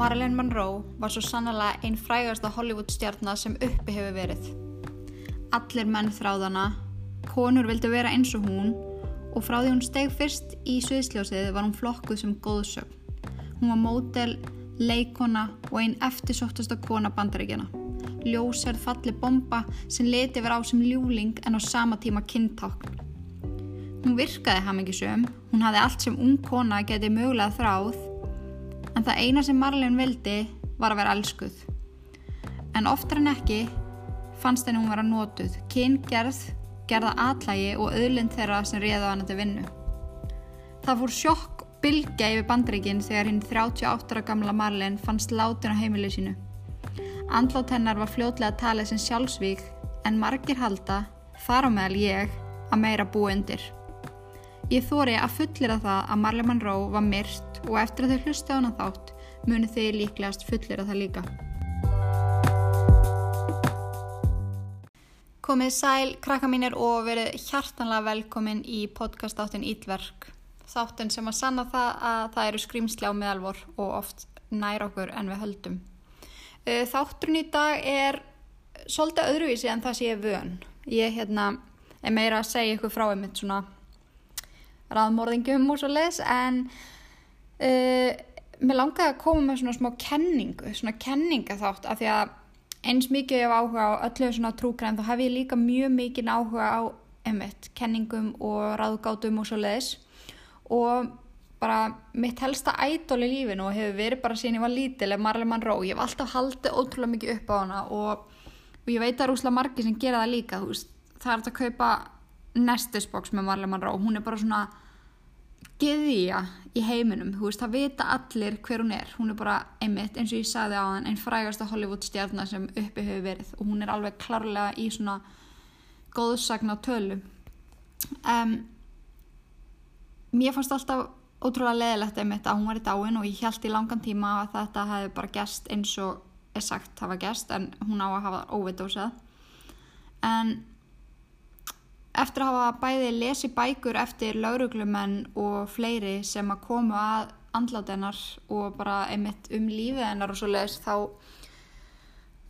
Marilyn Monroe var svo sannlega einn frægasta Hollywood stjarnar sem uppi hefur verið. Allir menn þráðana, konur vildi vera eins og hún og frá því hún steg fyrst í sviðsljósið var hún flokkuð sem góðsögn. Hún var mótel, leikona og einn eftirsóttasta kona bandaríkjana. Ljóserð falli bomba sem leti vera á sem ljúling en á sama tíma kynntákn. Hún virkaði hamingisum, hún hafði allt sem ung kona getið mögulega þráð en það eina sem Marlene vildi var að vera elskuð. En oftar en ekki fannst henni hún vera nótuð, kyngerð, gerða atlægi og öðlind þeirra sem réða hann til vinnu. Það fór sjokk bylgja yfir bandreikin þegar hinn 38 ára gamla Marlene fannst látin á heimilið sínu. Andlátt hennar var fljótlega talið sem sjálfsvík en margir halda, þar á meðal ég, að meira búi undir. Ég þóri að fullir að það að Marley Monroe var myrt og eftir að þau hlusta hana þátt muni þau líklegast fullir að það líka. Komið sæl, krakka mínir og verið hjartanlega velkomin í podcastáttin Ílverk. Þáttin sem að sanna það að það eru skrýmsli á meðalvor og oft nær okkur en við höldum. Uh, þátturinn í dag er svolítið öðruvísi en það sem ég vön. Ég hérna, er meira að segja ykkur frá einmitt svona raðmorðingum og svo les en uh, mér langaði að koma með svona smá kenningu, svona kenninga þátt af því að eins mikið ég hef áhuga á öllu svona trúgræn þá hef ég líka mjög mikið áhuga á einmitt, kenningum og ráðgátum og svo les og bara mitt helsta ædol í lífinu og hefur verið bara síðan ég var lítil er Marley Monroe, ég hef alltaf haldið ótrúlega mikið upp á hana og, og ég veit að rúslega margi sem gera það líka veist, það er að kaupa Nestisbox með Marley Monroe, hún er bara svona geðja í heiminum þú veist, það vita allir hver hún er. Hún er bara einmitt, eins og ég sagði á hann einn frægasta Hollywood stjarnar sem uppi hefur verið og hún er alveg klárlega í svona góðsagna tölu. Um, mér fannst alltaf ótrúlega leðilegt einmitt að hún var í dáin og ég held í langan tíma að þetta hefði bara gæst eins og er sagt hafa gæst en hún á að hafa óvitdósað en eftir að hafa bæði lesi bækur eftir lauruglumenn og fleiri sem að komu að andlátennar og bara einmitt um lífið hennar og svo leiðis þá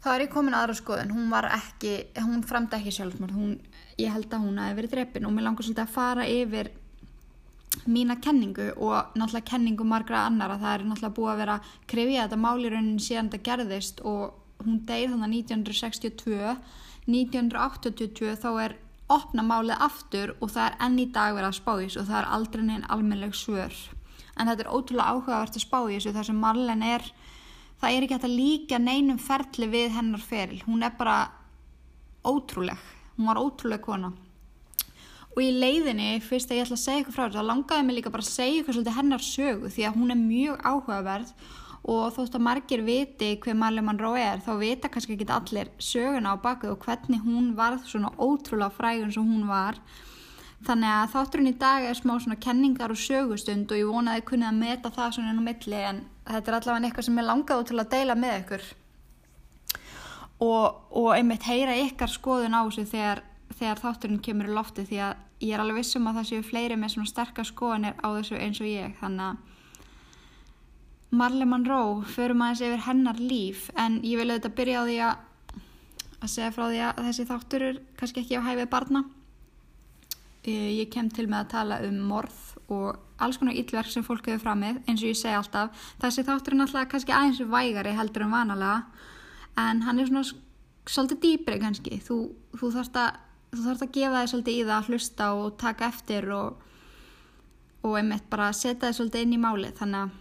þá er ég komin aðra skoðun. Hún var ekki, hún fremdi ekki sjálfsmörd hún, ég held að hún hafi verið drefin og mér langar svolítið að fara yfir mína kenningu og náttúrulega kenningu margra annara. Það er náttúrulega búið að vera krefið þetta máliraunin síðan þetta gerðist og hún deyð þannig 1962 1982 þá er opna málið aftur og það er enn í dag verið að spá í þessu og það er aldrei neinn almenleg svör. En þetta er ótrúlega áhugavert að spá í þessu þar sem Marlene er það er ekki hægt að líka neinum ferli við hennar feril, hún er bara ótrúleg, hún var ótrúleg kona. Og í leiðinni fyrst að ég ætla að segja ykkur frá þetta langaði mig líka bara að segja ykkur svolítið hennar sögu því að hún er mjög áhugaverð og þótt að margir viti hver Marley Monroe er þá vita kannski ekki allir söguna á baku og hvernig hún varð svona ótrúlega frægun sem hún var. Þannig að þátturinn í dag er smá svona kenningar og sögustund og ég vonaði að kunni að meta það svona á milli en þetta er allavega eitthvað sem ég langaði til að deila með ykkur. Og, og einmitt heyra ykkar skoðun á þessu þegar, þegar þátturinn kemur í lofti því að ég er alveg vissum að það séu fleiri með svona sterkar skoðunir á þessu eins og ég. Þannig að Marley Monroe, förum aðeins yfir hennar líf en ég vil auðvitað byrja á því að, að segja frá því að þessi þáttur er kannski ekki á hæfið barna. Ég kem til með að tala um morð og alls konar yllverk sem fólk hefur framið eins og ég segi alltaf. Þessi þáttur er náttúrulega kannski aðeins vægari heldur en vanalega en hann er svona svolítið dýpri kannski. Þú, þú þarfst að, að gefa þig svolítið í það að hlusta og taka eftir og, og einmitt bara setja þig svolítið inn í málið þannig að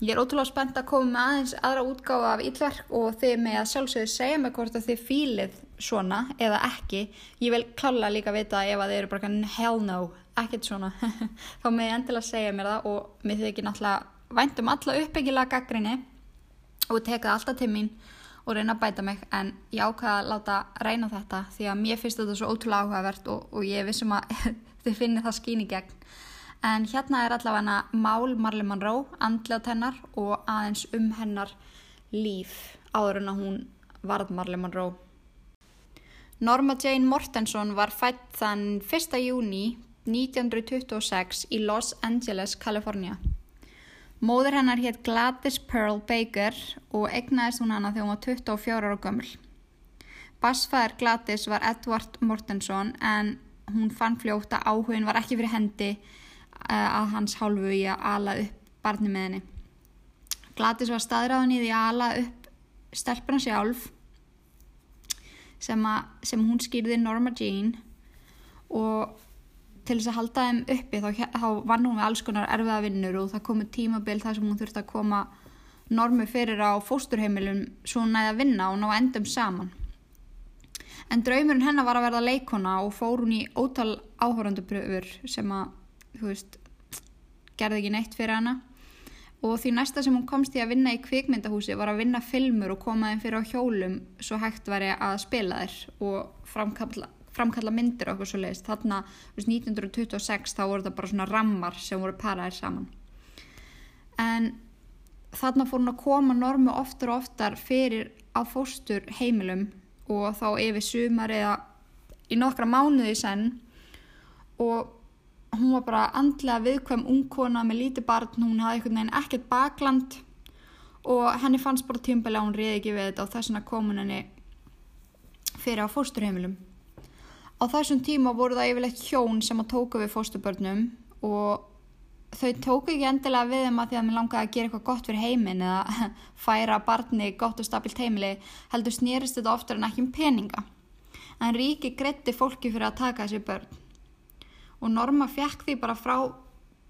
Ég er ótrúlega spennt að koma með aðeins aðra útgáfa af Íllverk og þið með að sjálfsögðu segja mig hvort að þið fýlið svona eða ekki. Ég vil klála líka vita ef að þið eru bara hell no, ekkert svona. Þá með ég endilega segja mér það og mér þykir náttúrulega væntum alla uppbyggilega gaggrinni og teka alltaf til mín og reyna að bæta mig en ég ákvaða að láta reyna þetta því að mér finnst þetta svo ótrúlega áhugavert og, og ég vissum að þið finnir það skýn í gegn. En hérna er allavega mál Marley Monroe, andlet hennar og aðeins um hennar líf áður en að hún varð Marley Monroe. Norma Jane Mortenson var fætt þann 1. júni 1926 í Los Angeles, Kalifornia. Móður hennar hétt Gladys Pearl Baker og egnaðist hún hana þegar hún var 24 ára gömul. Bassfæður Gladys var Edward Mortensson en hún fann fljótt að áhugin var ekki fyrir hendi að hans hálfu í að ala upp barni með henni. Gladys var staðræðan í því að ala upp stelpuna sjálf sem, að, sem hún skýrði Norma Jean og til þess að halda þeim uppi þá, þá vann hún við alls konar erfiða vinnur og það komu tímabil þar sem hún þurfti að koma normu fyrir á fósturheimilum svo hún næði að vinna og ná endum saman. En draumurinn hennar var að verða leikona og fór hún í ótal áhórandupröfur sem að, þú veist, gerði ekki neitt fyrir hana. Og því næsta sem hún komst í að vinna í kvikmyndahúsi var að vinna filmur og koma þeim fyrir á hjólum svo hægt væri að spila þér og framkalla, framkalla myndir okkur svo leiðist. Þarna, þú veist, 1926 þá voru það bara svona rammar sem voru paraðir saman. En þarna fór hún að koma normu oftar og oftar fyrir á fóstur heimilum og þá yfir sumar eða í nokkra mánuði senn og hún var bara andlega viðkvæm ungkona með lítið barn, hún hafði einhvern veginn ekkert bakland og henni fannst bara tímbæli að hún reyði ekki við þetta og þess vegna kom hún henni fyrir á fósturheimilum. Á þessum tíma voru það yfirleitt hjón sem að tóka við fósturbörnum og þau tóku ekki endilega við þeim að því að mér langaði að gera eitthvað gott fyrir heiminn eða færa barni gott og stabilt heimili heldur snýrist þetta oftar en ekki um peninga. En ríki gretti fólki fyrir að taka þessi börn og Norma fekk því bara frá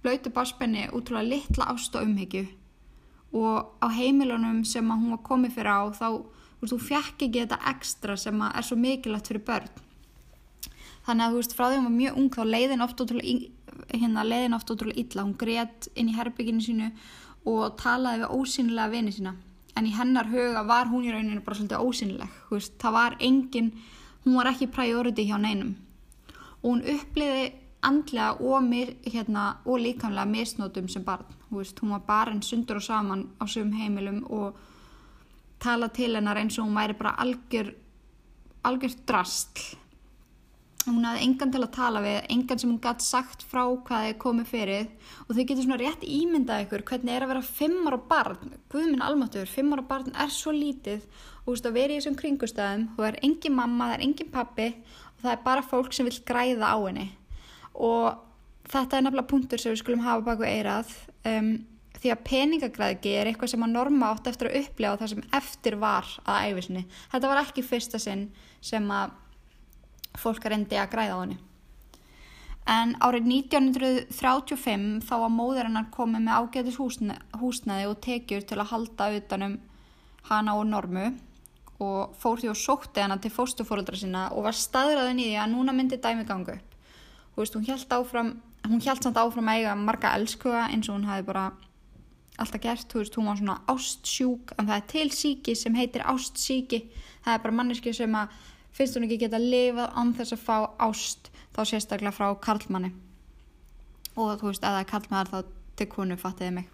blöytu barspenni útrúlega litla ást og umhyggju. Og á heimilunum sem að hún var komið fyrir á þá, þú þú fekk ekki þetta ekstra sem að er svo mikilvægt fyrir börn. Þannig að þú veist, frá því hún var mjög ung þá leiðin oft útrúlega hérna leiðin oft ótrúlega illa, hún greiðt inn í herbygginu sínu og talaði við ósynilega vini sína. En í hennar huga var hún í rauninu bara svolítið ósynileg, veist, það var engin, hún var ekki priority hjá neinum. Og hún uppliði andlega og, mér, hérna, og líkamlega misnótum sem barn, veist, hún var bara en sundur og saman á sögum heimilum og tala til hennar eins og hún væri bara algjör algjör drastl hún hafði engan til að tala við, engan sem hún gæti sagt frá hvað þið komið fyrir. Og þau getur svona rétt ímyndað ykkur hvernig er að vera fimmar á barn, guðminn almatur, fimmar á barn er svo lítið. Og þú veist að vera í þessum kringustæðum, þú er engin mamma, það er engin pappi og það er bara fólk sem vil græða á henni og þetta er nefnilega punktur sem við skulum hafa baku eirað um, því að peningagræðgi er eitthvað sem að norma átt eftir að upplega það sem eftir var að æfisinni. Þetta var ekki fyrsta sinn sem að fólk reyndi að græða á henni. En árið 1935 þá var móður hennar komið með ágætis húsnaði og tekjur til að halda utanum hana og normu og fór því og sótti hana til fóstufóröldra sinna og var staðræðin í því að núna myndi dæmi gangu veist, hún held áfram, hún held samt áfram að eiga marga elskuga eins og hún hafi bara alltaf gert, veist, hún var svona ástsjúk, en það er til síki sem heitir ástsíki, það er bara manneski sem að finnst hún ekki geta að lifa án þess að fá ást þá sérstaklega frá karlmanni. Og þú veist, eða karlmannar þá til konu fattiði mig.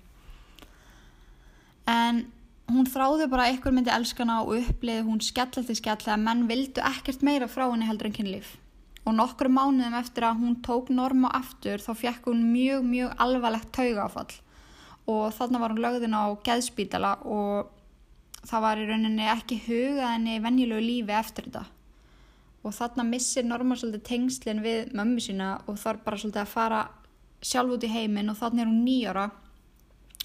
En hún þráði bara eitthvað myndi elskana og uppliði hún skellati skell að menn vildu ekkert meira frá henni heldur en kynlíf og nokkru mánuðum eftir að hún tók norma aftur þá fekk hún mjög mjög alvarlegt taugafall og þarna var hún lögðin á geðspítala og það var í rauninni ekki hugað henni venjulegu lífi eftir þetta. Og þarna missir Norma svolítið tengslinn við mömmu sína og þarf bara svolítið að fara sjálf út í heiminn og þannig er hún nýjara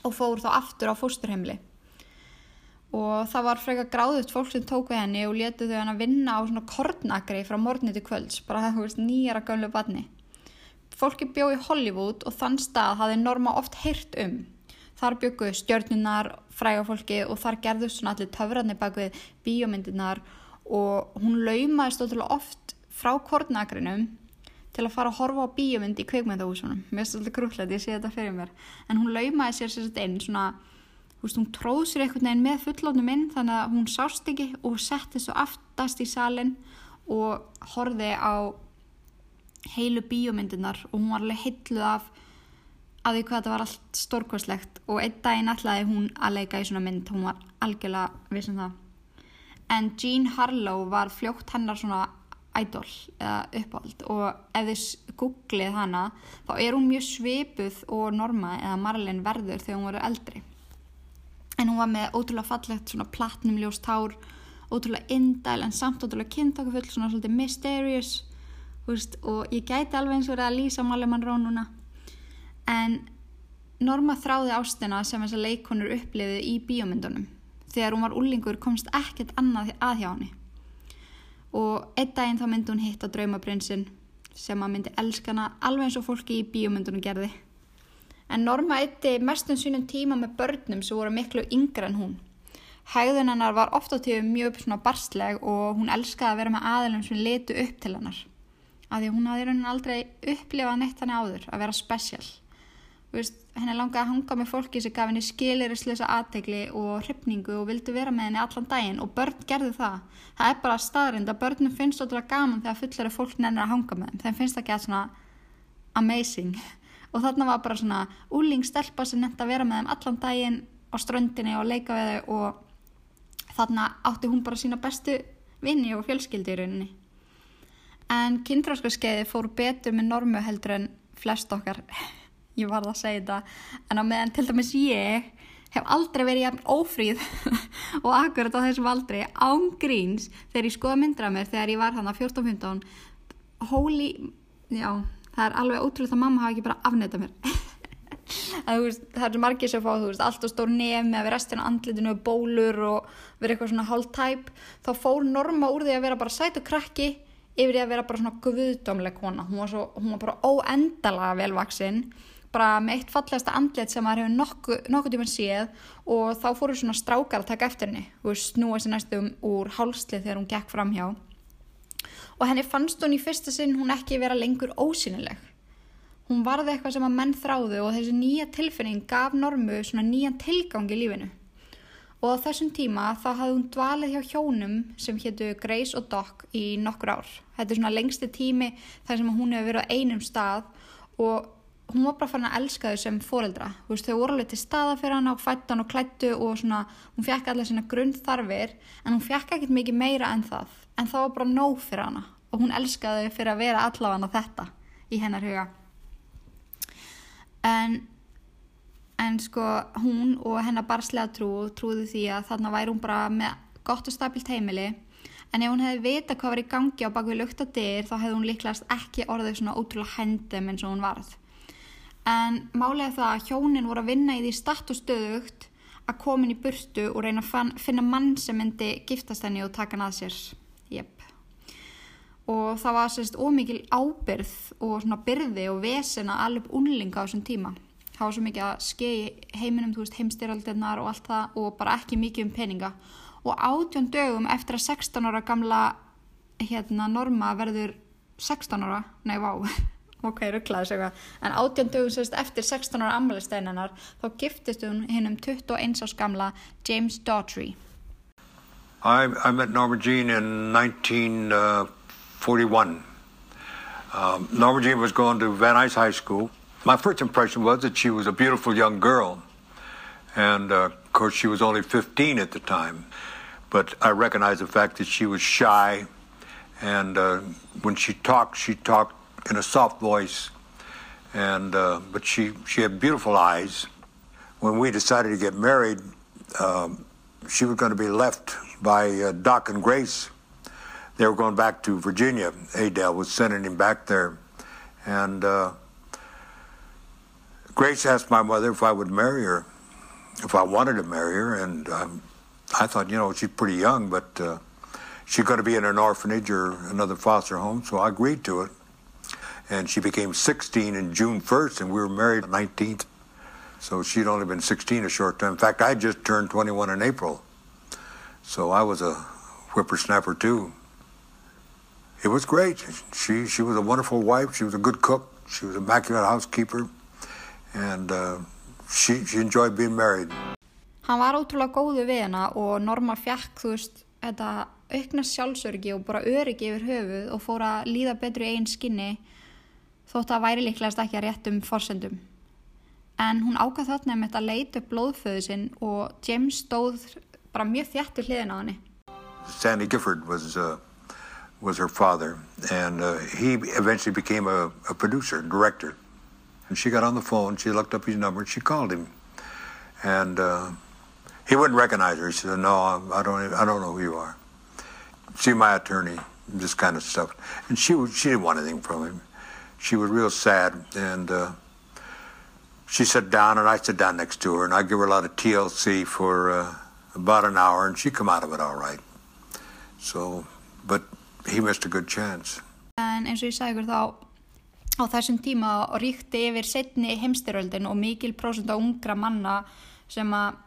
og fór þá aftur á fósturheimli og það var freka gráðut fólk sem tók við henni og letu þau hann að vinna á svona kornakri frá morgunni til kvölds, bara það hefur nýjara gamlu barni. Fólki bjó í Hollywood og þann stað hafði Norma oft heyrt um. Þar bjökuðu stjörnunar, frægafólki og þar gerðust svona allir töfrarnir bak við bíómyndinar og hún laumaðist ótrúlega oft frá kornagrinum til að fara að horfa á bíomind í kveikmyndahúsunum mér finnst þetta grúllegt, ég sé þetta fyrir mér en hún laumaði sér sér einn svona veist, hún tróð sér einhvern veginn með fullónum inn þannig að hún sást ekki og setti svo aftast í salin og horfi á heilu bíomyndinar og hún var alveg heitluð af að því hvað þetta var allt stórkvæslegt og einn daginn ætlaði hún að leika í svona mynd hún var algjörlega vissum það. En Jean Harlow var fljótt hennar svona idol eða uppáhald. Og ef þið googlið hana þá er hún mjög svipuð og Norma eða Marlene verður þegar hún voru eldri en hún var með ótrúlega fallegt svona platnumljóst hár ótrúlega indæl en samt ótrúlega kynntakafull svona svolítið mysterious veist, og ég gæti alveg eins og verið að lýsa Monroe núna. En Norma þráði ástina sem þessar leikonur uppliðu í bíómyndunum. Þegar hún var úlingur komst ekkert annað að hjá henni. Og einn daginn þá myndi hún hitta draumaprinsinn sem að myndi elskana alveg eins og fólki í bíomundunum gerði. En Norma eitti mestum sínum tíma með börnum sem voru miklu yngra en hún. Hægðun hennar var ofta til mjög svona barsleg og hún elskaði að vera með aðilum sem letu upp til hennar. Af því hún hafði raunin aldrei upplifað neitt hann áður að vera spesial henni langaði að hanga með fólki sem gaf henni skilirisleisa aðtegli og hrypningu og vildi vera með henni allan daginn og börn gerði það. Það er bara staðrind að börnum finnst ótrúlega gaman þegar fullari fólk nennir að hanga með þeim. Þeim finnst það ekki að svona amazing. Og þarna var bara svona úlingstelpa sem nefndi að vera með þeim allan daginn á ströndinni og leika við þau og þarna átti hún bara sína bestu vinni og fjölskyldi í rauninni. En kynþróskaskeiði fór betur með normu heldur en flest okkar ég var það að segja þetta en á meðan til dæmis ég hef aldrei verið jafn ófríð og akkurat á þessum aldrei ángríns þegar ég skoða myndra mér þegar ég var þannig 14-15 holy, já það er alveg ótrúlega að mamma hafa ekki bara afnæta mér. Að, veist, það er margir sem fá veist, allt og stór með að vera restina andlitinu bólur og vera eitthvað svona hálftæp þá fór norma úr því að vera bara sæt og krakki yfir því að vera bara svona guðdómleg kona. Hún var, svo, hún var bara óendalega velvaksinn bara með eitt fallegasta andlet sem maður hefur nokkuð nokku tíma séð og þá fóru svona strákar að taka eftir henni. Og snúa sér næstum úr hálslið þegar hún gekk fram hjá og henni fannst hún í fyrsta sinn hún ekki vera lengur ósynileg hún varði eitthvað sem að menn þráðu og þessi nýja tilfinning gaf normu svona nýjan tilgang í lífinu. Og á þessum tíma þá hafði hún dvalið hjá hjónum sem héttu Grace og Doc í nokkur ár. Þetta er svona lengsti tími þar sem hún hefur verið á einum stað og hún var bara farin að elska þau sem fóreldra veist, þau voru alveg til staða fyrir hann og fætt hann og klættu og svona, hún fekk allir svona grunnþarfir en hún fekk ekkert mikið meira en það en það var bara nóg fyrir hana. Og hún elskaði fyrir að vera allavega þetta í hennar huga. En en sko hún og hennar barslega trú trúði því að þarna væri hún bara með gott og stabilt heimili. En ef hún hefði vita hvað var í gangi á bakvið luktadir þá hefði hún líklegast ekki orðið svona ótrúlega hendum eins og hún varð. En málega það að hjónin voru að vinna í því statt og stöðugt að komin í burtu og reyna að finna mann sem myndi giftast henni og taka hann að sér. Og það var sérst ómikil ábyrð og svona byrði og vesen að alveg unlinga á þessum tíma. Það var svo mikið að skei heiminum veist, heimstyraldirnar og allt það og bara ekki mikið um peninga. Og átjón dögum eftir að 16 ára gamla hérna Norma verður 16 ára, nei vá. Ok, rugglaði sig eitthvað. En átjandugum sérst eftir 16 ára ammaliðsteininnar þá giftist hún hinn um 21 árs gamla James Daughtry. I, I met Norma Jean in 1941 um, Norma Jean was going to Van Nuys High School. My first impression was that she was a beautiful young girl. And uh, of course she was only 15 at the time. But I recognized the fact that she was shy. And uh, when she talked she talked in a soft voice, and uh, but she she had beautiful eyes. When we decided to get married, um, she was going to be left by uh, Doc and Grace. They were going back to Virginia. Adele was sending him back there, and uh, Grace asked my mother if I would marry her, if I wanted to marry her, and um, I thought, you know, she's pretty young, but uh, she's going to be in an orphanage or another foster home, so I agreed to it and she became 16 in June 1st, and we were married 19th. So she'd only been 16 a short time. In fact, I just turned 21 in April. So I was a whippersnapper too. It was great. She she was a wonderful wife. She was a good cook. She was an immaculate housekeeper, and uh, she she enjoyed being married. Hann var ótrúlega góðu við hana og Norma fjekk þú veist þetta aukna sjálfsörgi og bara öryggi yfir höfuð og fór að líða betru í einn skinni þótt að væri líklegast ekki að réttum forsendum. En hún ákvað þarna um þetta að leita upp blóðföðu sinn og James stóð bara mjög þjættu hliðin á henni. Sandy Gifford was uh, was her father, and uh, he eventually became a, a producer, director. And she got on the phone, she looked up his number, and she called him. And uh, he wouldn't recognize her. He said, "No, I don't. I don't know who you are. See my attorney, this kind of stuff." And she she didn't want anything from him. She was real sad, and uh, she sat down, and I sat down next to her, and I give her a lot of TLC for uh, about an hour, and she come out of it all right. So, but he missed a good chance. En eins og ég sagði ykkur þá á þessum tíma ríkti yfir setni heimstyröldin og mikil prósent á ungra manna sem að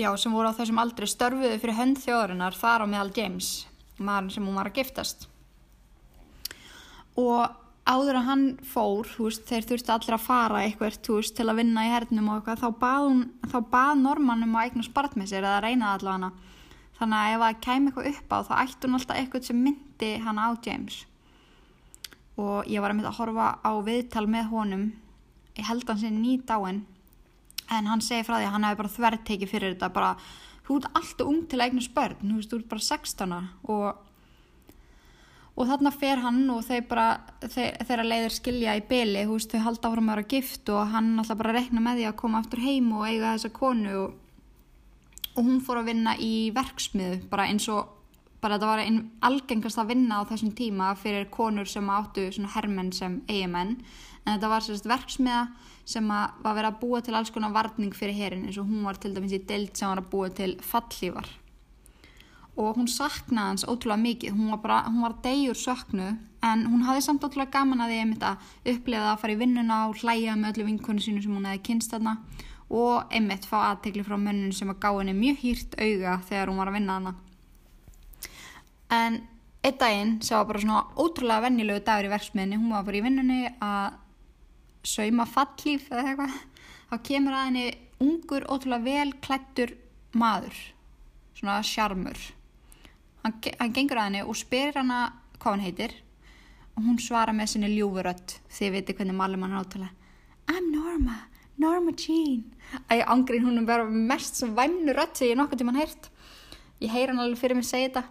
já, sem voru á þessum aldri störfuðu fyrir hönd þjóðarinnar þar á meðal James, maður sem hún var að giftast. Og áður að hann fór, veist, þeir þurfti allir að fara eitthvað, til að vinna í hernum og eitthvað, þá bað, bað Norman um að eignast barn með sér eða reyna allavega hana. Þannig að ef það kæmi eitthvað upp á, þá ætti hún alltaf eitthvað sem myndi hana á James. Og ég var að mynda að horfa á viðtal með honum, ég held hann sinni ný dáin, en hann segi frá því að hann hefði bara þverrtekið fyrir þetta, bara, þú ert alltaf ung til að eignast börn, þú veist, þú ert bara 16 ára. Og og þarna fer hann og þeir bara þeir, þeirra leiðir skilja í byli þú veist, þau halda áfram að vera gift og hann alltaf bara rekna með því að koma aftur heim og eiga þessa konu og, og hún fór að vinna í verksmiðu bara eins og bara þetta var einn algengast að vinna á þessum tíma fyrir konur sem áttu hermenn sem eigamenn en þetta var sérst verksmiða sem að var verið að búa til alls konar varning fyrir herin eins og hún var til dæmis í deild sem var að búa til fallífar og hún saknaði hans ótrúlega mikið. Hún var bara, hún var degjur söknu en hún hafði samt ótrúlega gaman að því að upplefa að fara í vinnuna og hlæja með öllu vinkonu sínu sem hún hefði kynst þarna og einmitt fá aðtegli frá mönnun sem að gá henni mjög hýrt auga þegar hún var að vinna þarna en einn daginn sem var bara svona ótrúlega vennilegu dagur í verksmiðinni hún var bara í vinnunni að sauma fallíf eða eitthvað þá kemur að henni ungur ótrúlega vel klættur maður svona sjarmur. Hann, hann gengur að henni og spyr hana hvað hann heitir og hún svara með sinni ljúfurödd þið viti hvernig malum hann átala I'm Norma, Norma Jean. Æ, ángrín hún er bara mest svo væmnu rödd sem ég nokkuð tímann heyrt. Ég heyr hann alveg fyrir mig segja þetta.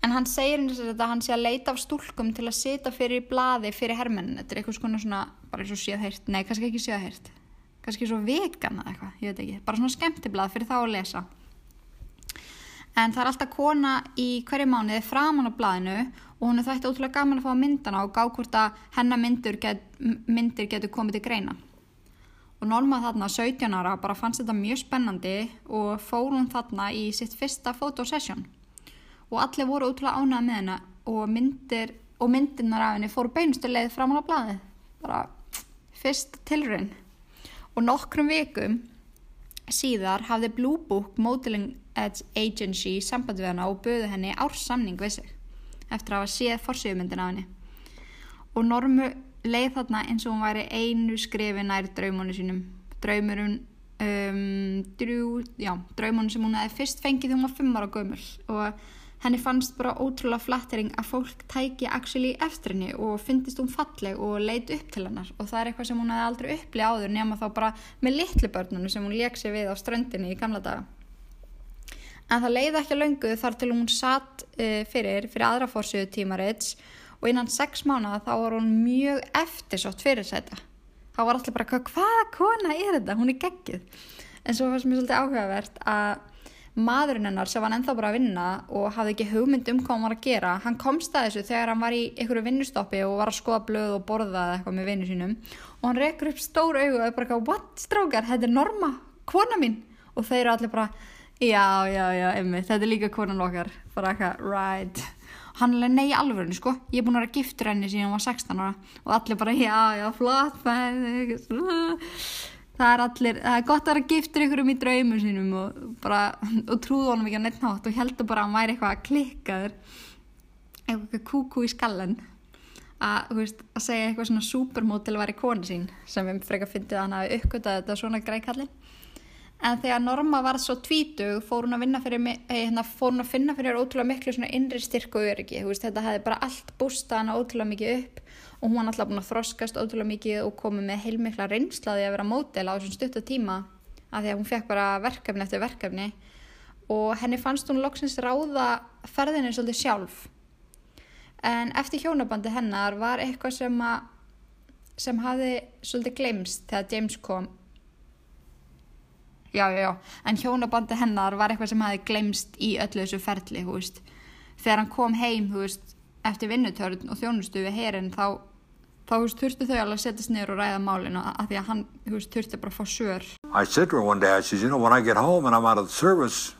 En hann segir henni sem þetta að hann sé að leita af stúlkum til að sita fyrir blaði fyrir hermennin, þetta er eitthvað svona, bara eins og séð heyrt, nei kannski ekki séð heyrt. Kannski svo vegan eða eitthvað, ég veit ekki. Bara svona skemmtiblað fyrir þá að lesa. En það er alltaf kona í hverju mánuði framan á blaðinu og hún er þætti ótrúlega gaman að fá myndana og gá hvort að hennar myndir, get, myndir getur komið til greina og Norma þarna 17 ára bara fannst þetta mjög spennandi og fór hún þarna í sitt fyrsta fotosession. Og allir voru ótrúlega ánægða með hennar og myndir og myndirnar af henni fóru beinustu leið framan á blaði bara fyrst tilraun. Og nokkrum vikum síðar hafði Blue Book Modeling Agency samband við hana og böðu henni ársamning við sig eftir að hafa séð forsýðumyndin af henni. Og Normu leið þarna eins og hún væri einu skrifi nær draumunum sínum. Draumurinn um, drjú, já, draumunum sem hún hefði fyrst fengið þegar hún var fimm ára gömul. Og henni fannst bara ótrúlega flattering að fólk tæki actually eftir henni og fyndist hún falleg og leit upp til hennar. Og það er eitthvað sem hún hefði aldrei upplið áður nema þá bara með litlu börnunum sem hún leik sér við á ströndinni í gamla daga. En það leiði ekki að löngu þar til hún satt uh, fyrir fyrir aðra fórsöðu tímarits og innan sex mánuða þá var hún mjög eftirsótt fyrir þetta. Þá var allir bara "Hvað- hvaða kona er þetta, hún er geggið en svo fannst mér svolítið áhugavert að maðurinn hennar sem var ennþá bara að vinna og hafði ekki hugmynd um hvað hann var að gera hann komst að þessu þegar hann var í einhverju vinnustoppi og var að skoða blöð og borða eitthvað með vinnu sínum. Og hann rekur upp stór augu og er bara eitthvað, what strákar, þetta er Norma, kona mín. Og þeir eru allir bara, já, já, já emmi, þetta er líka konan okkar. Bara eitthvað, right hann er nei í alvörinu sko, ég er búin að vera giftur henni síðan hann var 16 ára. Og allir bara, já, já, flott það er allir, það er gott að vera giftur ykkur um í draumum sínum og bara, og trúðu honum ekki á neitt nátt og heldur bara að hann væri eitthvað klikkaður eitthvað kúkú í skallen að, veist, að segja eitthvað svona supermodel var í konu sín sem við frekar fyndið að hann hafi uppgötað þetta svona greikalli en þegar Norma var svo tvítug fór hún að fyrir eh, hérna, fór hún að finna fyrir ótrúlega miklu innri styrk og öryggi, veist, þetta hefði bara allt bústað hana ótrúlega mikið upp og hún var alltaf búin að þroskast ótrúlega mikið og komið með heilmikla reynslaði að vera mótel á þessum stutta tíma af því að hún fekk bara verkefni eftir verkefni. Og henni fannst hún loksins ráða ferðinni svolítið sjálf. En eftir hjónabandi hennar var eitthvað sem að sem hafði svolítið glemst þegar James kom já, já, já, en hjónabandi hennar var eitthvað sem hafði glemst í öllu þessu ferli, hú veist þegar hann kom heim, hú veist eftir vinnutörn og þjónustu við herin þá, þá hú veist, þurftu þau alveg að setjast niður og ræða málinu að því að hann, hú veist, þurfti bara að fá sör I said to her one day, I says, you know, when I get home and I'm out of the service,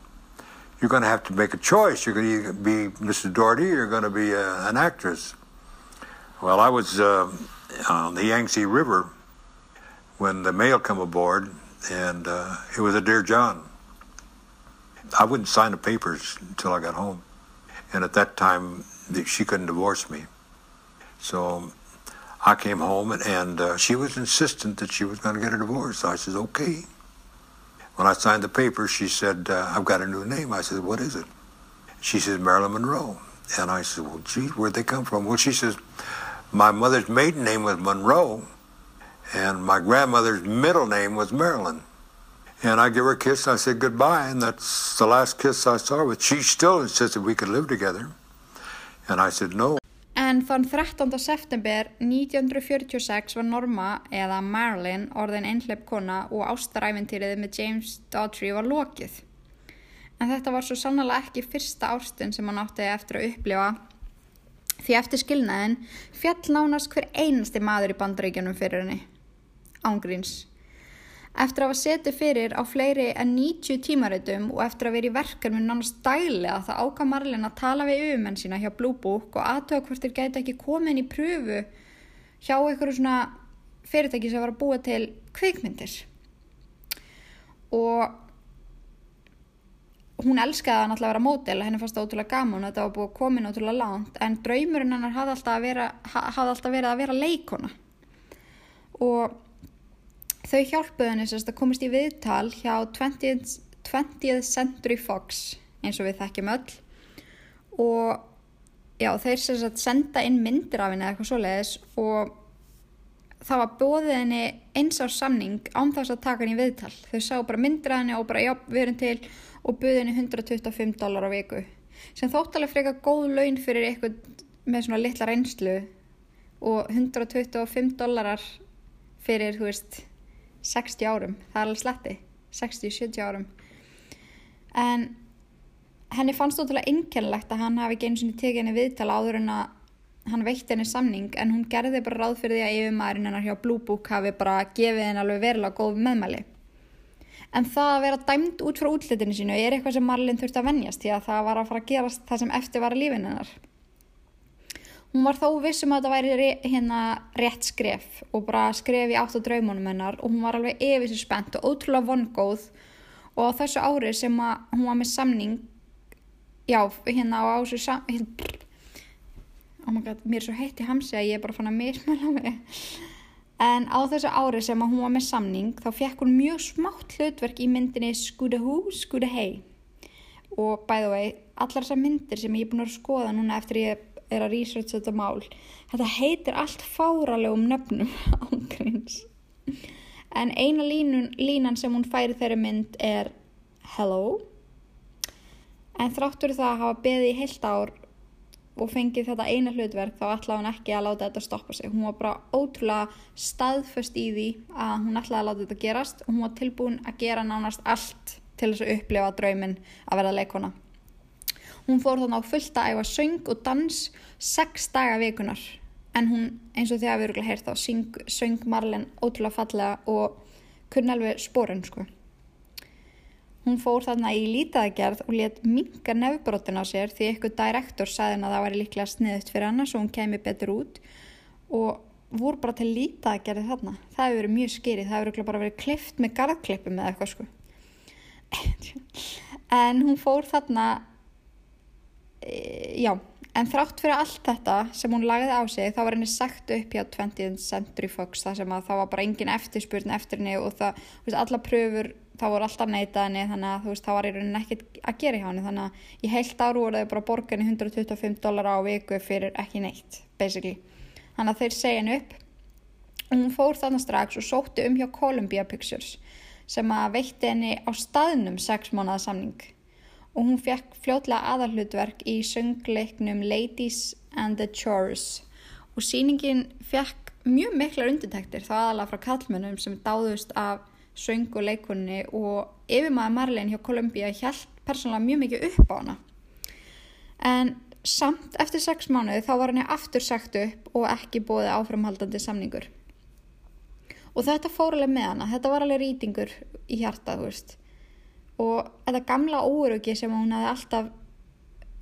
you're going to have to make a choice. You're going to be Mrs. Doherty you're going to be uh, an actress. Well, I was uh, on the Yangtze River when the mail come aboard, and uh, it was a Dear John. I wouldn't sign the papers until I got home. And at that time, she couldn't divorce me. So I came home, and, and uh, she was insistent that she was going to get a divorce. I said, okay. When I signed the papers, she said, uh, I've got a new name. I said, what is it? She says, Marilyn Monroe. And I said, well, gee, where'd they come from? Well, she says, my mother's maiden name was Monroe, and my grandmother's middle name was Marilyn. And I give her a kiss, and I said goodbye, and that's the last kiss I saw with. She still insisted we could live together. And I said, no. En þann 13. september 1946 var Norma eða Marilyn orðin einhleip kona og ástaræfintýrið með James Daughtry var lokið. En þetta var svo sannlega ekki fyrsta ástin sem hann átti eftir að upplifa því eftir skilnaðin fjall nánast hver einasti maður í bandaríkjunum fyrir henni. Ángríns. Eftir að hafa setið fyrir á fleiri en 90 tímaritum og eftir að vera í verkefni nánast dælega það ákvað Marlin að tala við auðmenn sína hjá Blue Book og aðtöða hvort þeir gæti ekki komið inn í pröfu hjá einhverju svona fyrirtæki sem var að búa til kveikmyndir. Og hún elskaði að vera mótel, henni fannst það ótrúlega gaman og þetta var búið að koma inn ótrúlega langt en draumurinn hennar hafði alltaf verið að vera leikona. Og þau hjálpuðu henni að komast í viðtal hjá 20th, 20th Century Fox eins og við þekkjum öll. Og já þeir senda inn myndir af henni eða eitthvað svoleiðis og það var bóðið henni eins á samning án þess að taka henni í viðtal. Þau sá bara myndir af henni og bara já við erum til og buðið henni 125 dólar á viku. Sem þóttalega frekar góð laun fyrir eitthvað með svona litla reynslu og 125 dólarar fyrir þú veist 60 árum, það er alveg sletti 60-70 árum. En henni fannst ótrúlega innkennilegt að hann hafi ekki eins og tekið henni viðtala áður en að hann veitti henni samning en hún gerði bara ráð fyrir því að yfirmæðurinn hennar hjá Blue Book hafi bara gefið henni alveg verilega góð meðmæli. En það að vera dæmt út frá útlitinu sínu er eitthvað sem Marlin þurfti að vennjast því að það var að fara að gerast það sem eftir var lífin hennar Hún var þó vissum að þetta væri hérna rétt skref og bara skref í átt á draumunum hennar og hún var alveg yfir sér spennt og ótrúlega vongóð og þessu ári sem hún var með samning, já, hérna á þessu samning, oh my god, mér er svo heitt í hamsi að ég er bara fann að mismæla mig, en á þessu ári sem hún var með samning þá fekk hún mjög smátt hlutverk í myndinni Skúda hú, Skúda hei og bæðu vei, allar þessar myndir sem ég er búin að skoða núna eftir ég er að researcha þetta mál. Þetta heitir allt fáralegum nöfnum ángríns en eina línun, línan sem hún færi þeirri mynd er hello. En þráttur það að hafa beðið í heilt ár og fengið þetta eina hlutverk þá ætlaði hún ekki að láta þetta stoppa sig. Hún var bara ótrúlega staðföst í því að hún ætlaði að láta þetta gerast og hún var tilbúin að gera nánast allt til þess að upplifa drauminn að verða leikona Hún fór þannig á fullt að æfa söng og dans sex daga vikunar en hún eins og því að við erum hér þá söng Marlen ótrúlega fallega og kunni alveg spórun sko. Hún fór þarna í lítaðgerð og let minga nefnbrotin á sér því eitthvað direktor saði henn að það væri líklega sniðut fyrir hann svo hún kemi betur út og voru bara til lítaðgerði þarna. Það hefur verið mjög skýrið, það hefur bara verið klift með garðklippum eða eitthvað sko. En hún fór þarna já, en þrátt fyrir allt þetta sem hún lagði á sig þá var henni sagt upp hjá 20th Century Fox þar sem að það var bara engin eftirspurn eftir henni og það, þú veist, alla pröfur þá voru alltaf neitað henni þannig að þú veist, það var í rauninni ekkert að gera hjá henni þannig að í heilt áru voru þau bara borgarni 125 dólar á viku fyrir ekki neitt, basically. Þannig að þeir segja henni upp. Og hún fór þarna strax og sótti um hjá Columbia Pictures sem að veitti henni á staðnum 6 mánuða samning og hún fekk fljótlega aðalhlutverk í söngleiknum Ladies and the Chores og síningin fekk mjög miklar undirtæktir þá aðalega frá kallmennum sem dáðust af söng og yfirmaður Marlene hjá Columbia held persónulega mjög mikið upp á hana. En samt eftir sex mánuði þá var henni aftur sagt upp og ekki bóði áframhaldandi samningur. Og þetta fór alveg með hana, þetta var alveg rýtingur í hjarta, þú veist. Og þetta gamla óurugi sem hún hefði alltaf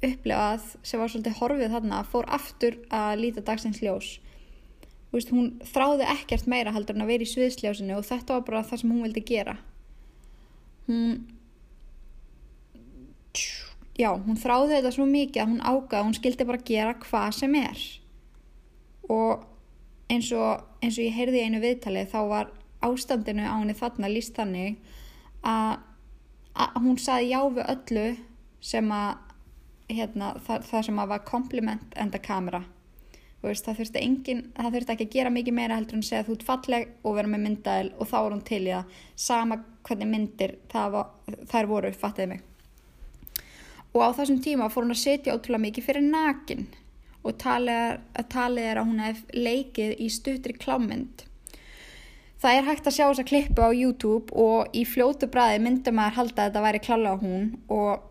upplefað, sem var svolítið horfið þarna, fór aftur að líta dagsins ljós. Veist, hún þráði ekkert meira heldur en að vera í sviðsljósinu og þetta var bara það sem hún vildi gera. Hún já, hún þráði þetta svo mikið að hún ágaði hún skildi bara gera hvað sem er. Og eins og, eins og ég heyrði einu viðtali þá var ástandinu á henni þarna líst þannig að hún saði já við öllu sem að hérna, það, það sem að var kompliment enda kamera Veist, það þurfti engin, það þurfti ekki að gera mikið meira heldur en segja þú ert falleg og vera með myndaðil og þá er hún til í það. Sama hvernig myndir þær voru, fattiði mig. Og á þessum tíma fór hún að setja ótrúlega mikið fyrir nakin og talið er að hún hef leikið í stutri klámynd það er hægt að sjá þessa klippu á YouTube og í fljótu bræði myndum að halda að þetta væri klála á hún og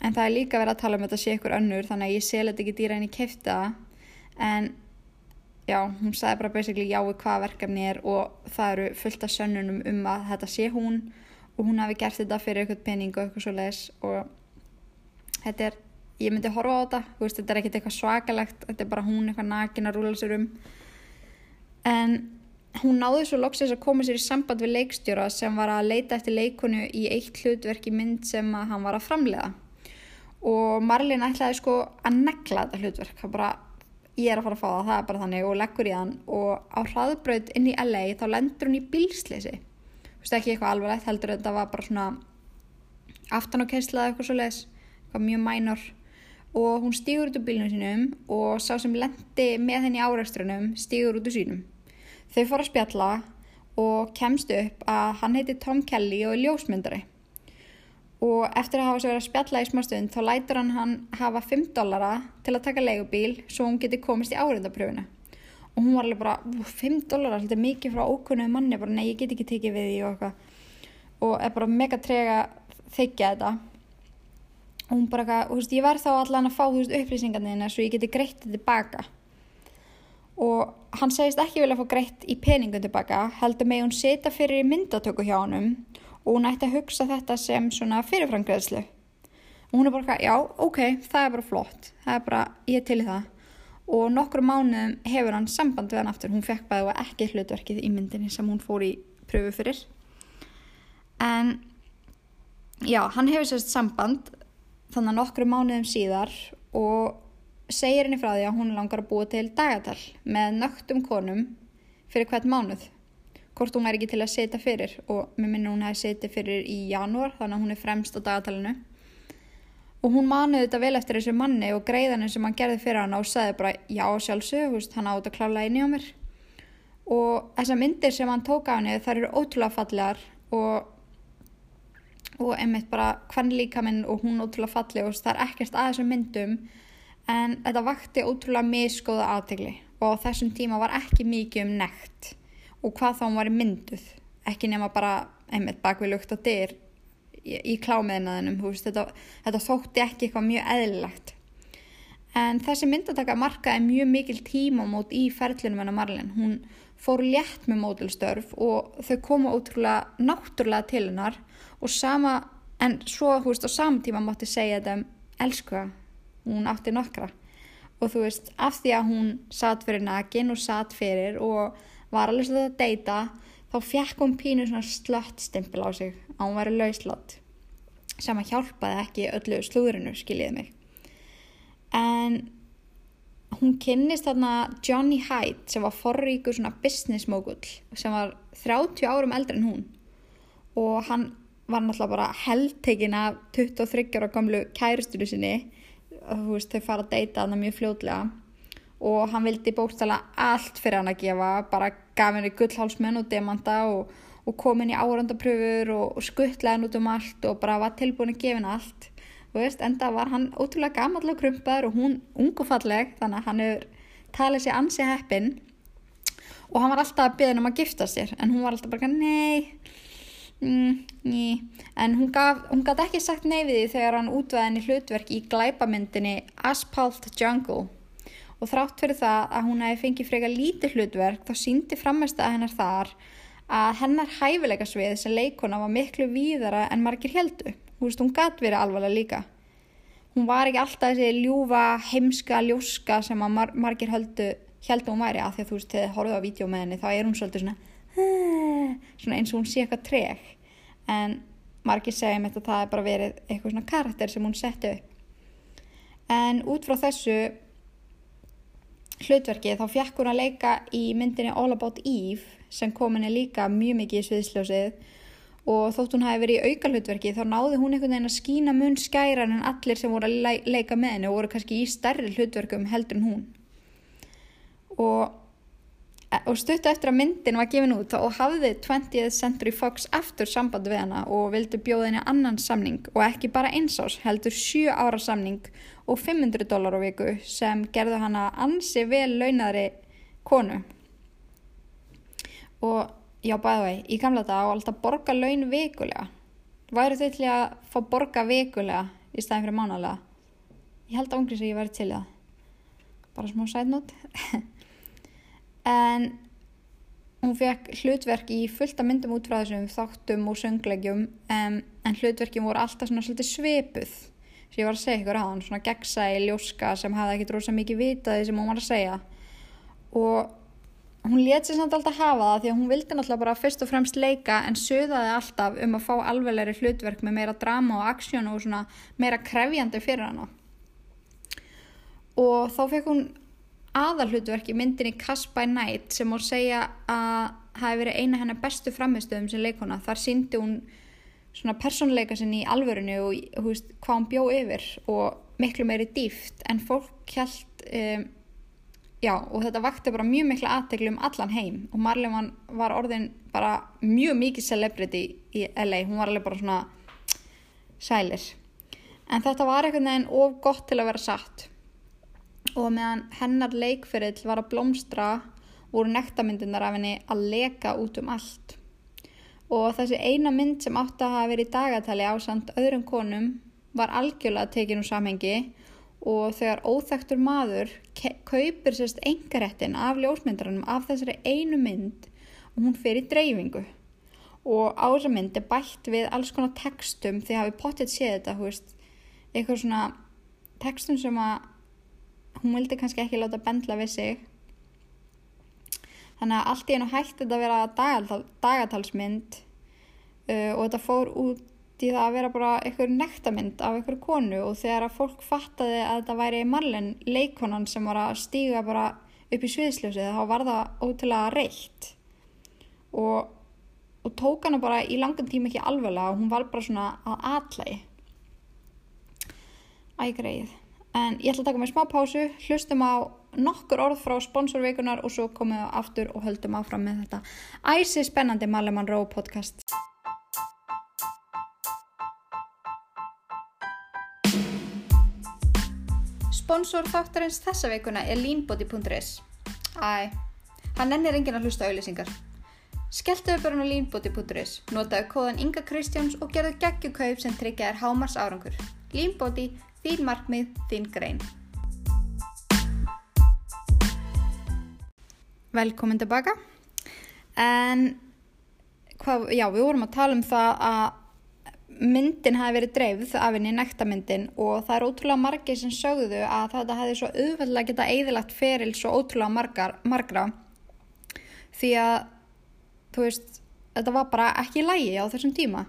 en það er líka verið að tala um þetta sé ykkur önnur þannig að ég sel þetta ekki dýra inn í kefta en já, hún sagði bara basically já við hvað verkefni er og það eru fullt af sönnunum um að þetta sé hún og hún hafi gert þetta fyrir eitthvað pening og eitthvað svo leiðis og þetta er, ég myndi horfa á þetta veist, þetta er ekkert eitthvað svakalegt þetta er bara hún eitthvað nakin að rúla sér um. En hún náði svo loksins að koma sér í samband við leikstjóra sem var að leita eftir leikonu í eitt hlutverki mynd sem hann var að framlega og Marlin ætlaði sko að negla þetta hlutverk, það bara ég er að fara að fá það, það er bara þannig og leggur í hann. Og á hraðbröð inn í LA þá lendur hún í bílsleysi þú veist ekki eitthvað alvarlegt heldur þetta var bara svona aftan á keislað eitthvað svo leiðis eitthvað mjög mænor og hún stýgur út úr bílunum sínum og sá sem lendi með henni áraugstrunum stýgur út úr sínum þau fór að spjalla og kemst upp að hann heiti Tom Kelly og er ljósmyndari. Og eftir að hafa svo verið að spjalla í smá stund þá lætur hann hann hafa 5 dollara til að taka leigubíl svo hún geti komist í árindapröfuna og hún var alveg bara 5 dollara, þetta er mikið frá ókunnuðu manni. Bara nei ég get ekki tekið við því og eitthvað. Og er bara mega trega þykja þetta. Og hún bara þú veist ég verð þá allan að fá þú veist upplýsingarnina svo ég geti greitt þetta tilbaka og hann segist ekki vilja að fá greitt í peningum tilbaka heldur með hún setja fyrir myndatöku hjá hann og hún ætti að hugsa þetta sem svona fyrirframgreðslu og hún er bara, já, ok, það er bara flott það er bara, ég til í það. Og nokkru mánuðum hefur hann samband við hann aftur, hún fekk bæði og ekki hlutverkið í myndinni sem hún fór í pröfu fyrir. En já, hann hefur sérst samband þannig að nokkru mánuðum síðar og segir henni frá því að hún langar að búa til dagatal með nögtum konum fyrir hvert mánuð. Hvort hún er ekki til að setja fyrir og mér minna hún hefði setja fyrir í janúar þannig að hún er fremst á dagatalinu og hún manuði þetta vel eftir þessu manni og greiðanum sem hann gerði fyrir hann og sagði bara já sjálfsög, hann átt að klála eini á mér. Og þessar myndir sem hann tók á henni þar eru ótrúlega fallegar og, og einmitt bara hvern líka minn og hún ótrúlega falleg og það er ekkert að þessum myndum en þetta vakti ótrúlega miskóða aðtegli og á þessum tíma var ekki mikið um nekt og hvað þá hún var í mynduð. Ekki nema bara einmitt bak við lukt á dyr í, í klámiðnaðinum þetta, þetta þótti ekki eitthvað mjög eðlilegt. En þessi myndataka markaði mjög mikil tímamót í ferlunum hennar Marlin hún fór létt með mótilstörf og þau komu ótrúlega náttúrulega til hennar og sama en svo veist á samtíma mátti segja þetta elskuða hún átti nokkra. Og þú veist af því að hún satt fyrir nakin og satt fyrir og var alveg svo þetta að deyta þá fjekk hún pínu svona slött stimpil á sig að hún væri lauslátt sem að hjálpaði ekki öllu slúðurinu skiljiði mig. En hún kynnist þarna Johnny Hyde sem var forríkur svona business mogul sem var 30 árum eldri en hún. Og hann var náttúrulega bara heldtegin af 23 ára gamlu kæristuru sinni veist þau fara að deyta þarna mjög fljóðlega og hann vildi bókstala allt fyrir hann að gefa bara gaf henni gullhálsmenn og demanda og, og kom henni árandapröfur og, og skuttlaði henni út um allt og bara var tilbúin að gefa henni allt. Veist, enda var hann ótrúlega gamall og krumpaður og hún ungufalleg þannig að hann er talið sér ansi heppin og hann var alltaf að byggja um að gifta sér en hún var alltaf bara, nei mm, en hún, hún gaf ekki sagt nei við því þegar hann útveði henni hlutverk í glæpamyndinni Asphalt Jungle og þrátt fyrir það að hún hefði fengið freka lítið hlutverk þá síndi frammestu að hennar þar að hennar hæfileikasvið sem leikona var miklu víðara en margir heldu. Veist, hún gæti verið alvarlega líka. Hún var ekki alltaf þessi ljúfa, heimska, ljóska sem mar margir heldu, heldu hún væri að því að þú veist, þegar þið horfðu á vídeo með henni þá er hún svolítið svona, svona eins og hún sé eitthvað treg. En margir segja mér að það er bara verið eitthvað svona karakter sem hún setti upp. En út frá þessu hlutverki þá fjekk hún að leika í myndinni All About Eve sem kom henni líka mjög mikið í sviðsljósið og þótt hún hafi verið í auka hlutverki þá náði hún einhvern veginn að skína mun skæran en allir sem voru að leika með henni og voru kannski í stærri hlutverkum heldur en hún og, og stuttu eftir að myndin var gefin út og hafði 20th Century Fox eftir sambandi við henni og vildi bjóða henni annan samning og ekki bara eins ás heldur 7 ára samning og 500 dólar á viku sem gerðu hana ansi vel launari konu. Og já bæði vei, í gamla dag á alltaf borga laun vikulega. Væri þau til að fá borga vikulega í staðin fyrir mánalega ég held að ungri sem ég væri til það. Bara smá sætnót en hún fekk hlutverk í fullta myndum út frá þessum þáttum og sönglegjum um, en hlutverkin voru alltaf svona svolítið sveipuð sem ég var að segja ykkur á hann svona gegnsæi ljóska sem hafði dróðs að mikið vitaði sem hún var að segja. Og hún let sér samt alltaf hafa það því að hún vildi náttúrulega bara fyrst og fremst leika en söðaði alltaf um að fá alvegleri hlutverk með meira drama og aksjón og svona meira krefjandi fyrir hana. Og þá fekk hún aðal hlutverk í myndinni Cast by Night sem hún segja að hafi verið eina hennar bestu framistöðum sem leikona þar síndi hún svona personleika sinni í alvörinu og veist, hvað hún bjó yfir og miklu meiri dýft en fólk held um, já og þetta vakti bara mjög mikla aðteglu um allan heim. Og Marley var orðin bara mjög mikið celebrity í LA, hún var alveg bara svona sælir. En þetta var einhvern veginn of gott til að vera satt og meðan hennar leikferill var að blómstra voru nektamyndunar af henni að leka út um allt. Og þessi eina mynd sem átti að hafa verið í dagatali á samt öðrum konum var algjörlega tekin úr samhengi og þegar óþektur maður kaupir sérst engarettin af ljósmyndarannum af þessari einu mynd og hún fer í dreifingu. Og á þessa mynd er bætt við alls konar textum því hafið potið séð þetta veist, eitthvað svona textum sem að hún vildi kannski ekki láta bendla við sig. Þannig að allt í einu hætti þetta að vera dagatal, dagatalsmynd uh, og þetta fór út í það að vera bara einhver nektamind af einhver konu og þegar að fólk fattaði að þetta væri Marlen leikonan sem var að stíga bara upp í sviðsljósið þá var það ótrúlega reitt. Og, og tók hana bara í langan tíma ekki alveglega og hún var bara svona að atlægi ægreið en ég ætla að taka mig smá pásu hlustum á nokkur orð frá sponsorveikunar og svo komum við aftur og höldum áfram með þetta æsi spennandi Maleman Ró podcast Sponsor þáttarins þessa veikuna er leanbody.is Æ, hann ennir engin að hlusta auðlýsingar. Skelltuðu bara á leanbody.is, notaðu kóðan Inga Kristjáns og gerðu geggjukaup sem tryggja þér hámars árangur. Leanbody, þín markmið, þín grein. Velkomin tilbaka. En, hvað, já, við vorum að tala um það að myndin hafi verið dreifð af henni nektarmyndin og það er ótrúlega margir sem sögðu að þetta hefði svo auðveldlega geta eðilagt feril svo ótrúlega margar, margra því að þú veist, þetta var bara ekki lægi á þessum tíma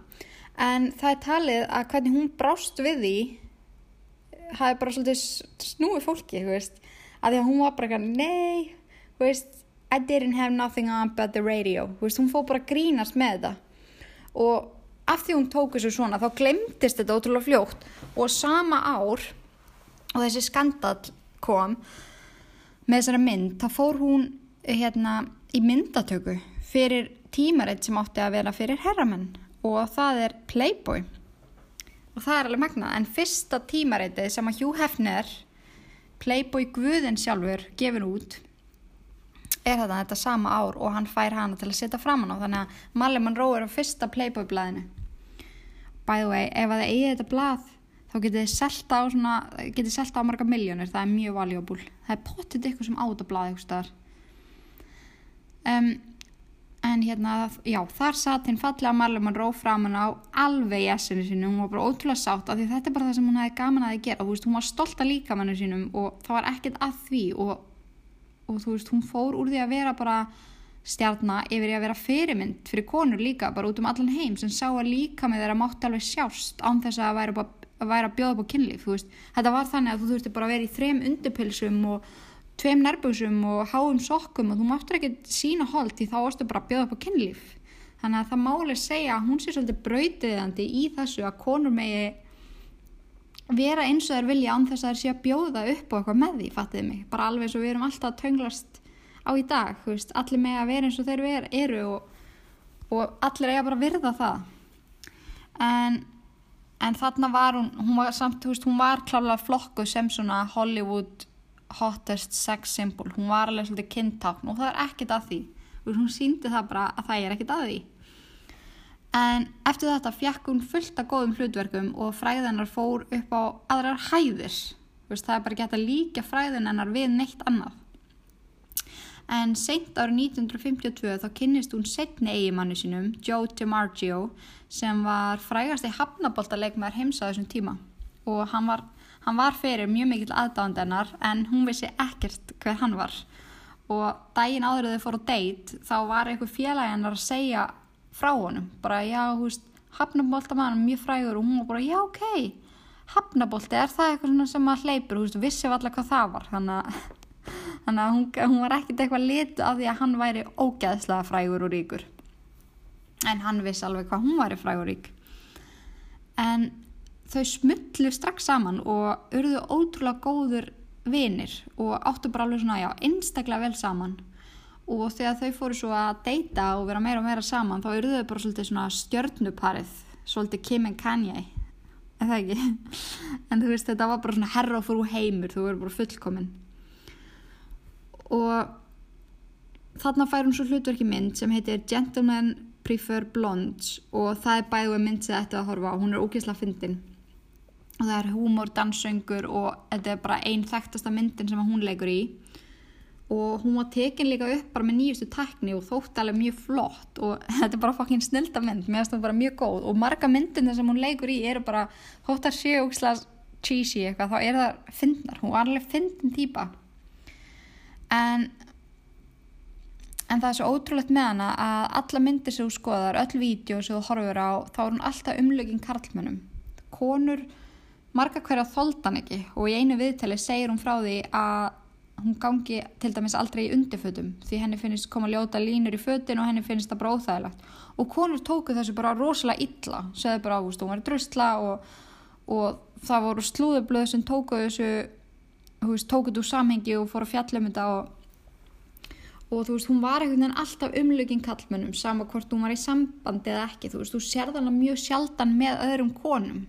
en það er talið að hvernig hún brást við því hafi bara svolítið snúið fólki, að því að hún var bara veist, I didn't have nothing on but the radio, veist, hún fóð bara grínast með þetta. Og af því hún tók þessu svona þá glemtist þetta ótrúlega fljótt. Og sama ár og þessi skandal kom með þessari mynd þá fór hún hérna í myndatöku fyrir tímaritt sem átti að vera fyrir herramenn. Og það er Playboy og það er alveg magnað. En fyrsta tímaritið sem að Hugh Hefner Playboy Guðin sjálfur gefur út er þetta þetta sama ár og hann fær hana til að setja fram hann á. Þannig að Marilyn Monroe er á fyrsta Playboy blaðinu by the way, ef að þið eigið þetta blað þá getið þið selta á svona getið þið selta á marga miljónir, það er mjög valjúbúl það er pottit ykkur sem áta blað ykkur staðar. Um, en hérna, já, þar satt hinn fallega Marilyn Monroe framan á alveg í essinu sínum, hún var bara ótrúlega sátt af því þetta er bara það sem hún hefði gaman að gera. Veist, hún var stolt að líka mannu sínum og það var ekkert að því og, og þú veist, hún fór úr því að vera bara stjarnar yfir að vera fyrirmynd fyrir konur líka, bara út um allan heim sem sá að líka með þeirra mátt alveg sjást án þess að væri, að að bjóða upp á kynlíf, þú veist, þetta var þannig að þú þurfti bara að vera í þrem undirpilsum og tveim nærbúsum og háum sokkum og þú máttur ekki sína hold því þá varstu bara að bjóða upp á kynlíf. Þannig að það máli segja að hún sé svolítið brautriðandi í þessu að konur megi vera eins og þær vilja án þess að þær sé að bjóða upp á eitthvað með því, fattiði mig. Bara alveg eins og við erum alltaf að tönglast á í dag, veist, allir með að vera eins og þeir eru og, og allir eiga bara að virða það. En, en þarna var hún, hún var samt, veist, hún var klálega flokku sem svona Hollywood hottest sex symbol. Hún var alveg svolítið kynntafn og það er ekkit að því. Hún síndi það bara að það er ekkit að því. En eftir þetta fjekk hún fullt af góðum hlutverkum og fræðinar fór upp á aðrar hæðir. Það er bara gett að líka fræðinar við neitt annað. En seint árið 1952 þá kynnist hún setni eigimannu sínum Joe DiMaggio sem var frægast í hafnaboltaleikmaður heims á þessum tíma. Og hann var Hann var fyrir mjög mikill aðdándennar en hún vissi ekkert hver hann var. Og daginn áður þau fór á deitt þá var einhver félagjannar að segja frá honum. Bara já, hú veist, hafnaboltamann er mjög frægur og hún var bara já, ok. Hafnabolti, er það eitthvað sem að hleypur, hú veist, vissi allar hvað það var. Þannig að, þannig að hún, hún var ekkert eitthvað litu af því að hann væri ógæðslega frægur og ríkur. En hann vissi alveg hvað hún væri frægur og rík. En þau smullu strax saman og urðu ótrúlega góður vinir og áttu bara alveg svona, já, einstaklega vel saman. Og þegar þau fóru svo að deyta og vera meira og meira saman þá urðu þau bara svolítið svona stjörnuparið svolítið Kim and Kanye. Eða ekki? En þú veist þetta var bara svona herra og frú heimur þú verður bara fullkominn og þarna fær hún svo hlutverki mynd sem heitir Gentlemen Prefer Blondes og það er bæðið mynd sem þetta að horfa á, hún er ógeðslega fyndin og það er húmor, danssöngur og þetta er bara einn þekktasta myndin sem hún leikur í. Og hún var tekin líka upp bara með nýjustu tekni og þótt alveg mjög flott. Og þetta er bara fokkin snilda mynd. Mér finnst það bara mjög góð. Og marga myndin sem hún leikur í eru bara þótt að séu úkslega cheesy eitthvað þá er það fyndnar, hún var alveg fyndin týpa. En en það er svo ótrúlegt með hana að alla myndir sem þú skoðar, öll vídeo sem þú horfur á þá er hún alltaf umlögin karlmönnum. Konur marga hverja þóldan ekki og í einu viðtali segir hún frá því að hún gangi til dæmis aldrei í undirfötum því henni finnst koma ljóta línur í fötin og henni finnst það bara óþægilegt. Og konur tóku þessu bara rosalega illa segðu bara águst, hún var dröstla og, og það voru slúðublöð sem tóku þessu veist, tóku þetta úr samhengi og fóru að fjallum þetta og, og þú veist, hún var einhvern veginn alltaf umlögin kallmönnum sama hvort hún var í sambandi eða ekki þú veist, þú sérðan mjög sjaldan með öðrum konum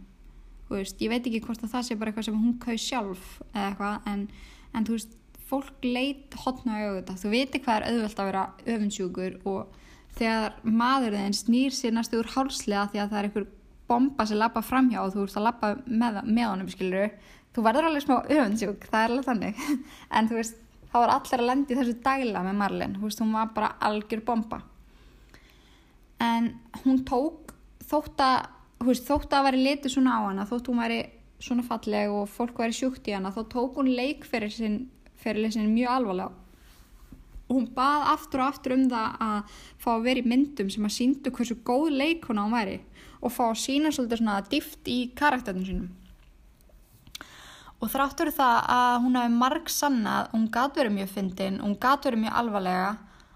veist, ég veit ekki hvort að það sé bara eitthvað sem hún kaus sjálf eða eitthvað en, en þú veist, fólk leit hotna á auðvitað, þú veitir hvað er auðvelt að vera öfunnsjúkur og þegar maður þeim snýr sér næstu úr hálslega því að það er einhver bomba sem lappa framhjá og þú ert að lappa með, með honum, skilur þú verður alveg smá öfunnsjúk, það er alveg þannig. En þú veist, þá var allir að lendi þessu dagla með Marlin, þú veist, hún var bara algjör bomba. En hún tók þótt að veist, þótt að veri litið svona á hana þótt hún veri svona falleg og fólk veri sjúkt í hana þá tók hún leikferðir sin mjög alvarlega. Og hún bað aftur og aftur um það að fá að vera í myndum sem að síndu hversu góð leik hún á hún væri og fá að sína svolítið svona dift í karakterinu sínum. Og þráttur það að hún hafi marg sannað hún gæti verið mjög fyndin hún gæti verið mjög alvarlega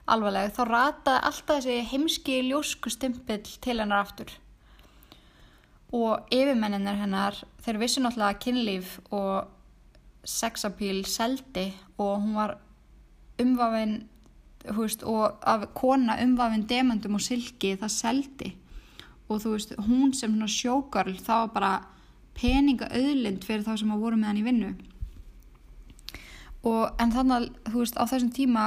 alvarlega þá rataði alltaf þessi heimski ljósku stimpill til hennar aftur og yfirmenninir hennar þeir vissi náttúrulega að kynlíf og sexapíl seldi og hún var umvafin veist, og af kona umvafin demandum og silki það seldi. Og þú veist hún sem sjókarl þá bara peninga auðlind fyrir þá sem að voru með hann í vinnu. Og en þannig að þú veist á þessum tíma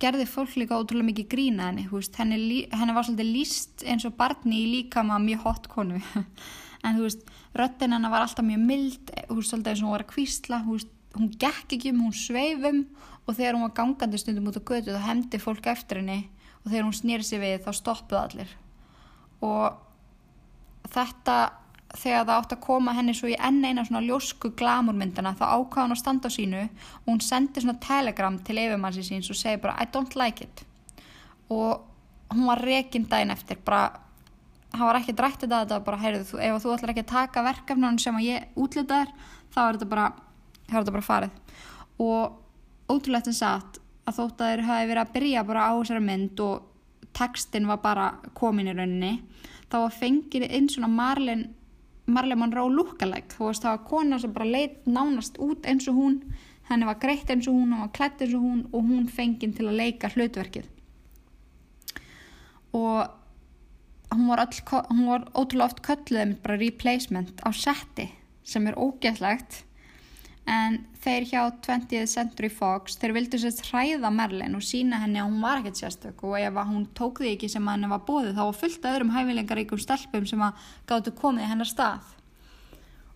gerði fólk líka ótrúlega mikið grína henni veist, henni, henni var svolítið líst eins og barni í líkama mjög hot konu. En þú veist röttin henni var alltaf mjög mild þú veist svolítið eins og hún var að kvísla veist, hún gekk ekki um, hún sveifum og þegar hún var gangandi stundum út á götu þá hendi fólk eftir henni og þegar hún snýri sig við þá stoppuð allir. Og þetta þegar það átt að koma henni svo í enn eina svona ljósku glamurmyndina þá ákvaða hann að standa á sínu og hún sendi svona telegram til yfirmannsi síns og segi bara I don't like it. Og hún var reygin daginn eftir bara, hann var ekki drættið að þetta bara, heyrðu þú, ef þú ætlar ekki að taka verkefnun sem ég útlita þér þá er þetta bara, þá er þetta bara farið. Og ótrúlegt en satt að þótt að þeir hafi verið að byrja bara á þessari mynd og textin var bara komin í rauninni þá fengir inn svona Marlin Marley Monroe lookalike. Þú veist það var kona sem bara leitt nánast út eins og hún. Henni var greitt eins og hún, henni var klætt eins og hún og hún fenginn til að leika hlutverkið. Og hún var, all, hún var ótrúlega oft kölluð bara replacement á setti sem er ógætlegt en þeir hjá 20th Century Fox þeir vildu sérst hræða Merlin og sína henni að hún var ekkert sérstök. Og ef hún tók því ekki sem henni var bóðið þá var fullt öðrum hæfileikaríkum stelpum sem að gáttu komið hennar stað.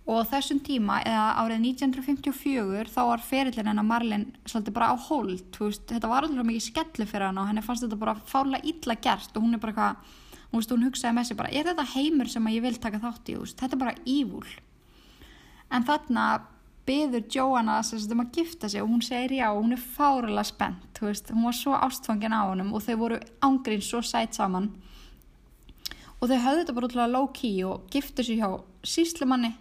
Og þessum tíma eða árið 1954 þá var ferillin hennar Merlin svolítið bara á hold veist, þetta var alltaf mikið skellu fyrir hann og henni fannst þetta bara fála illa gert og hún er bara eitthvað hún, hún hugsaði með sig bara er þetta heimur sem ég vil taka þátt í? Veist, þetta er bara ívúl en þarna byður Joanna um að gifta sig og hún segir já og hún er fáralega spennt veist, hún var svo ástfangin á honum og þau voru ángrín svo sætt saman. Og þau hafði þetta bara útláða low key og giftu sig hjá síslumanni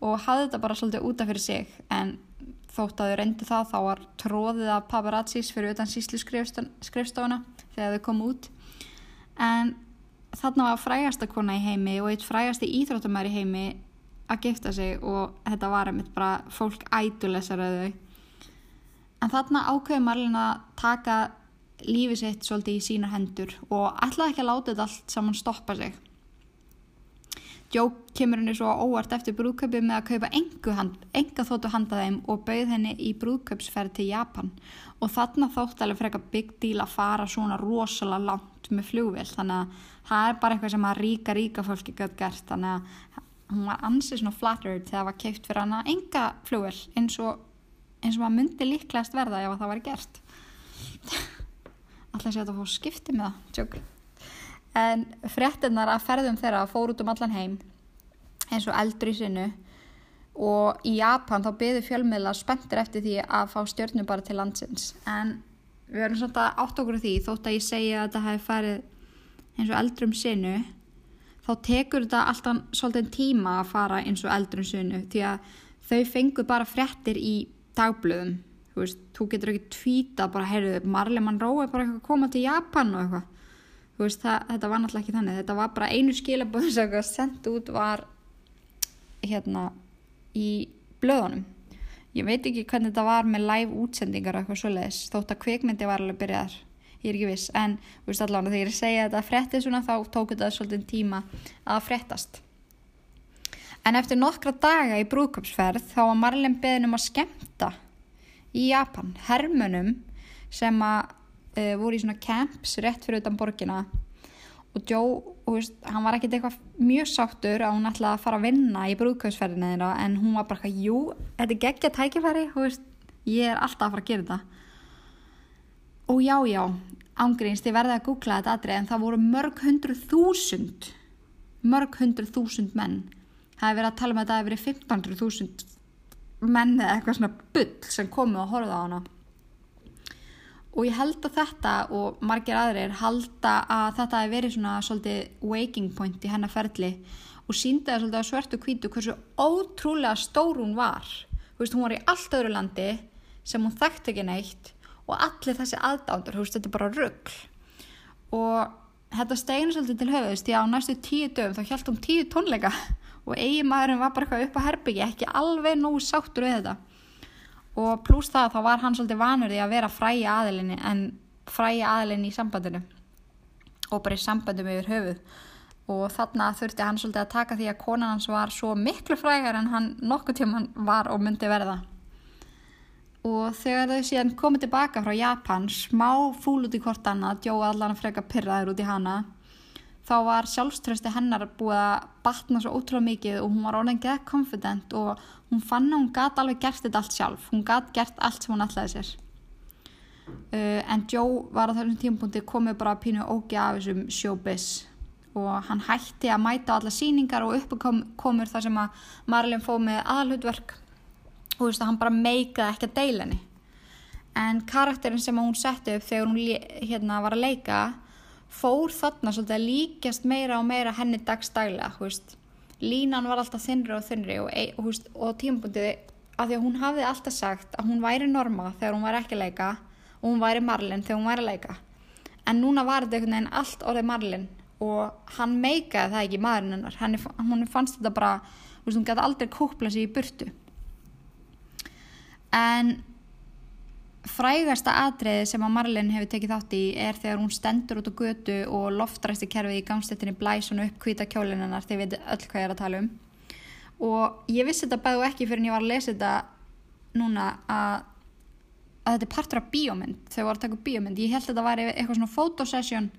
og hafði þetta bara svolítið útaf fyrir sig en þótt að þau reyndi það þá var tróðið af paparazzis fyrir utan síslu skrifstofuna þegar þau komu út. En þarna var frægasta kona í heimi og eitt frægasti íþróttumær í heimi að gifta sig og þetta var einmitt bara fólk ædulesar að þau. En þarna ákveði Marlin að taka lífið sitt svolítið í sína hendur og ætlaði ekki að láta þetta allt saman stoppa sig. Joe kemur henni svo óvart eftir brúðköpið með að kaupa enga, hand, enga þóttu handa þeim og bauð henni í brúðköpsferð til Japan. Og þarna þótt alveg frekar big deal að fara svona rosalega langt með fljóvel þannig að það er bara eitthvað sem að ríka ríka fólki gött gert þannig að hún var ansið svona flattered þegar það var keift fyrir hana enga flugvel eins og eins og maður myndi líklegast verða ef það var gert. Alltaf sé að það fór skipti með það? Tjók. en fréttinnar að ferðum þeirra fór út um allan heim eins og eldri sinu. Og í Japan þá byði fjölmiðla spenntir eftir því að fá stjórnum bara til landsins. En við verðum svona átt okkur því þótt að ég segja að þetta hefði farið eins og eldrum sinu þá tekur þetta alltaf svolítið tíma að fara eins og eldrun sunu því að þau fengu bara frettir í dagblöðum þú veist, þú getur ekki tvíta bara, heyrðu, Marley Monroe er bara eitthvað að koma til Japan og eitthvað. Þú veist, það, þetta var náttúrulega ekki þannig þetta var bara einu skilabóð sem eitthvað sendt út var hérna í blöðunum. Ég veit ekki hvernig þetta var með live útsendingar eitthvað svoleiðis, þótt að kvikmyndi var alveg byrjaðar ég er ekki viss, en veist allavega þegar ég segja þetta frettið svona þá tók þetta svolítið tíma að frettast en eftir nokkra daga í brúðköpsferð þá var Marlin beðin um að skemta í Japan hermunum sem að uh, voru í svona camps rétt fyrir utan borgina. Og Joe, veist, hann var ekkert eitthvað mjög sáttur að hún ætlaði að fara að vinna í brúðköpsferðina þeirra en hún var bara jú, þetta er geggja tækifæri, veist, ég er alltaf að fara að gera þetta og já, já, ángríns, þið verða að googla þetta aðrið en það voru mörg hundru þúsund mörg hundru þúsund menn. Það hefur verið að tala um að það hefur verið 15.000 menn eða eitthvað svona bull sem komu og horfða á hana. Og ég held að þetta og margir aðrir halda að þetta hefur verið svona svolítið waking point í hennar ferli og síndi það svolítið á svörtu kvítu hversu ótrúlega stór hún var. Þú veist, hún var í allt öðru landi sem hún þekkt ekki neitt og allir þessi aðdándur, þú veist, þetta er bara ruggl og þetta steinu svolítið til höfðist, því að á næstu tíu dögum þá hjálptum tíu tónleika og eigi maðurinn var bara eitthvað upp á herbyggi ekki alveg nógu sáttur við þetta. Og pluss það þá var hann svolítið vanur því að vera fræi aðilinni en fræi aðilinni í sambandinu og bara í sambandum yfir höfuð. Og þarna þurfti hann svolítið að taka því að konan hans var svo miklu frægar en hann nokkuð tíman var og myndi verða og þegar þau síðan komið tilbaka frá Japan smá fúl út í hvort annað djóða allan að freka pyrraður út í hana. Þá var sjálfströsti hennar búið að batna svo ótrúlega mikið og hún var orðin geða confident og hún fann að hún gæti alveg gert þetta allt sjálf. Hún gæti gert allt sem hún ætlaði sér. Uh, en Joe var á þessum tímapunkti komið bara að pínu ógi af þessum showbiz. Og hann hætti að mæta alla síningar og uppkomur þar sem að Marilyn fóð með aðalhutverk og þú veist að hann bara meikaði ekki að deila henni. En karakterin sem hún setti upp þegar hún hérna var að leika fór þarna svolítið að líkjast meira og meira henni veist. línan var alltaf þinnri og þinnri og, og, og tímabundið að því að hún hafði alltaf sagt að hún væri norma þegar hún væri ekki að leika og hún væri Marlin þegar hún væri að leika. En núna var þetta einhvern veginn allt orðið Marlin og hann meikaði það ekki maðurinn hennar. Hún fannst þetta bara hún gæti aldrei kúpla sér í burtu en frægasta atriði sem að Marlin hefur tekið þátt í er þegar hún stendur út á götu og loftræsti kerfið í gangstettinni blæsun upp hvita kjólinennar þegar við veitum öll hvað ég er að tala um. Og ég vissi þetta bæðu ekki fyrir en ég var að lesa þetta núna að að þetta er partur af bíómynd þau voru að taka bíómynd, ég held að þetta var eitthvað svona fotosession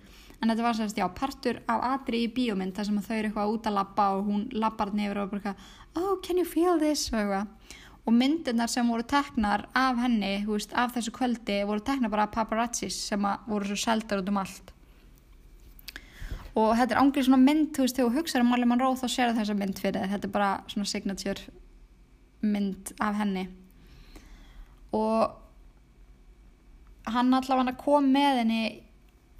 en þetta var sérst já partur af atri í bíómynd þar sem þau eru eitthvað út að lappa og hún lappar nefnir og bara oh can you feel this? og eitthvað og myndirnar sem voru teknar af henni veist, af þessu kvöldi voru teknar bara paparazzis sem voru svo seldar út um allt. Og þetta er ángrið svona mynd þú veist þegar þú hugsaður um mann róð þá sér þessa mynd fyrir þetta er bara svona signature mynd af henni. Og hann allavega kom með henni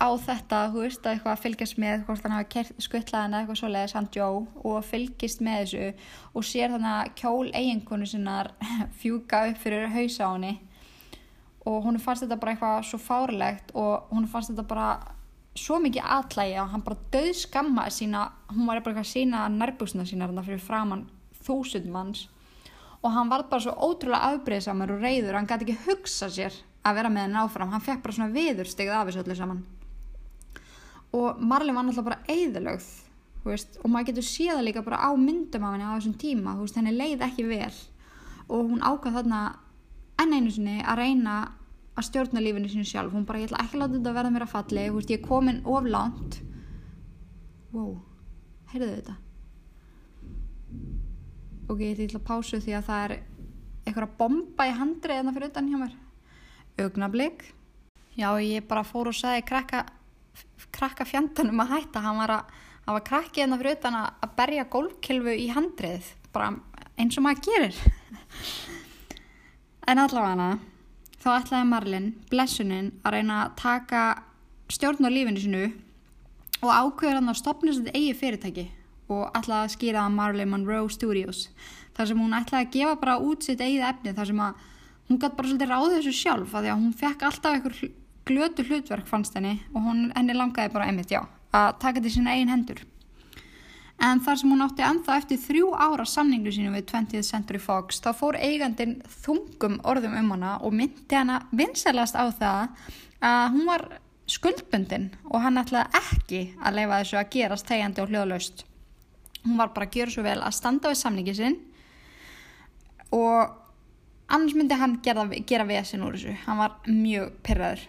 á þetta, þú veist, að eitthvað fylgjast með hvort hann hafi skuttlaðan eða eitthvað svoleiðis hann Joe og fylgjast með þessu og sér þannig að kjól eiginkonu sinnar fjúka upp fyrir hausa á henni. Og hún fannst þetta bara eitthvað svo fárlegt og hún fannst þetta bara svo mikið aðlægi og hann bara döð skamma sína, hún var eitthvað sína nærbúsna sína fyrir framann þúsund manns. Og hann var bara svo ótrúlega afbreyðsamur og reyður hann gæti ekki hugsa sér að vera með henni áfram. Hann fekk bara svona viður stegið af þessu öllu saman og Marley var náttúrulega bara eðalögð og maður getur séða líka bara á myndum af henni á þessum tíma veist, henni leið ekki vel. Og hún ákvað þarna enn einu sinni að reyna að stjórna lífinu sinu sjálf. Hún bara ég ætla ekki að láta þetta verða mér að falli veist, ég er komin oflánt wow, heyrðu þetta? Ok, ég ætla að pásu því að það er eitthvað bomba í handrið en það fyrir utan hjá mér. Augnablík já ég bara fór og sagði krakka krakka fjandanum að hætta. Hann var að það var krakkið en það fyrir utan að berja gólkilfu í handrið bara eins og maður gerir. En allavega þá ætlaði Marlin blessunin að reyna að taka stjórn á lífinu sinu og ákveður hann að stopna þetta eigi fyrirtæki og ætlaði að skýra að Marlin Monroe Studios þar sem hún ætlaði að gefa bara út sitt eigið efni þar sem að hún gæti bara svolítið ráðið þessu sjálf að því að hún fekk alltaf einhver glötu hlutverk fannst henni og hún, henni langaði bara einmitt, já, að taka til sína eigin hendur. En þar sem hún átti ennþá eftir þrjú ára samningu sínu við 20th Century Fox, þá fór eigandin þungum orðum um hana og myndi hana vinselast á það að hún var skuldbundin og hann ætlaði ekki að leifa þessu að gerast þegjandi og hljóðlaust. Hún var bara að gera svo vel að standa við samningi sinn og annars myndi hann gera, gera vesin úr þessu. Hann var mjög pyrraður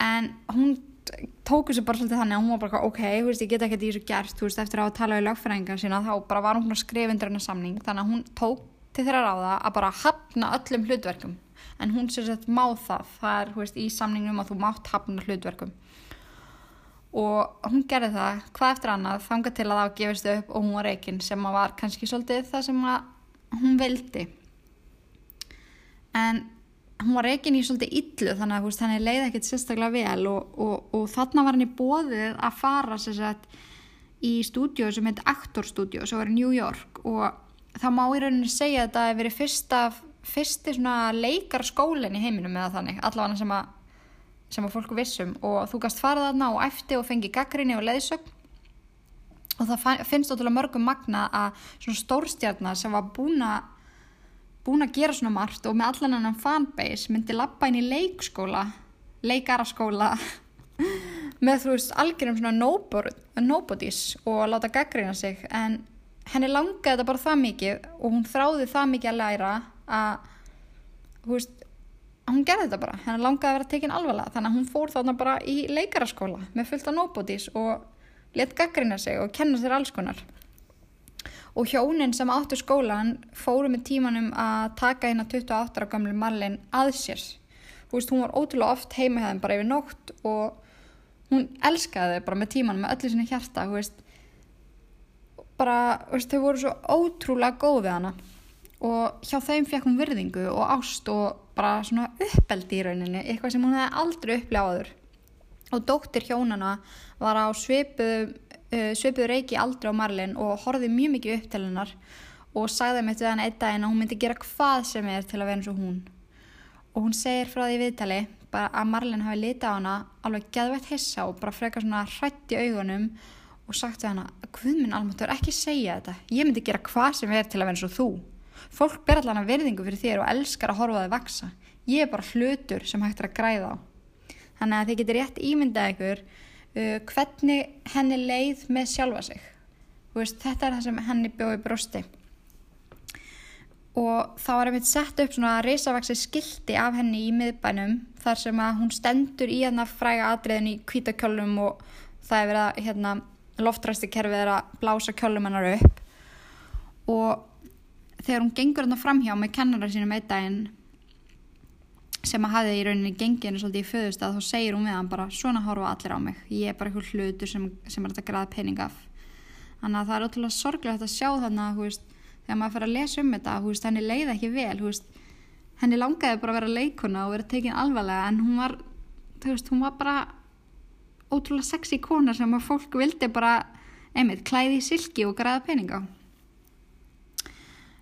en hún tók þessu bara svolítið þannig að hún var bara ok, veist, ég get ekki því þessu gert veist, eftir að tala í lögfræðingar sína þá bara var hún skrifundur hennar samning. Þannig að hún tók til þeirra ráða að bara hafna öllum hlutverkum. En hún sér sett má það. Það er veist, í samningnum að þú mátt hafna hlutverkum. Og hún gerði það hvað eftir annað þanga til að það gefist upp og hún var reygin sem var kannski svolítið það sem hún vildi. En hún var reygin í svolítið illu þannig að veist, henni leiði ekkert sérstaklega vel og, og, og þarna var henni bóðið að fara sagt, í stúdíu sem heit Actor Studio sem var í New York. Og það má í rauninni segja að þetta hefur verið fyrsta, fyrsti leikarskólinn í heiminum eða þannig allavega sem að, sem að fólku vissum. Og þú gast farað þarna og eftir og fengi gaggrinni og leiðsögn. Og það finnst ótrúlega mörgum magna að svona stórstjarnar sem var búin að búin að gera svona margt og með allan annan fanbase myndi lappa inn í leikskóla leikaraskóla með þú veist algjörum svona nobodies og láta gaggrina sig. En henni langaði þetta bara það mikið og hún þráði það mikið að læra að þú veist hún gerði þetta bara, henni langaði að vera tekin alvarlega. Þannig að hún fór þarna bara í leikaraskóla með fullt af nobodies og let gaggrina sig og kenna sér alls konar og hjónin sem áttu skólan fóru með tímanum að taka hérna 28 ára gamlu Marlin að sér. Þú veist, hún var ótrúlega oft heima hefðin bara yfir nótt og hún elskaði þau bara með tímanum með öllu sinni hjarta þú veist. Bara, þú veist, þau voru svo ótrúlega góð við hana. Og hjá þeim fekk hún virðingu og ást og bara svona uppeldi í rauninni eitthvað sem hún hefði aldrei upplegaður og dóttir hjónana var á svipuðu uh, svipuðu reiki aldrei á Marlin og horfið mjög mikið upp til hennar og sagði með þetta einn daginn að hún myndi gera hvað sem er til að vera eins og hún. Og hún segir frá því viðtali bara að Marlin hafi litið á hana alveg geðveitt hissa og bara frekar svona hrætt í augunum og sagt við hana hvað minn almatur ekki segja þetta. Ég myndi gera hvað sem er til að vera eins og þú. Fólk ber allan að verðingu fyrir þér og elskar að horfa það vaksa ég er bara hlutur sem hægt er að græða á þannig að þið getur rétt ímyndað ykkur uh, hvernig henni leið með sjálfa sig. Veist, þetta er það sem henni bjóði brosti og þá var einmitt sett upp svona risavaksi skildi af henni í miðbænum þar sem að hún stendur í hérna fræga atriðin í kvítakjölum og það er verið að hérna, loftræsti kerfið er að blása kjölum hennar upp. Og þegar hún gengur hérna framhjá með kennarar sínum einn daginn sem að hafi í rauninni gengið henni svolítið í föðustad þá segir hún við hann bara svona horfa allir á mig. Ég er bara einhver hlutur sem, sem er að græða pening af. Þannig að það er ótrúlega sorglega að sjá þannig að veist, þegar maður fyrir að lesa um þetta veist, henni leiði ekki vel veist, henni langaði bara að vera leikuna og vera tekin alvarlega en hún var hún var bara ótrúlega sexy kona sem að fólk vildi bara einmitt klæði í silki og græða peninga.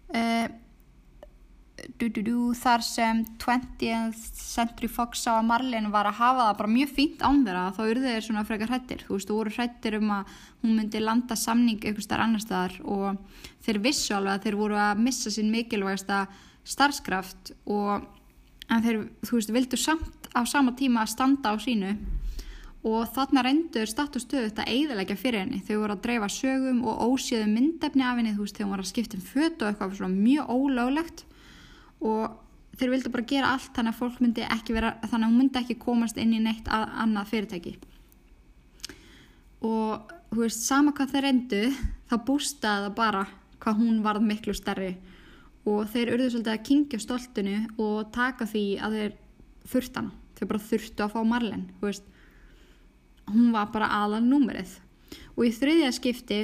Uh, du, du, du, þar sem 20th Century Fox sá að Marlene var að hafa það bara mjög fínt án þeirra þá urðu þeir svona frekar hrættir þú veist, þú voru hrættir um að hún myndi landa samning eitthvað starf annar staðar og þeir vissu alveg að þeir voru að missa sín mikilvægsta starfskraft og en þeir, þú veist, vildu samt á sama tíma að standa á sínu og þarna reyndur statustöðu þetta eiðilegja fyrir henni. Þau voru að dreifa sögum og ósíðu myndefni af henni þú veist, þau voru að skipta um fötu og eitthvað svona mjög ólöglegt og þeir vildi bara gera allt þannig að fólk myndi ekki vera þannig að hún myndi ekki komast inn í neitt að, annað fyrirtæki. Og þú veist, sama hvað þeir reyndu þá bústaði það bara hvað hún varð miklu stærri. Og þeir urðu svolítið að kingja stoltinu og taka því að þeir þurftana, þeir bara þurftu að fá Marlen, veist. Hún var bara aðal númerið. Og í þriðja skipti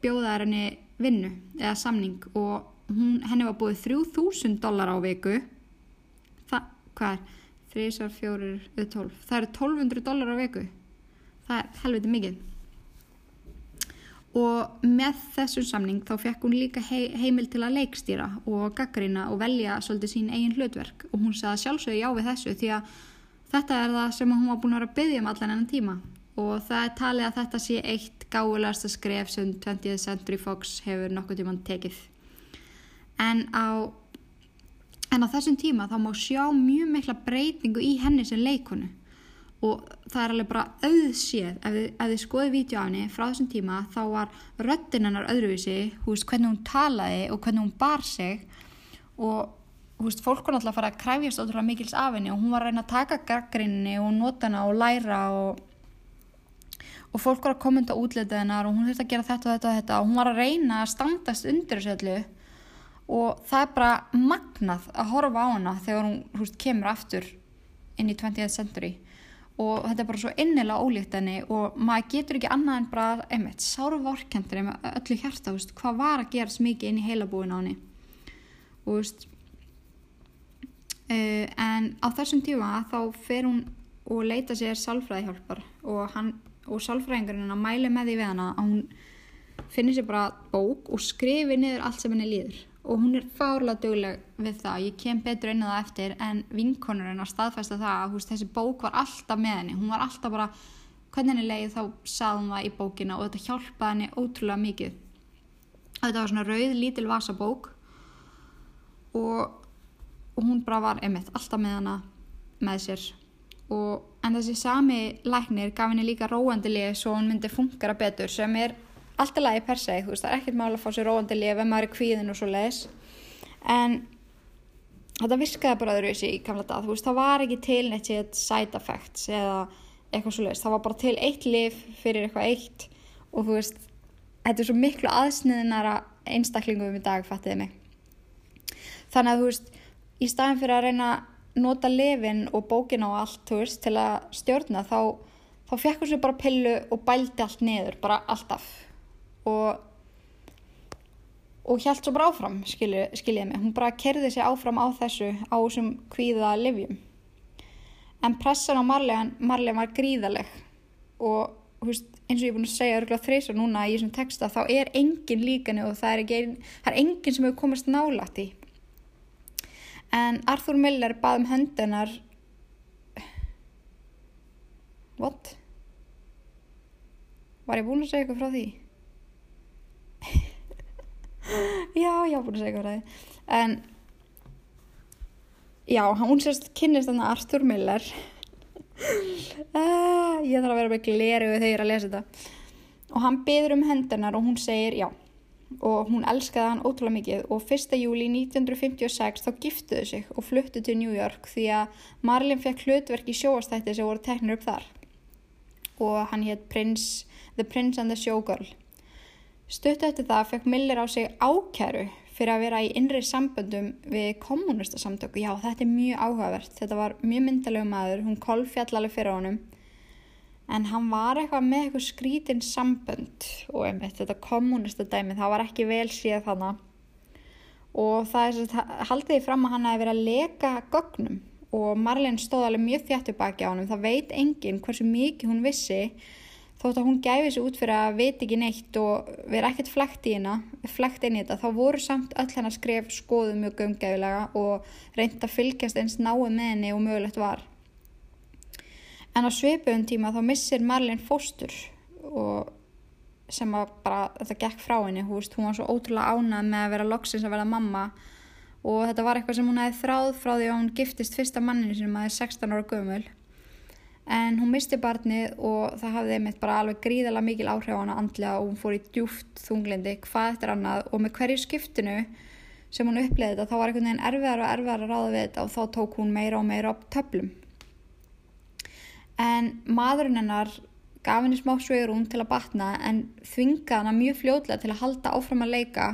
bjóðaði henni vinnu eða samning og hún, henni var búið 3000 dólar á viku. Það, hvað? Er 3, 4, 12 það eru 1200 dólar á viku. Það er helviti mikið. Og með þessum samning þá fekk hún líka hei, heimil til að leikstýra og gaggarina og velja svolítið sín eigin hlutverk. Og hún sagði sjálfsögði já við þessu því að þetta er það sem hún var búin að vera að byggja um allan enn tíma. Og það er talið að þetta sé eitt gáðulegasta skref sem 20th Century Fox hefur nokkuð tíman tekið en á, en á þessum tíma þá má sjá mjög mikla breytingu í henni sem leikonu. Og það er alveg bara auðséð ef þið, þið skoðið vítjá á henni frá þessum tíma þá var röttin hennar öðruvísi húst, hvernig hún talaði og hvernig hún bar sig. Og húst, fólk var náttúrulega að fara að kræfjast ótrúlega mikils af henni og hún var að reyna að taka gaggrinni og nota hana og læra og, og fólk var að kommenta útlitið hennar og hún þurfti að gera þetta og þetta og þetta og hún var að reyna að standast undir þessu öllu og það er bara magnað að horfa á hana þegar hún húst, kemur aftur inn í 20th century. Og þetta er bara svo innilega ólíkt henni og maður getur ekki annað en bara einmitt sárvorkendur með öllu hjarta húst, hvað var að gera smikið inn í heilabúin á henni. Og húst uh, en á þessum tíma þá fer hún og leita sér sálfræðihjálpar og, og sálfræðingurinn að mæli með því við hana að hún finnir sér bara bók og skrifi niður allt sem henni líður og hún er fárlega dögleg við það. Ég kem betur inn á það eftir en vinkonurinn að staðfesta það að þessi bók var alltaf með henni. Hún var alltaf bara, hvernig henni leið þá hún það í bókina og þetta hjálpaði henni ótrúlega mikið. Þetta var svona rauð lítil vasabók og, og hún bara var einmitt alltaf með hana með sér. Og, en þessi sami læknir gaf henni líka róandi lið svo hún myndi funkara betur sem er alltaf lagi per se, þú veist, það er ekkert mála að fá sér róandi lið ef maður er kvíðin og svo leiðis en þetta virkaði bara öðruvísi í gamla dag, þú veist, það var ekki til neitt sér side effects eða eitthvað svo leiðis, það var bara til eitt lif fyrir eitthvað eitt og þú veist, þetta er svo miklu aðsniðinara einstaklingum í dag, fattiði mig. Þannig að þú veist, í staðin fyrir að reyna að nota lifin og bókin og allt, þú veist, til að stjórna, þá, þá fekk hún sér bara pillu og bældi allt niður, bara alltaf. Og og hjælt svo bara áfram, skiljiði skilji mig. Hún bara kerði sig áfram á þessu, á þessum kvíða livjum. En pressan á Marlegan, Marlegan var gríðaleg og veist, eins og ég er búin að segja örgulega þreysar núna í þessum texta, þá er engin líkanu og það er, ekki, það er engin sem hefur komast nálægt í. En Arthur Miller bað um höndunar What? Var ég búin að segja eitthvað frá því? já, já, búin að segja frá því. En já, hún sérst kynist þannig Arthur Miller uh, ég þarf að vera með gleru þegar ég er að lesa þetta og hann byður um hendunar og hún segir já og hún elskaði hann ótrúlega mikið og 1. júli 1956 þá giftuðu sig og fluttu til New York því að Marlin fekk hlutverk í sjóastætti sem voru teknir upp þar og hann hétt The Prince and the Showgirl Stuttu eftir það fekk Miller á sig ákæru fyrir að vera í innri samböndum við kommunista-samtöku. Já, þetta er mjög áhugavert. Þetta var mjög myndalegu maður, hún kolfjallalegi fyrir honum. En hann var eitthvað með eitthvað skrítinn sambönd og einmitt þetta kommunista-dæmi, það var ekki vel síðan þannig. Og það svo, haldið því fram að hann hefði verið að leka gögnum og Marlene stóð alveg mjög þjættu baki á hann. Það veit enginn hversu mikið hún vissi þótt að hún gæfi sér út fyrir að veit ekki neitt og vera ekkert flækt í hérna, flækt inn í þetta, þá voru samt öll hennar skref skoðu mjög gömgæfilega og reynda að fylgjast eins náið með henni og mögulegt var. En á sveipuðum tíma þá missir Marlene fóstur og sem að bara þetta gekk frá henni, hún, hún var svo ótrúlega ánað með að vera loksins að vera mamma og þetta var eitthvað sem hún hefði þráð frá því að hún giftist fyrsta manninu sem að er 16 ára gömul en hún misti barnið og það hafði einmitt bara alveg gríðala mikil áhrif á hana andlega og hún fór í djúft þunglindi hvað eftir annað. Og með hverju skiptinu sem hún uppleiði þetta þá var einhvern veginn erfiðar og erfiðar að ráða við þetta og þá tók hún meira og meira á töflum. En maðurinn hennar gaf henni smá svegrún til að batna en þvingaði hana mjög fljóðlega til að halda áfram að leika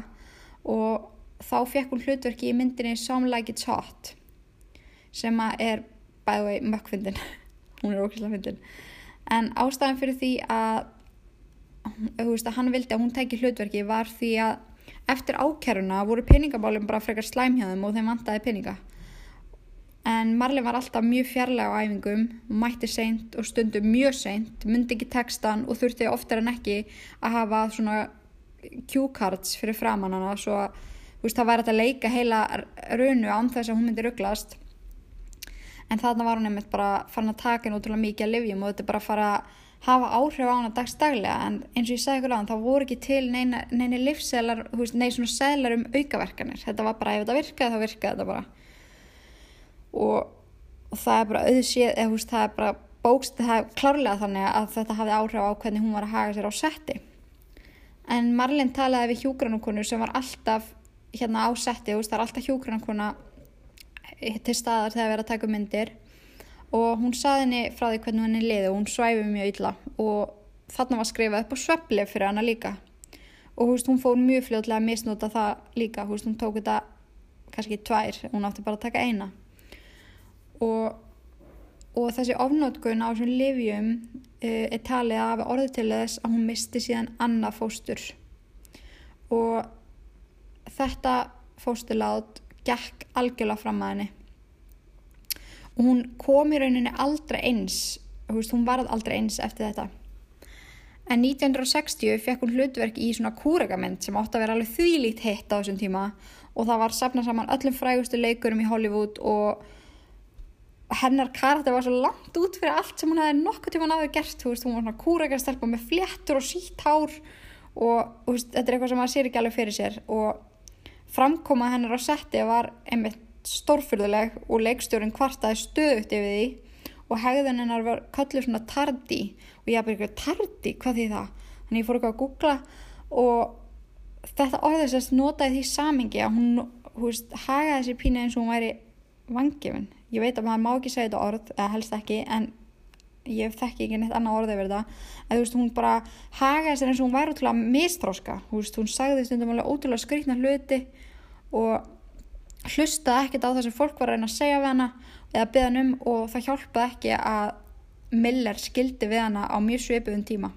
og þá fekk hún hlutverki í myndinni Some Like It's Hot sem er bæði mökkfindin hún er ókvæmlega fyndin. En ástæðan fyrir því að þú veist að hann vildi að hún teki hlutverki var því að eftir ákjæruna voru peningabálum bara frekar slæmhjáðum og þeim vantaði peninga. En Marley var alltaf mjög fjarlæg á æfingum mætti seint og stundum mjög seint myndi ekki textan og þurfti oftar en ekki að hafa svona cue cards fyrir framann hana svo að það væri að leika heila raunu án þess að hún myndi rugglast en þarna var hún einmitt bara farin að taka henni útrúlega mikið að livjum og þetta er bara að fara að hafa áhrif á hana dagstaglega en eins og ég sagði ykkur á hann þá voru ekki til neina, neina livselar, neina svona seglar um aukaverkanir, þetta var bara ef þetta virkaði þá virkaði þetta bara. Og, og það er bara auðsíð, eða veist það er bara bókst, það er klárlega þannig að þetta hafði áhrif á hvernig hún var að haga sér á setti. En Marlin talaði við hjúgrannukonu sem var alltaf hérna á setti, veist það er alltaf hjúgrannukona til staðar þegar við erum að taka myndir. Og hún saði henni frá því hvernig henni liði og hún svæfi mjög illa. Og þarna var skrifað upp á svepli fyrir hana líka. Og húst, hún fór mjög fljóðlega að misnúta það líka. Húst, hún tók þetta kannski tvær hún átti bara að taka eina. Og, og þessi ofnótkun á þessum livjum uh, er talið af orðið til þess að hún misti síðan annað fóstur. Og þetta fósturlát gekk algjörlega fram að henni. Og hún kom í rauninni aldrei eins veist, hún varð aldrei eins eftir þetta. En 1960 fekk hún hlutverk í svona kúregament sem átti að vera alveg þvílít hitt á þessum tíma. Og það var safnað saman öllum frægustu leikurum í Hollywood og hennar karakter var svo langt út fyrir allt sem hún hefði nokkuð tíma náðu gert veist, hún var svona kúregastelpa með fléttur og sítt hár og veist, þetta er eitthvað sem maður sér ekki alveg fyrir sér. Og Framkoma hennar á setti var einmitt stórfyrðuleg og leikstjórin kvartaði stöðugt yfir því og hegðun hennar var kölluð svona tardi og ég hafði eitthvað tardi, hvað því það? Þannig ég fór eitthvað að googla og þetta orðið sérst notaði því samingi að hún, hún veist, hagaði sér pínu eins og hún væri vangifin. Ég veit að maður má ekki segja þetta orð, eða helst ekki, en ég þekki ekki neitt annað orðið verið það. En þú veist, hún bara hagaði sér eins og hún væri ótrúlega mistróska. Þú veist, hún sagði stundum alveg ótrúlega skrýtna hluti og hlustaði ekkert á það sem fólk var að reyna að segja við hana eða byggja hann um og það hjálpaði ekki að Miller skildi við hana á mjög svipuðum tíma.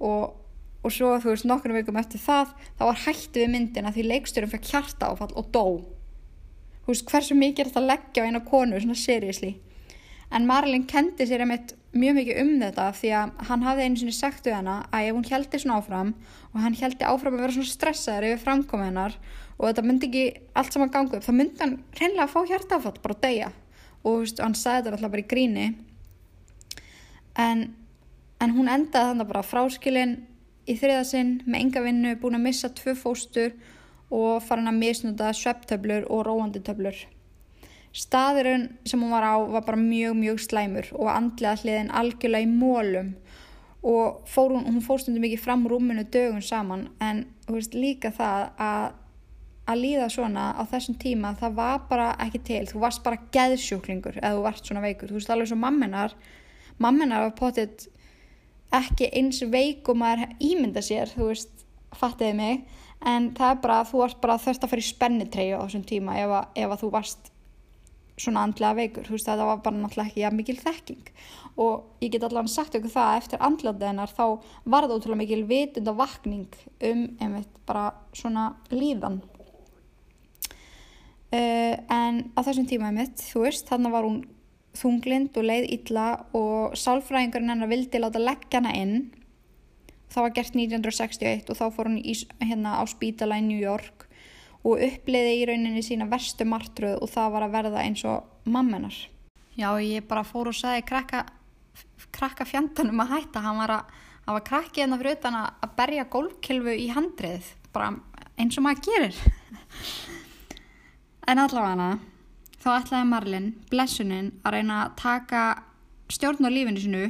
Og, og svo þú veist nokkur veikum eftir það þá var hætti við myndina því leikstjórum fekk hjarta áfall og dó. Þú veist hversu mikið er þetta að leggja á eina konu svona seriously en Marlin kendi sér einmitt mjög mikið um þetta því að hann hafði einu sinni sagt við hana að ef hún heldi svona áfram og hann heldi áfram að vera svona stressaður yfir framkomið hennar og þetta myndi ekki allt saman gangu upp þá myndi hann reynlega að fá hjartafall bara að deyja og veist, hann sagði þetta alltaf bara í gríni en, en hún endaði þannig bara fráskilin í þriðasinn með enga vinnu, búin að missa tvö fóstur og farin að misnúta svepptöflur og róanditöflur. Staðurinn sem hún var á var bara mjög, mjög slæmur og andlega hliðin algjörlega í mólum og fór hún, hún fórstundi mikið fram rúminu dögun saman en veist, líka það að að líða svona á þessum tíma það var bara ekki til, þú varst bara geðsjúklingur eða þú varst svona veikur, þú veist alveg svo mamminar mamminar var potið ekki eins veik og maður ímynda sér, þú veist fattiði mig, en það er bara þú varst bara þörst að fara í spennitreyju á þessum tíma ef að, ef að þú varst svona andlega veikur, þú veist það var bara náttúrulega ekki ja, mikil þekking. Og ég get allavega sagt ykkur það eftir andlega hennar þá var það ótrúlega mikil vitund og vakning um einmitt bara svona líðan. Uh, en á þessum tímaði mitt, þú veist, þannig var hún þunglind og leið illa og sálfræðingurinn hennar vildi láta leggja hana inn. Það var gert 1961 og þá fór hún í, hérna á spítala í New York og uppliði í rauninni sína verstu martruð og það var að verða eins og mammenar. Já, ég bara fór og sagði krakka, krakka fjandanum að hætta. Hann var að, hann var krakkið hérna fyrir utan að berja gólkilfu í handrið, bara eins og maður gerir. En allavega þá ætlaði Marlin, blessunin, að reyna að taka stjórn á lífinu sinu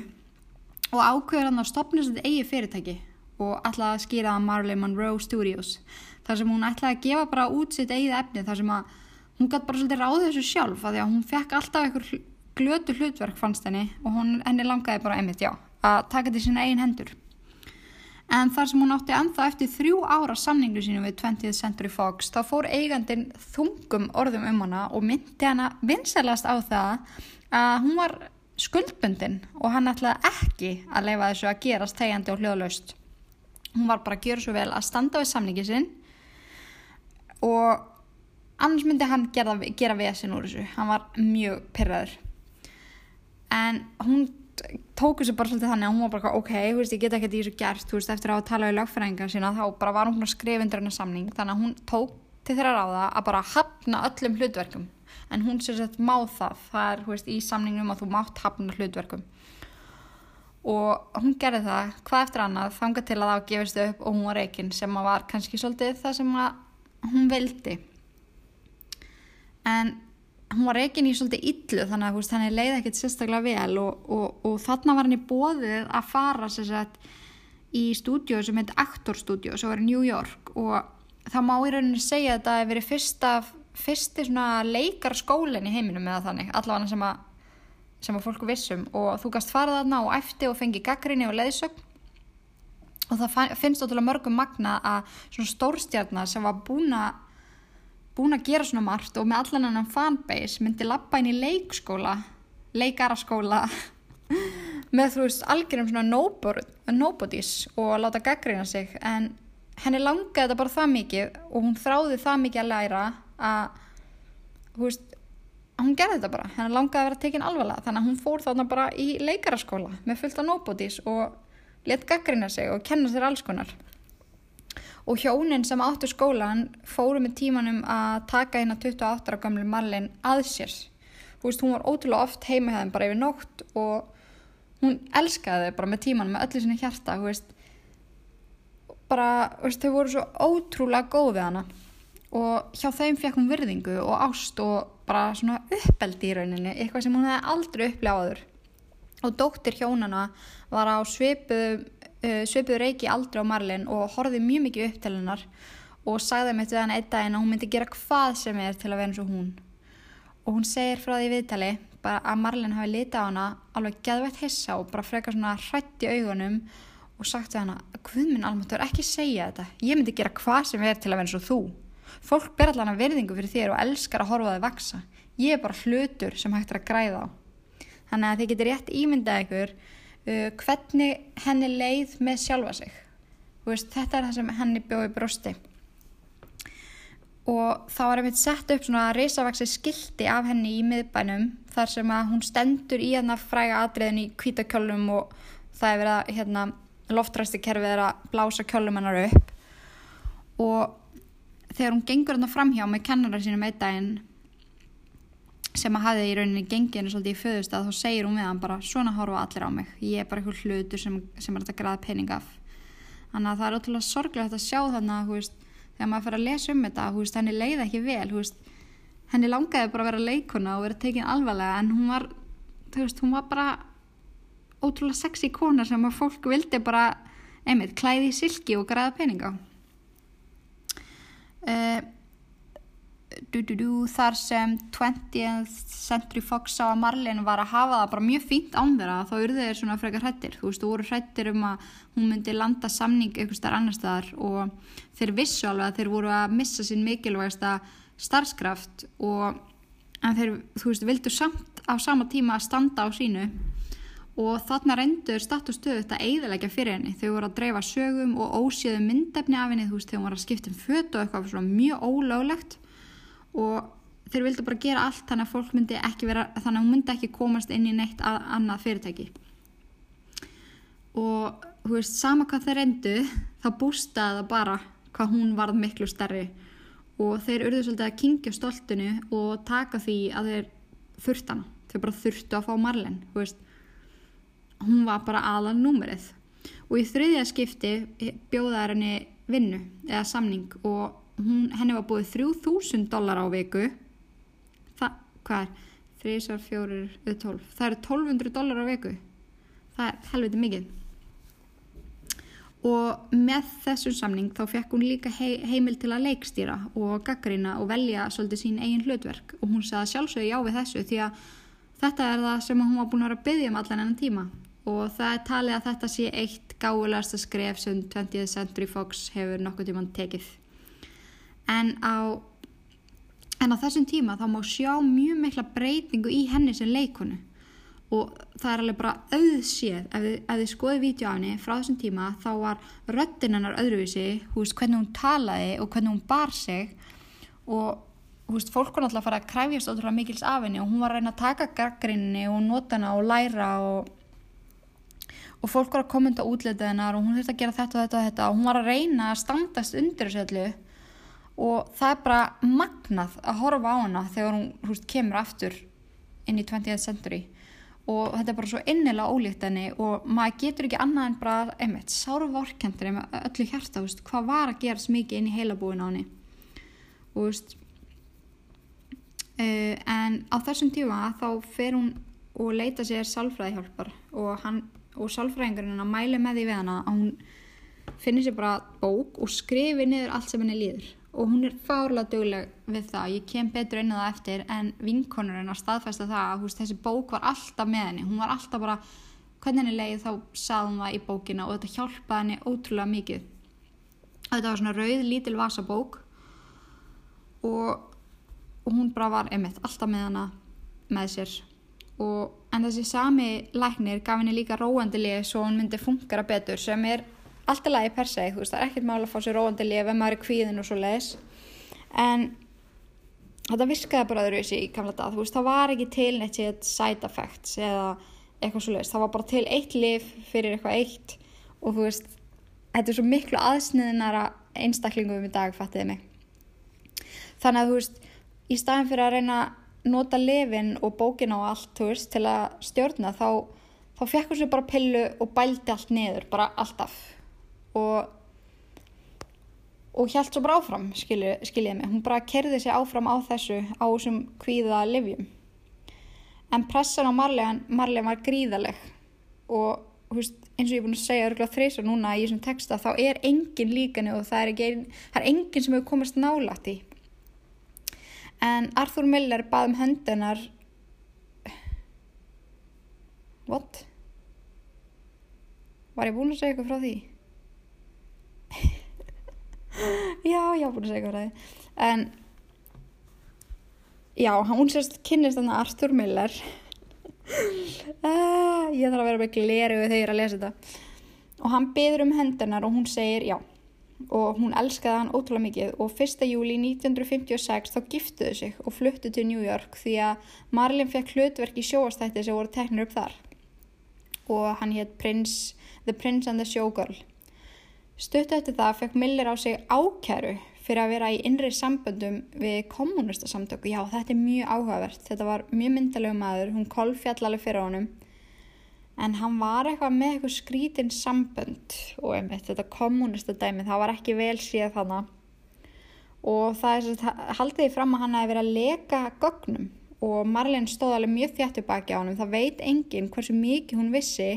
og ákveður hann að stopna þetta eigi fyrirtæki og ætlaði að skýra það Marlin Monroe Studios þar sem hún ætlaði að gefa bara út sitt eigið efni þar sem að hún gæti bara svolítið ráðið þessu sjálf að því að hún fekk alltaf einhver glötu hlutverk fannst henni og hún, henni langaði bara einmitt já að taka þetta í sína eigin hendur. En þar sem hún átti ennþá eftir þrjú ára samningu sínu við 20th Century Fox þá fór eigandin þungum orðum um hana og myndi hana vinselast á það að hún var skuldbundin og hann ætlaði ekki að leifa þessu að gerast tegjandi og hljóðlaust. Hún var bara að gera svo vel að standa við samningi sinn og annars myndi hann gera, gera vesin úr þessu. Hann var mjög pyrraður en hún tók þessu bara svolítið þannig að hún var bara ok, veist, ég get ekki því þessu gert. Þú veist, eftir að tala við lögfræðingar sína þá bara var hún skrifundur hennar samning. Þannig að hún tók til þeirra ráða að bara hafna öllum hlutverkum. En hún sér sett má það. Það er, veist, í samningnum að þú mátt hafna hlutverkum. Og hún gerði það hvað eftir annað þanga til að það gefist upp og hún var reygin sem að var kannski svolítið það sem hún vildi. En hún var reygin í svolítið illu þannig að henni leiði ekkert sérstaklega vel og, og, og þarna var henni bóðið að fara sagt, í stúdíu sem heit Actor Studio sem var í New York. Og það má í rauninni segja að það hefur verið fyrsta, fyrsti leikarskólinn í heiminum eða þannig, allavega sem að, sem að fólku vissum. Og þú gast farað þarna og eftir og fengi gaggrinni og leiðsögn og það finnst ótrúlega mörgum magna að svona stórstjarnar sem var búin að búin að gera svona margt og með allan annan fanbase myndi lappa inn í leikskóla leikaraskóla með þú veist algjörum svona nobodies og láta gaggrina sig. En henni langaði þetta bara það mikið og hún þráði það mikið að læra að þú veist hún gerði þetta bara, henni langaði að vera tekinn alvarlega. Þannig að hún fór þarna bara í leikaraskóla með fullt af nobodies og let gaggrina sig og kenna sér alls konar. Og hjónin sem áttu skólan fóru með tímanum að taka hérna 28 ára gamlu Marlin að sér. Þú veist, hún var ótrúlega oft heima hefðin bara yfir nótt og hún elskaði þau bara með tímanum með öllu sinni hjarta þú veist. Bara, þú veist, þau voru svo ótrúlega góð við hana. Og hjá þeim fekk hún virðingu og ást og bara svona uppeldi í rauninni, eitthvað sem hún hefði aldrei upplegaður og dóttir hjónana var á svipuð, uh, svipuð reiki aldrei á Marlin og horfið mjög mikið upp til hennar og sagði mitt við hann einn daginn að hún myndi gera hvað sem er til að vera eins og hún. Og hún segir frá því viðtali bara að Marlin hafi litið á hana alveg geðveitt hissa og bara frekar svona hrætt í augunum og sagt við hana hvað minn almatur ekki segja þetta. Ég myndi gera hvað sem er til að vera eins og þú. Fólk ber allan að verðingu fyrir þér og elskar að horfa það vaksa ég er bara hlutur sem hægt er að græða á þannig að þið getur rétt ímyndað ykkur uh, hvernig henni leið með sjálfa sig. Veist, þetta er það sem henni bjóði brosti og þá var einmitt sett upp svona reysavaksi skildi af henni í miðbænum þar sem að hún stendur í hérna fræga atriðin í kvítakjölum og það er verið að hérna, loftræsti kerfið er að blása kjölum hennar upp. Og þegar hún gengur hérna framhjá með kennara sínum einn daginn sem að hafi í rauninni gengið henni svolítið í föðustad þá segir hún við hann bara svona horfa allir á mig. Ég er bara einhver hlutur sem, sem er að græða pening af. Þannig að það er ótrúlega sorglega að sjá þannig að veist, þegar maður fyrir að lesa um þetta veist, henni leiði ekki vel veist, henni langaði bara að vera leikuna og vera tekin alvarlega en hún var hún var bara ótrúlega sexy kona sem að fólk vildi bara einmitt klæði í silki og græða peninga uh, du, du, du, þar sem 20th Century Fox á að Marlin var að hafa það bara mjög fínt án þeirra þá eru þeir svona frekar hrættir þú veist, þú voru hrættir um að hún myndi landa samning eitthvað starf annar staðar og þeir vissu alveg að þeir voru að missa sín mikilvægsta starfskraft og en þeir, þú veist, vildu samt á sama tíma að standa á sínu. Og þarna reyndur statustöðu þetta eiðilegja fyrir henni. Þau voru að dreifa sögum og ósíðu myndefni af henni þú veist, þau voru að skipta um föt og eitthvað svona mjög ólöglegt og þeir vildi bara gera allt þannig að fólk myndi ekki vera þannig að hún myndi ekki komast inn í neitt að, annað fyrirtæki. Og þú veist, sama hvað þeir reyndu þá bústaði það bara hvað hún varð miklu stærri. Og þeir urðu svolítið að kingja stoltinu og taka því að þeir þurft hana, þau bara þurftu að fá Marlen, hún var bara aðal númerið. Og í þriðja skipti bjóðaði henni vinnu eða samning og hún, henni var búið 3000 dólar á viku. Það, hvað er? 3, 4, 12 það eru 1200 dólar á viku. Það er helviti mikið. Og með þessum samning þá fekk hún líka hei, heimil til að leikstýra og gaggrina og velja svolítið sín eigin hlutverk. Og hún sagði sjálfsögði já við þessu því að þetta er það sem hún var búin að vera að byggja um allan enn tíma. Og það er talið að þetta sé eitt gáðulegasta skref sem 20th Century Fox hefur nokkuð tíman tekið en á en á þessum tíma þá má sjá mjög mikla breytingu í henni sem leikonu og það er alveg bara auðséð ef þið, þið skoðið vídeo af henni frá þessum tíma þá var röttin hennar öðruvísi hú veist hvernig hún talaði og hvernig hún bar sig. Og hú veist fólk var náttúrulega að fara að kræfjast ótrúlega mikils af henni og hún var að reyna að taka gaggrinni og nota hana og læra og og fólk var að kommenta útlitið hennar og hún þurfti að gera þetta og þetta og þetta og hún var að reyna að standast undir þessu öllu og það er bara magnað að horfa á hana þegar hún húst, kemur aftur inn í 20th century. Og þetta er bara svo innilega ólíkt henni og maður getur ekki annað en bara einmitt sárvorkendur með öllu hjarta húst, hvað var að gera smikið inn í heilabúin á henni. Og húst Uh, en á þessum tíma þá fer hún og leita sér sálfræðihjálpar og og sálfræðingurinn að mæli með því við hana að hún finnir sér bara bók og skrifi niður allt sem henni líður og hún er fárlega döguleg við það. Ég kem betur inn á það eftir en vinkonurinn að staðfesta það að veist, þessi bók var alltaf með henni. Hún var alltaf bara, hvernig henni leið þá sagði hún það í bókina og þetta hjálpaði henni ótrúlega mikið. Þetta var svona rauð lítil vasabók og, og hún bara var einmitt alltaf með hana með sér. Og en þessi sami læknir gaf henni líka róandi lið svo hún myndi funkara betur sem er alltaf lagi per se, þú veist, það er ekkert mála að fá sér róandi lið ef maður er kvíðin og svo leiðis en þetta viskaði bara öðru í gamla dag, þú veist, það var ekki til neitt sér side effects eða eitthvað svo leiðis, það var bara til eitt lið fyrir eitthvað eitt og þú veist þetta er svo miklu aðsniðinara einstaklingum í dag, fattiði mig. Þannig að þú veist í staðin fyrir að reyna nota lefin og bókin á allt veist, til að stjórna þá, þá fekk hún sér bara pillu og bældi allt niður bara alltaf og og hjælt svo bara áfram, skiljiði mig. Hún bara kerði sig áfram á þessu á þessum kvíða livjum. En pressan á Marlegan, Marlegan var gríðaleg og veist, eins og ég er búin að segja örgulega þreysar núna í þessum texta þá er engin líkanu og það er, ekki, það er engin sem hefur komast nálægt í. En Arthur Miller bað um höndunar What? Var ég búin að segja eitthvað frá því? já, já, búin að segja frá því. En, já, hún sérst kynnist þannig Arthur Miller. ah, ég þarf að vera með gleri þegar ég er að lesa þetta. Og hann byður um hendunar og hún segir já. Og hún elskaði hann ótrúlega mikið og 1. júli 1956 þá giftuðu sig og fluttu til New York því að Marlin fekk hlutverk í sjóastætti sem voru teknir upp þar. Og hann hétt The Prince and the Showgirl. Stutt eftir það fekk Miller á sig ákæru fyrir að vera í innri samböndum við kommunista-samtöku. Já, þetta er mjög áhugavert. Þetta var mjög myndalegu maður, hún kolfjallaleg fyrir honum. En hann var eitthvað með eitthvað skrítinn sambönd og einmitt þetta kommunista-dæmi, það var ekki vel síðan þannig. Og það svo, haldið í fram að hann hefði verið að leka gögnum og Marlene stóð alveg mjög þjættu baki á hann. Það veit enginn hversu mikið hún vissi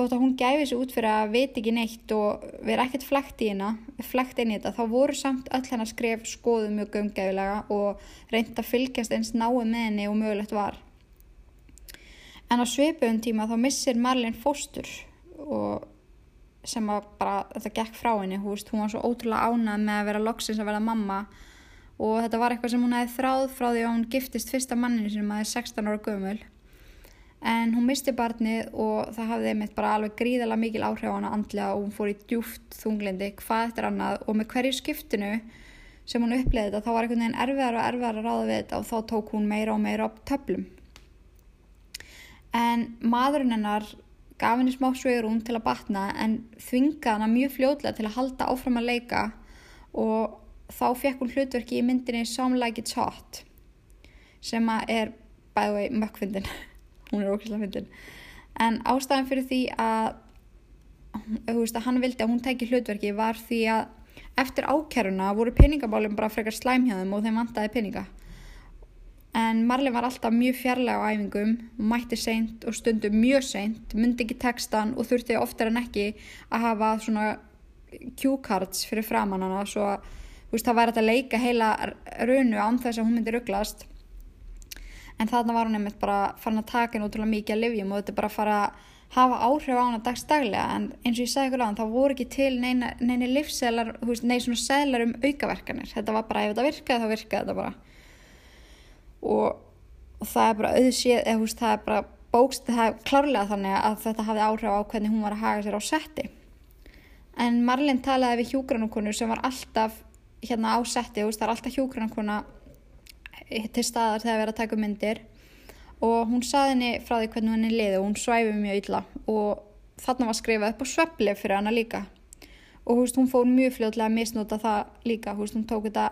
þótt að hún gæfi sér út fyrir að veit ekki neitt og vera ekkert flekt í hérna, flekt inn í þetta, þá voru samt öll hennar skref skoðu mjög umgæfilega og reynda að fylgjast eins náðu með henni og mögulegt var. En á sveipuðum tíma þá missir Marlin fóstur og sem bara þetta gekk frá henni, húst, hún var svo ótrúlega ánað með að vera loksins að vera mamma og þetta var eitthvað sem hún hefði þráð frá því að hún giftist fyrsta manninu sem að er 16 ára gömul en hún misti barnið og það hafði mitt bara alveg gríðala mikil áhrif á hana andlega og hún fór í djúft þunglindi hvað eftir annað. Og með hverju skiptinu sem hún uppleiði þetta þá var einhvern veginn erfiðar og erfiðar að ráða við þetta og þá tók hún meira og meira upp töflum. En maðurinn hennar gaf henni smá sveigurum til að batna en þvinga hana mjög fljóðlega til að halda áfram að leika og þá fekk hún hlutverki í myndinni Some Like It's Hot sem er bæði mökkfindin hún er ókvæmlega fyndin. En ástæðan fyrir því að veist að hann vildi að hún teki hlutverki var því að eftir ákæruna voru peningabálum bara frekar slæmhjáðum og þeim vantaði peninga. En Marley var alltaf mjög fjarlæg á æfingum mætti seint og stundum mjög seint myndi ekki textan og þurfti oftar en ekki að hafa svona cue cards fyrir framann hana. Svo að það væri að leika heila raunu án þess að hún myndi rugglast en þarna var hún einmitt bara farin að taka henn útrúlega mikið að livjum og þetta bara fara að hafa áhrif á hana dagstaglega en eins og ég sagði ykkur á hann þá voru ekki til neina, neini livselar, nei svona selar um aukaverkanir, þetta var bara ef þetta virkaði þá virkaði þetta bara. Og, og það er bara auðsíð, eða veist, það er bara bókst, það er klárlega þannig að þetta hafði áhrif á hvernig hún var að haga sér á setti. En Marlin talaði við hjúgrannukonu sem var alltaf hérna á setti, veist, það er alltaf hjúgrannukona til staðar þegar við erum að taka myndir. Og hún saði henni frá því hvernig henni liði og hún svæfi mjög illa. Og þarna var skrifað upp á svepplif fyrir hana líka. Og húst, hún fór mjög fljóðlega að misnóta það líka. Húst, hún tók þetta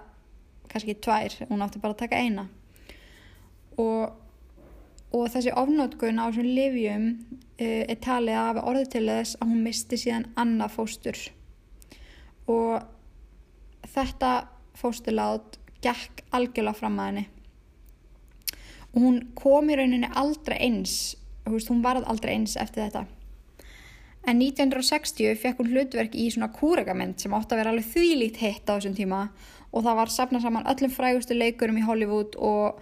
kannski tvær, hún átti bara að taka eina. Og, og þessi ofnótkun á þessum livjum uh, er talið af orðið til þess að hún misti síðan annað fóstur. Og þetta fósturlát gekk algjörlega fram að henni. Og hún kom í rauninni aldrei eins veist, hún varð aldrei eins eftir þetta. En 1960 fekk hún hlutverk í svona kúregament sem átti að vera alveg þvílíkt hitt á þessum tíma. Og það var safnað saman öllum frægustu leikurum í Hollywood og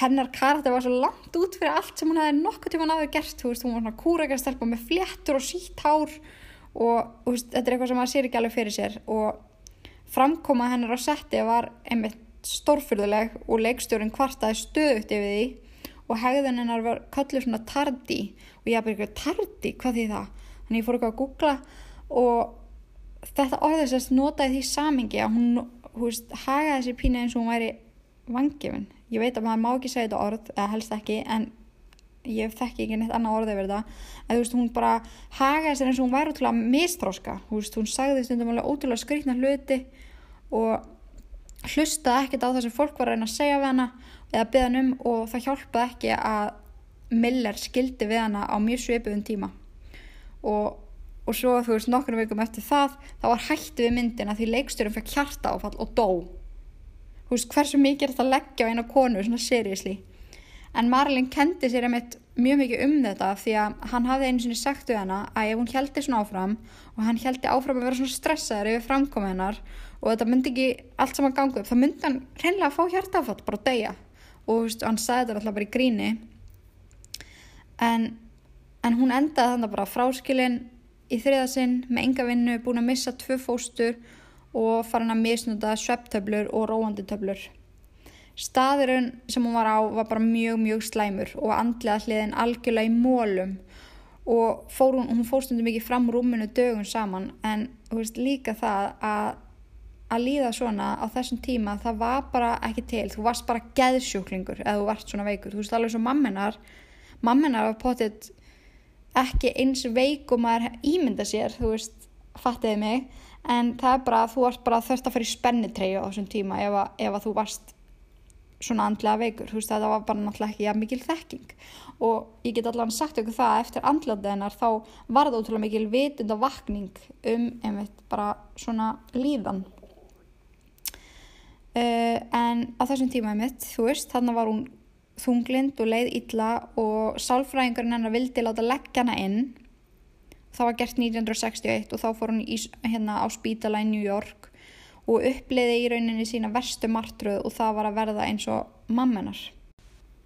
hennar karakter var svo langt út fyrir allt sem hún hefði nokkuð tíma náðu gert veist, hún var svona kúregastelpa með fléttur og sítt hár og veist, þetta er eitthvað sem maður sér ekki alveg fyrir sér. Og Framkoma hennar á setti var einmitt stórfyrðuleg og leikstjórin kvartaði stöðugt yfir því og hegðun hennar var kallur svona tardi og ég eitthvað tardi, hvað því það? Þannig ég fór eitthvað að googla og þetta orðið sérst notaði því samingi að hún, hú veist, hagaði sér pínu eins og hún væri vangifin. Ég veit að maður má ekki segja þetta orð, eða helst ekki, en ég þekki ekki neitt annað orðið verið það. En þú veist, hún bara hagaði sér eins og hún væri útrúlega mistróska, þú veist, hún sagði stundum alveg ótrúlega skrikna hluti og hlustaði ekkert á það sem fólk var að reyna að segja við hana eða byggja hann um og það hjálpaði ekki að Miller skildi við hana á mjög sveipuðum tíma. Og og svo þú veist nokkrum vikum eftir það þá var hætti við myndina því leiksturum fekk hjarta áfall og dó. Þú veist hversu mikið en Marilyn kendi sér einmitt mjög mikið um þetta því að hann hafði einu sinni sagt við hana að ef hún heldi svona áfram og hann heldi áfram að vera svona stressaður yfir framkomið hennar og þetta myndi ekki allt saman ganga upp þá myndi hann reynlega að fá hjartafall bara að deyja og veist, hann sagði þetta alltaf bara í gríni en, en hún endaði þannig bara fráskilin í þriðasinn með enga vinnu, búin að missa tvö fóstur og farin að misnúta svepptöflur og róanditöflur. Staðurinn sem hún var á var bara mjög, mjög slæmur og andlega hliðin algjörlega í mólum og fór hún, hún fór stundum ekki fram rúminu dögun saman en veist, líka það að, að líða svona á þessum tíma það var bara ekki til, þú varst bara geðsjúklingur eða þú varst svona veikur, þú veist alveg svo mamminar, mamminar var potið ekki eins veik og maður ímynda sér, þú veist, fattiði mig, en það er bara að þú varst bara þurft að fara í spennitreyju á þessum tíma ef að, ef að þú varst svona andlega veikur, þú veist, það var bara náttúrulega ekki ja, mikil þekking. Og ég get allavega sagt ykkur það að eftir andlaðinar þá var það ótrúlega mikil vitund og vakning um einmitt bara svona líðan. Uh, en á þessum tíma einmitt, þú veist, þannig var hún þunglind og leið illa og sálfræðingurinn hennar vildi láta leggja hana inn. Það var gert 1961 og þá fór hún í, hérna á spítala í New York og uppliði í rauninni sína verstu martröð og það var að verða eins og mammenar.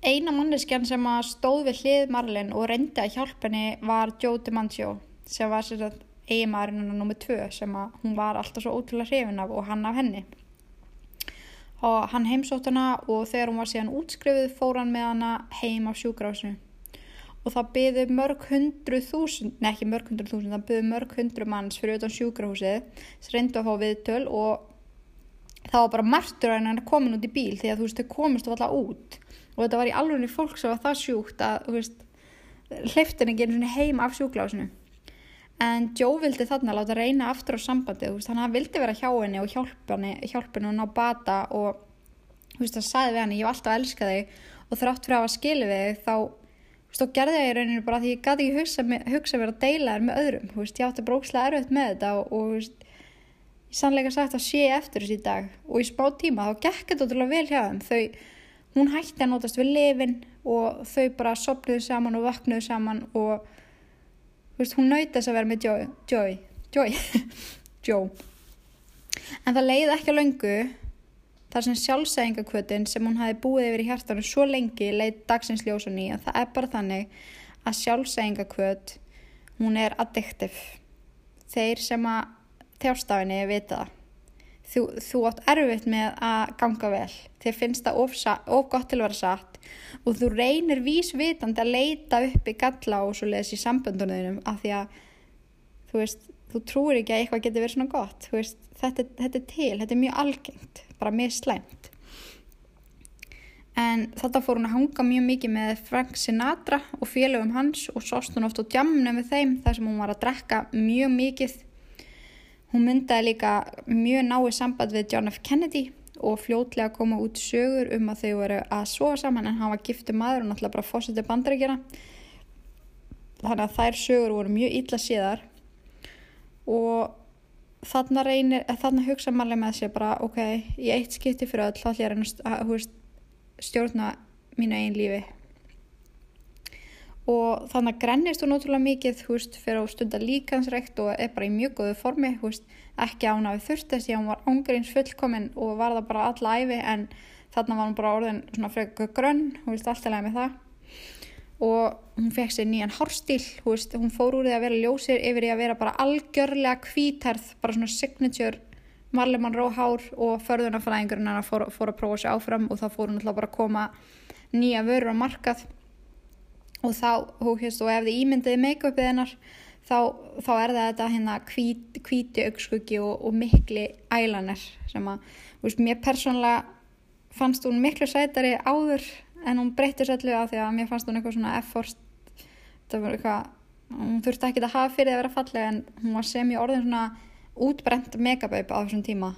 Eina manneskjan sem stóð við hlið Marlin og reyndi að hjálpa henni var Joe DiMancio sem var eiginmaðurinn hennar nummið tvö sem hún var alltaf svo ótrúlega hrifin af og hann af henni og hann heimsótt hana og þegar hún var síðan útskrifuð fór hann með hana heim á sjúkrásinu og það byði mörg hundru þúsund, nei ekki mörg hundru þúsund, það byði mörg hundru manns fyrir utan sjúkrahúsið sem reyndu að fá viðtöl og það var bara martur að hann komin út í bíl því að þú veist þau komist alltaf út. Og þetta var í alveg fólk sem var það sjúkt að veist hleyftin ekki heim af sjúkrahúsinu en Joe vildi þarna láta reyna aftur á sambandi þannig að hann vildi vera hjá henni og hjálpa henni og ná bata og veist það sagði við henni ég var alltaf að elska þig. Og þrátt fyrir að hafa skilið við þá, þá gerði ég í rauninu bara því ég gæti ekki hugsa, hugsa verið að deila þér með öðrum veist, ég átti brókslega erfitt með þetta og, og veist, sannleika sagt að sé eftir þessi dag og í spá tíma þá gekk þetta ótrúlega vel hjá þeim þau, hún hætti að nótast við lifin og þau bara sopnuðu saman og vaknuðu saman og veist, hún nautast að vera með Joy, Joy, Joy, Joe. En það leiði ekki á löngu þar sem sjálfsæðingakvötin sem hún hafi búið yfir í hjartanum svo lengi leið dagsins ljósun í að það er bara þannig að sjálfsæðingakvöt hún er addiktiv. Þeir sem að þjárstafinni vita það. Þú, þú átt erfitt með að ganga vel. Þér finnst það of, of gott til að vera satt og þú reynir vísvitandi að leita upp í galla og svo leiðis í samböndunum af því að þú veist, þú trúir ekki að eitthvað getur verið svona gott veist, þetta, þetta er til, þetta er mjög algengt bara mjög slæmt en þetta fór hún að hanga mjög mikið með Frank Sinatra og félögum hans og sást hún oft á djamnum með þeim þar sem hún var að drekka mjög mikið hún myndaði líka mjög náið samband við John F. Kennedy og fljótlega koma út sögur um að þau voru að sofa saman en hann var giftu maður og náttúrulega bara fósiti bandaríkjana þannig að þær sögur voru mjög illa síðar og þarna reynir, þarna hugsa manlega með sér bara ok, í eitt skipti fyrir öll þá ætlum ég að stjórna mínu einn lífi og þannig að grennist hún ótrúlega mikið, þú veist, fyrir að stunda líkansrekt og er bara í mjög góðu formi, þú veist ekki ána við þurftist því að hún var ángurins fullkominn og var það bara alla æfi en þarna var hún bara orðin svona frekar grönn, hún veist alltaf lega með það. Og hún fekk sér nýjan hárstíl, hún, veist, hún fór úr því að vera ljósir yfir í að vera bara algjörlega kvítarð, bara svona signature marlemann róhár og förðunafræðingurinn hann fór, fór að prófa sér áfram og þá fór hún alltaf bara að koma nýja vörur á markað og þá, hún veist, og ef þið ímyndiði make-upið hennar þá, þá er það þetta hérna hvít, hvíti augskuggi og, og mikli ælaner sem að, þú veist, mér persónulega fannst hún miklu sætari áður en hún breytti sællu að því að mér fannst hún eitthvað svona effort það var eitthvað, hún þurfti ekki að hafa fyrir að vera fallega en hún var sem í orðin svona útbrent megabaupp á þessum tíma.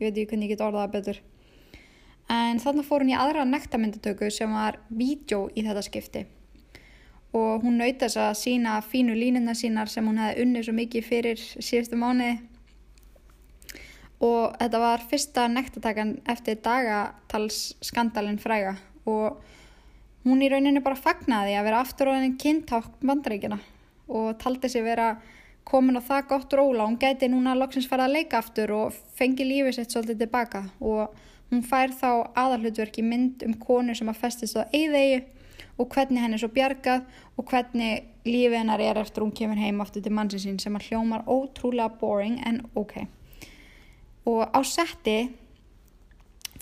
Ég veit ekki hvernig ég get orðaða betur. En þannig fór hún í aðra nektarmyndatöku sem var vídjó í þetta skipti og hún nauta þess að sína fínu línuna sínar sem hún hefði unnið svo mikið fyrir síðustu mánuði. Og þetta var fyrsta nektatakan eftir dagatals skandalinn fræga og hún í rauninni bara fagnaði að vera aftur á henni kynntátt bandaríkina og taldi sig vera komin á það gott róla hún gæti núna loksins fara að leika aftur og fengi lífið sitt svolítið tilbaka. Og hún fær þá aðalhutverki mynd um konu sem að festist á eigðegi og hvernig henni er svo bjargað og hvernig lífið hennar er eftir hún kemur heim aftur til mannsin sín sem að hljómar ótrúlega boring en ok. Og á setti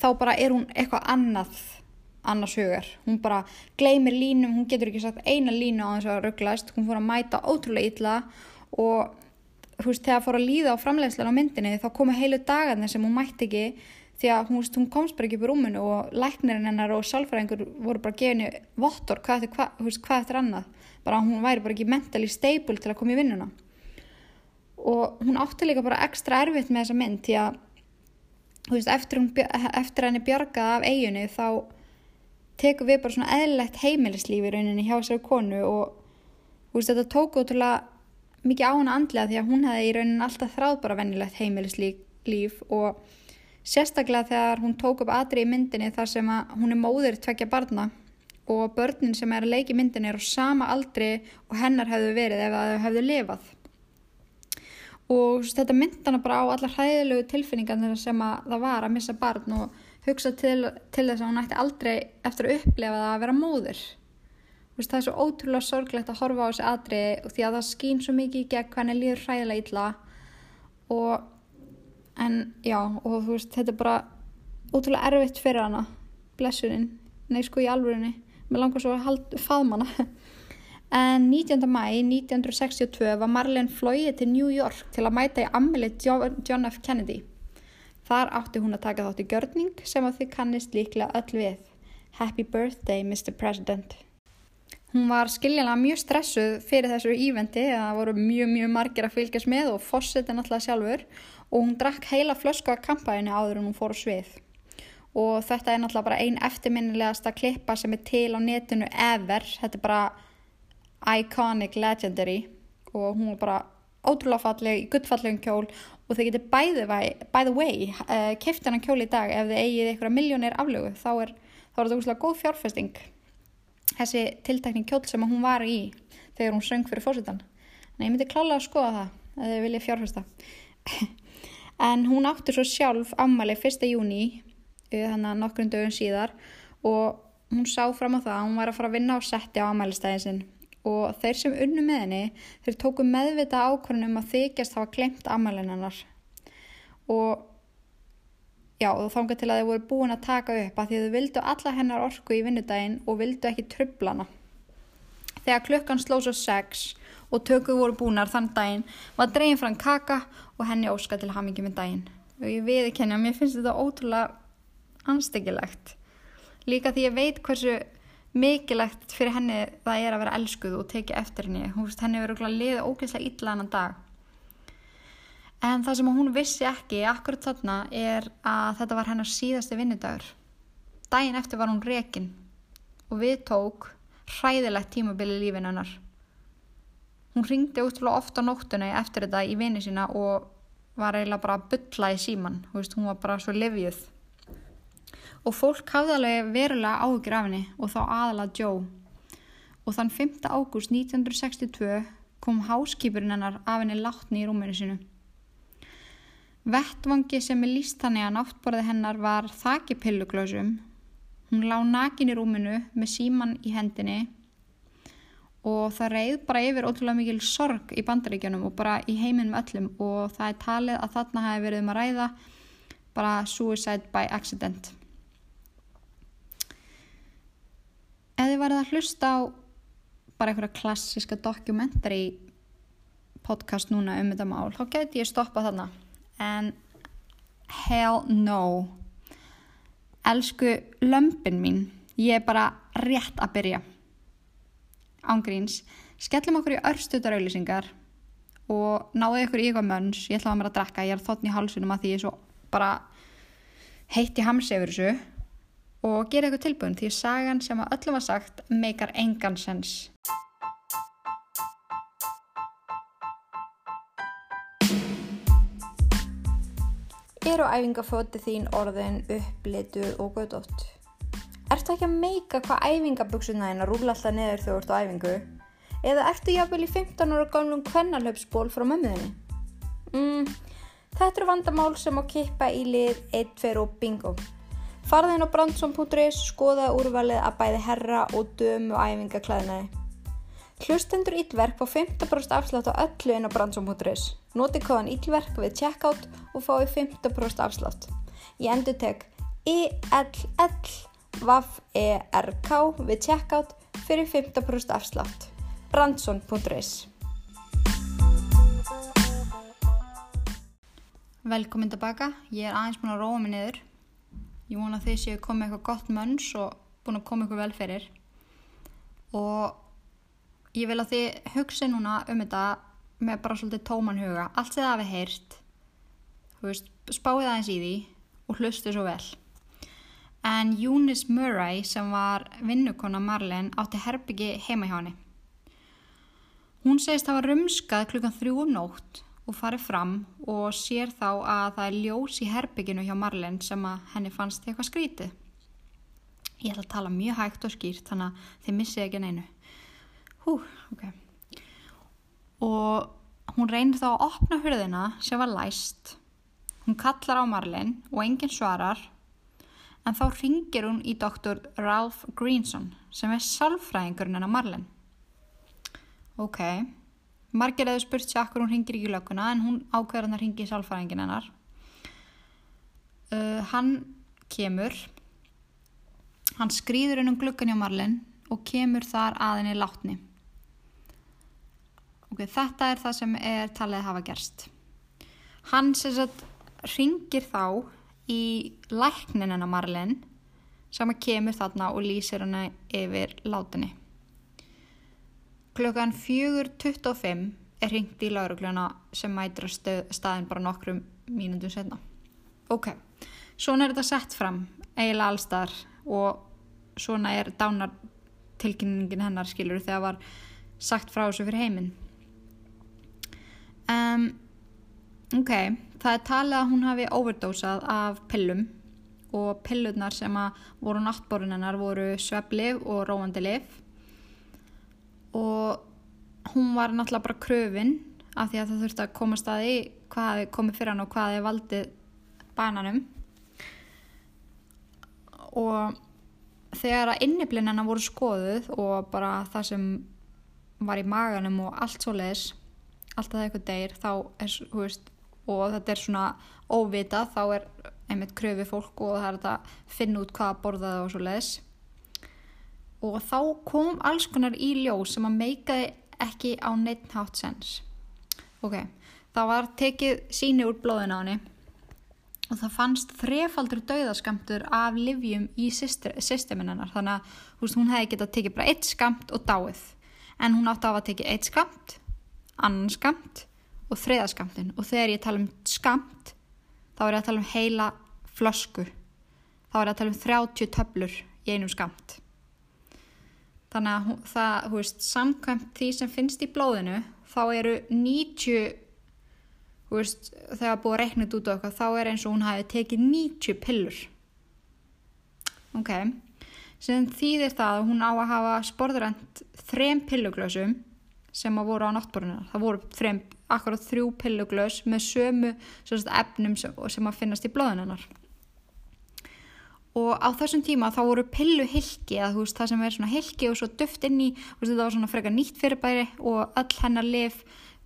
þá bara er hún eitthvað annað annars hugar, hún bara gleymir línum, hún getur ekki sagt eina línu á þess að rugglast, hún fór að mæta ótrúlega illa og þú veist, þegar fór að líða á framleiðslan á myndinni þá komu heilu dagarnir sem hún mætti ekki því að hún, hún komst bara ekki upp í rúmunu og læknirinn hennar og sálfræðingur voru bara gefinu vottor hvað eftir, hvað, veist, hvað eftir annað. Bara hún væri bara ekki mentally stable til að koma í vinnuna. Og hún átti líka bara ekstra erfitt með þessa mynd því að veist, eftir, hún, eftir henni bjargað af eiginu þá tekum við bara svona eðlilegt heimilislíf í rauninni hjá sér konu og veist, þetta tók ótrúlega mikið á hana andlega því að hún hefði í rauninni alltaf þráð bara vennilegt heimilislíf og sérstaklega þegar hún tók upp aðri í myndinni þar sem hún er móður tvekja barna og börnin sem er að leiki myndinni er á sama aldri og hennar hefðu verið ef það hefðu lifað. Og þetta myndana bara á allar hræðilegu tilfinningar sem að það var að missa barn og hugsa til, til þess að hún ætti aldrei eftir að upplefa það að vera veist, það er svo ótrúlega sorglegt að horfa á þessi aðri því að það skýn svo mikið í gegn hvernig líður hræðilega illa. Og en já og þú veist þetta er bara ótrúlega erfitt fyrir hana blessunin, nei sko í alvörinni með langar svo að faðma hana En 19. mæ 1962 var Marlene flóið til New York til að mæta í ammili John F. Kennedy. Þar átti hún að taka þátt í görning sem að þið kannist líklega öll við. Happy birthday Mr. President. Hún var skiljanlega mjög stressuð fyrir þessu ívendi, það voru mjög mjög margir að fylgjast með og fósiti náttúrulega sjálfur og hún drakk heila flösku af kampæinu áður en hún fór á svið. Og þetta er náttúrulega bara einn eftirminnilegasta klippa sem er til á netinu ever, þetta er bara iconic legendary. Og hún var bara ótrúlega falleg guttfallegum kjól. Og þið getur way, by the way uh, keft hennar kjól í dag. Ef þið eigið einhverja miljónir aflögu þá er, þá er þetta úrslega góð fjárfesting. Þessi tiltakning kjól sem hún var í þegar hún söng fyrir fórsettan en ég myndi klála að skoða það ef þið viljið fjárfesta en hún átti svo sjálf ammali 1. júni þannig að nokkrum dögum síðar og hún sá fram á það að hún var að fara að vinna á setti á ammælistæðin sinn og þeir sem unnu með henni þeir tóku meðvita ákvörnum að þykjast hafa klemt ammælinannar og já og þángar til að þeir voru búin að taka upp að því þau vildu alla hennar orku í vinnudaginn og vildu ekki trublana þegar klukkan sló svo sex og tökuð voru búinar þann daginn var dregin fram kaka og henni óska til hamingi með daginn. Og ég veði kenja, mér finnst þetta ótrúlega anstekilegt líka því ég veit hversu mikilvægt fyrir henni það er að vera elskuð og tekið eftir henni. Hún veist henni verið að liða ógeðslega illa annan dag. En það sem hún vissi ekki akkurat þarna er að þetta var hennar síðasti vinnudagur. Daginn eftir var hún rekin og við tók hræðilegt tímabili lífin hennar hún ringdi útrúlega ofta nóttuna eftir þetta í vinni sína og var eiginlega bara að bylla í síman hún var bara svo livjuð og fólk hafði alveg verulega áhugir af henni og þá aðalega Joe. Og þann 5. ágúst 1962 kom háskipurinn hennar af henni látni í rúminu sinu. Vettvangi sem er líst þannig að náttborði hennar var þakki pilluglösum. Hún lág nakin í rúminu með síman í hendinni og það reyð bara yfir ótrúlega mikil sorg í bandaríkjunum og bara í heiminum öllum. Og það er talið að þarna hafi verið um að ræða bara suicide by accident. ef þið værið að hlusta á bara einhverja klassiska dokumentari podcast núna um þetta mál þá geti ég stoppa þarna. En hell no. Elsku lömpin mín ég er bara rétt að byrja ángríns, skellum okkur í örstutarauðlýsingar og náðu ykkur í eitthvað mönns, ég ætlaði að vera að drakka, ég er þotn í hálsunum að því ég er svo bara heitti hamsi yfir þessu og gera eitthvað tilbúin því sagan sem að öllum var sagt meikar engan sens. Er á æfingafóti þín orðin upplitu og góðdótt? Ertu ekki að meika hvað æfingaböksuna þín að rúla alltaf neður þegar þú ert á æfingu? Eða ertu jáfnvel í 15 ára gamlum kvennalöpsból frá mömmuðinni? Mm, þetta eru vandamál sem á kippa í lið 1, 2 og bingo. Farðin á brandsson.is skoða úrvalið að bæði herra og dömu æfingaklæðinaði. Hlustendur Íllverk fá 15% afslátt á öllu inn á brandsson.is. Noti kóðan Íllverk við checkout og fái 15% afslátt. Ég endur tek ILL-VAF-ERK við checkout fyrir 15% afslátt. brandsson.is Velkomin tilbaka, ég er aðeins búin að róa mig niður. Ég vona þið séu komið eitthvað gott mönns og búin að koma ykkur vel fyrir. Og ég vil að þið hugsa núna um þetta með bara svolítið tóman huga. Allt sem það hafi heyrt, spáið aðeins í því og hlustu svo vel. En Eunice Murray sem var vinnukona Marlene átti herbyggi heima hjá henni. Hún segist að hafa rumskað klukkan þrjú um nótt og farið fram og sér þá að það er ljós í herbygginu hjá Marlene sem að henni fannst eitthvað skrítið. Ég ætla að tala mjög hægt og skýrt þannig að þið missið ekki neinu. Hú, ok. Og hún reynir þá að opna hurðina sem var læst. Hún kallar á Marlene og enginn svarar en þá ringir hún í doktor Ralph Greenson sem er salfræðingurinn hennar Marlene. Ok, margir hefur spurt sér akkur hún ringir ekki í lögguna en hún ákveður hann að ringi í salfræðingin hennar. Uh, hann kemur, hann skrýður inn um gluggan hjá Marlene og kemur þar aðinni látni. Ok, þetta er það sem er talið að hafa gerst. Hann sem sagt ringir þá í læknin hennar Marlene sem kemur þarna og lýsir henni yfir látinni. Klukkan 4.25 er ringt í laurugluna sem mætir að staðin bara nokkrum mínundum setna. Ok, svona er þetta sett fram, eiginlega allstar og svona er dánar tilkynningin hennar skilur þegar var sagt frá þessu fyrir heiminn. Um, ok, það er talið að hún hafi overdósað af pillum og pillurnar sem voru náttborun hennar voru sveplif og róandi lif og hún var náttúrulega bara kröfin af því að það þurfti að koma staði hvað hefði komið fyrir hann og hvað hefði valdið bananum. Og þegar að inniblinn hennar voru skoðuð og bara það sem var í maganum og allt svo leiðis alltaf það eitthvað deyr þá er, veist, og þetta er svona óvita þá er einmitt kröfi fólk og það er að finna út hvað að borða það og svo leiðis og þá kom alls konar í ljós sem að meikaði ekki á neitt hátt sens. Ok, þá var tekið síni úr blóðin á henni og það fannst þrefaldur dauðaskamtur af livjum í systeminannar þannig að veist, hún hefði getað tekið bara eitt skamt og dáið. En hún átti að tekið eitt skamt annan skamt og þriðaskamtin og þegar ég tala um skamt þá er ég að tala um heila flösku. Þá er ég að tala um 30 töflur í einum skamt þannig að það, hú veist, samkvæmt því sem finnst í blóðinu þá eru 90 hú veist, þegar búið að reikna út á eitthvað, þá er eins og hún hafi tekið 90 pillur. Ok. Sem þýðir það að hún á að hafa sporðurend þrem pilluglösum sem að voru á náttborðinu. Það voru þrem, akkurat þrjú pilluglös með sömu sagt, efnum sem, sem að finnast í blóðinunnar og á þessum tíma þá voru pillu hilki eða þú veist það sem er svona hilki og svo duft inn í, veist þetta var svona freka nýtt fyrirbæri og öll hennar lif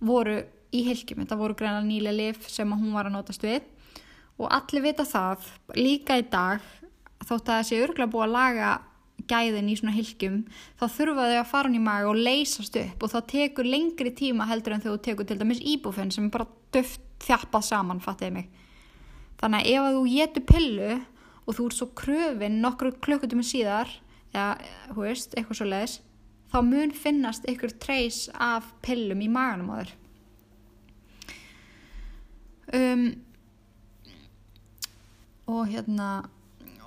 voru í hilkjum, þetta voru greina nýlega lif sem hún var að notast við. Og allir vita það líka í dag þótt að þessi örgla búið að laga gæðin í svona hilkjum þá þurfa þau að fara hún í maga og leysast upp og það tekur lengri tíma heldur en þau tekur til dæmis íbúfenn sem bara duft þjappað saman, fattiði mig. Þannig að ef þú getur pillu og þú ert svo kröfin nokkru klukkutum síðar eða, hú veist, eitthvað svo leiðis þá mun finnast ykkur treys af pillum í maganum á þér. Um, og hérna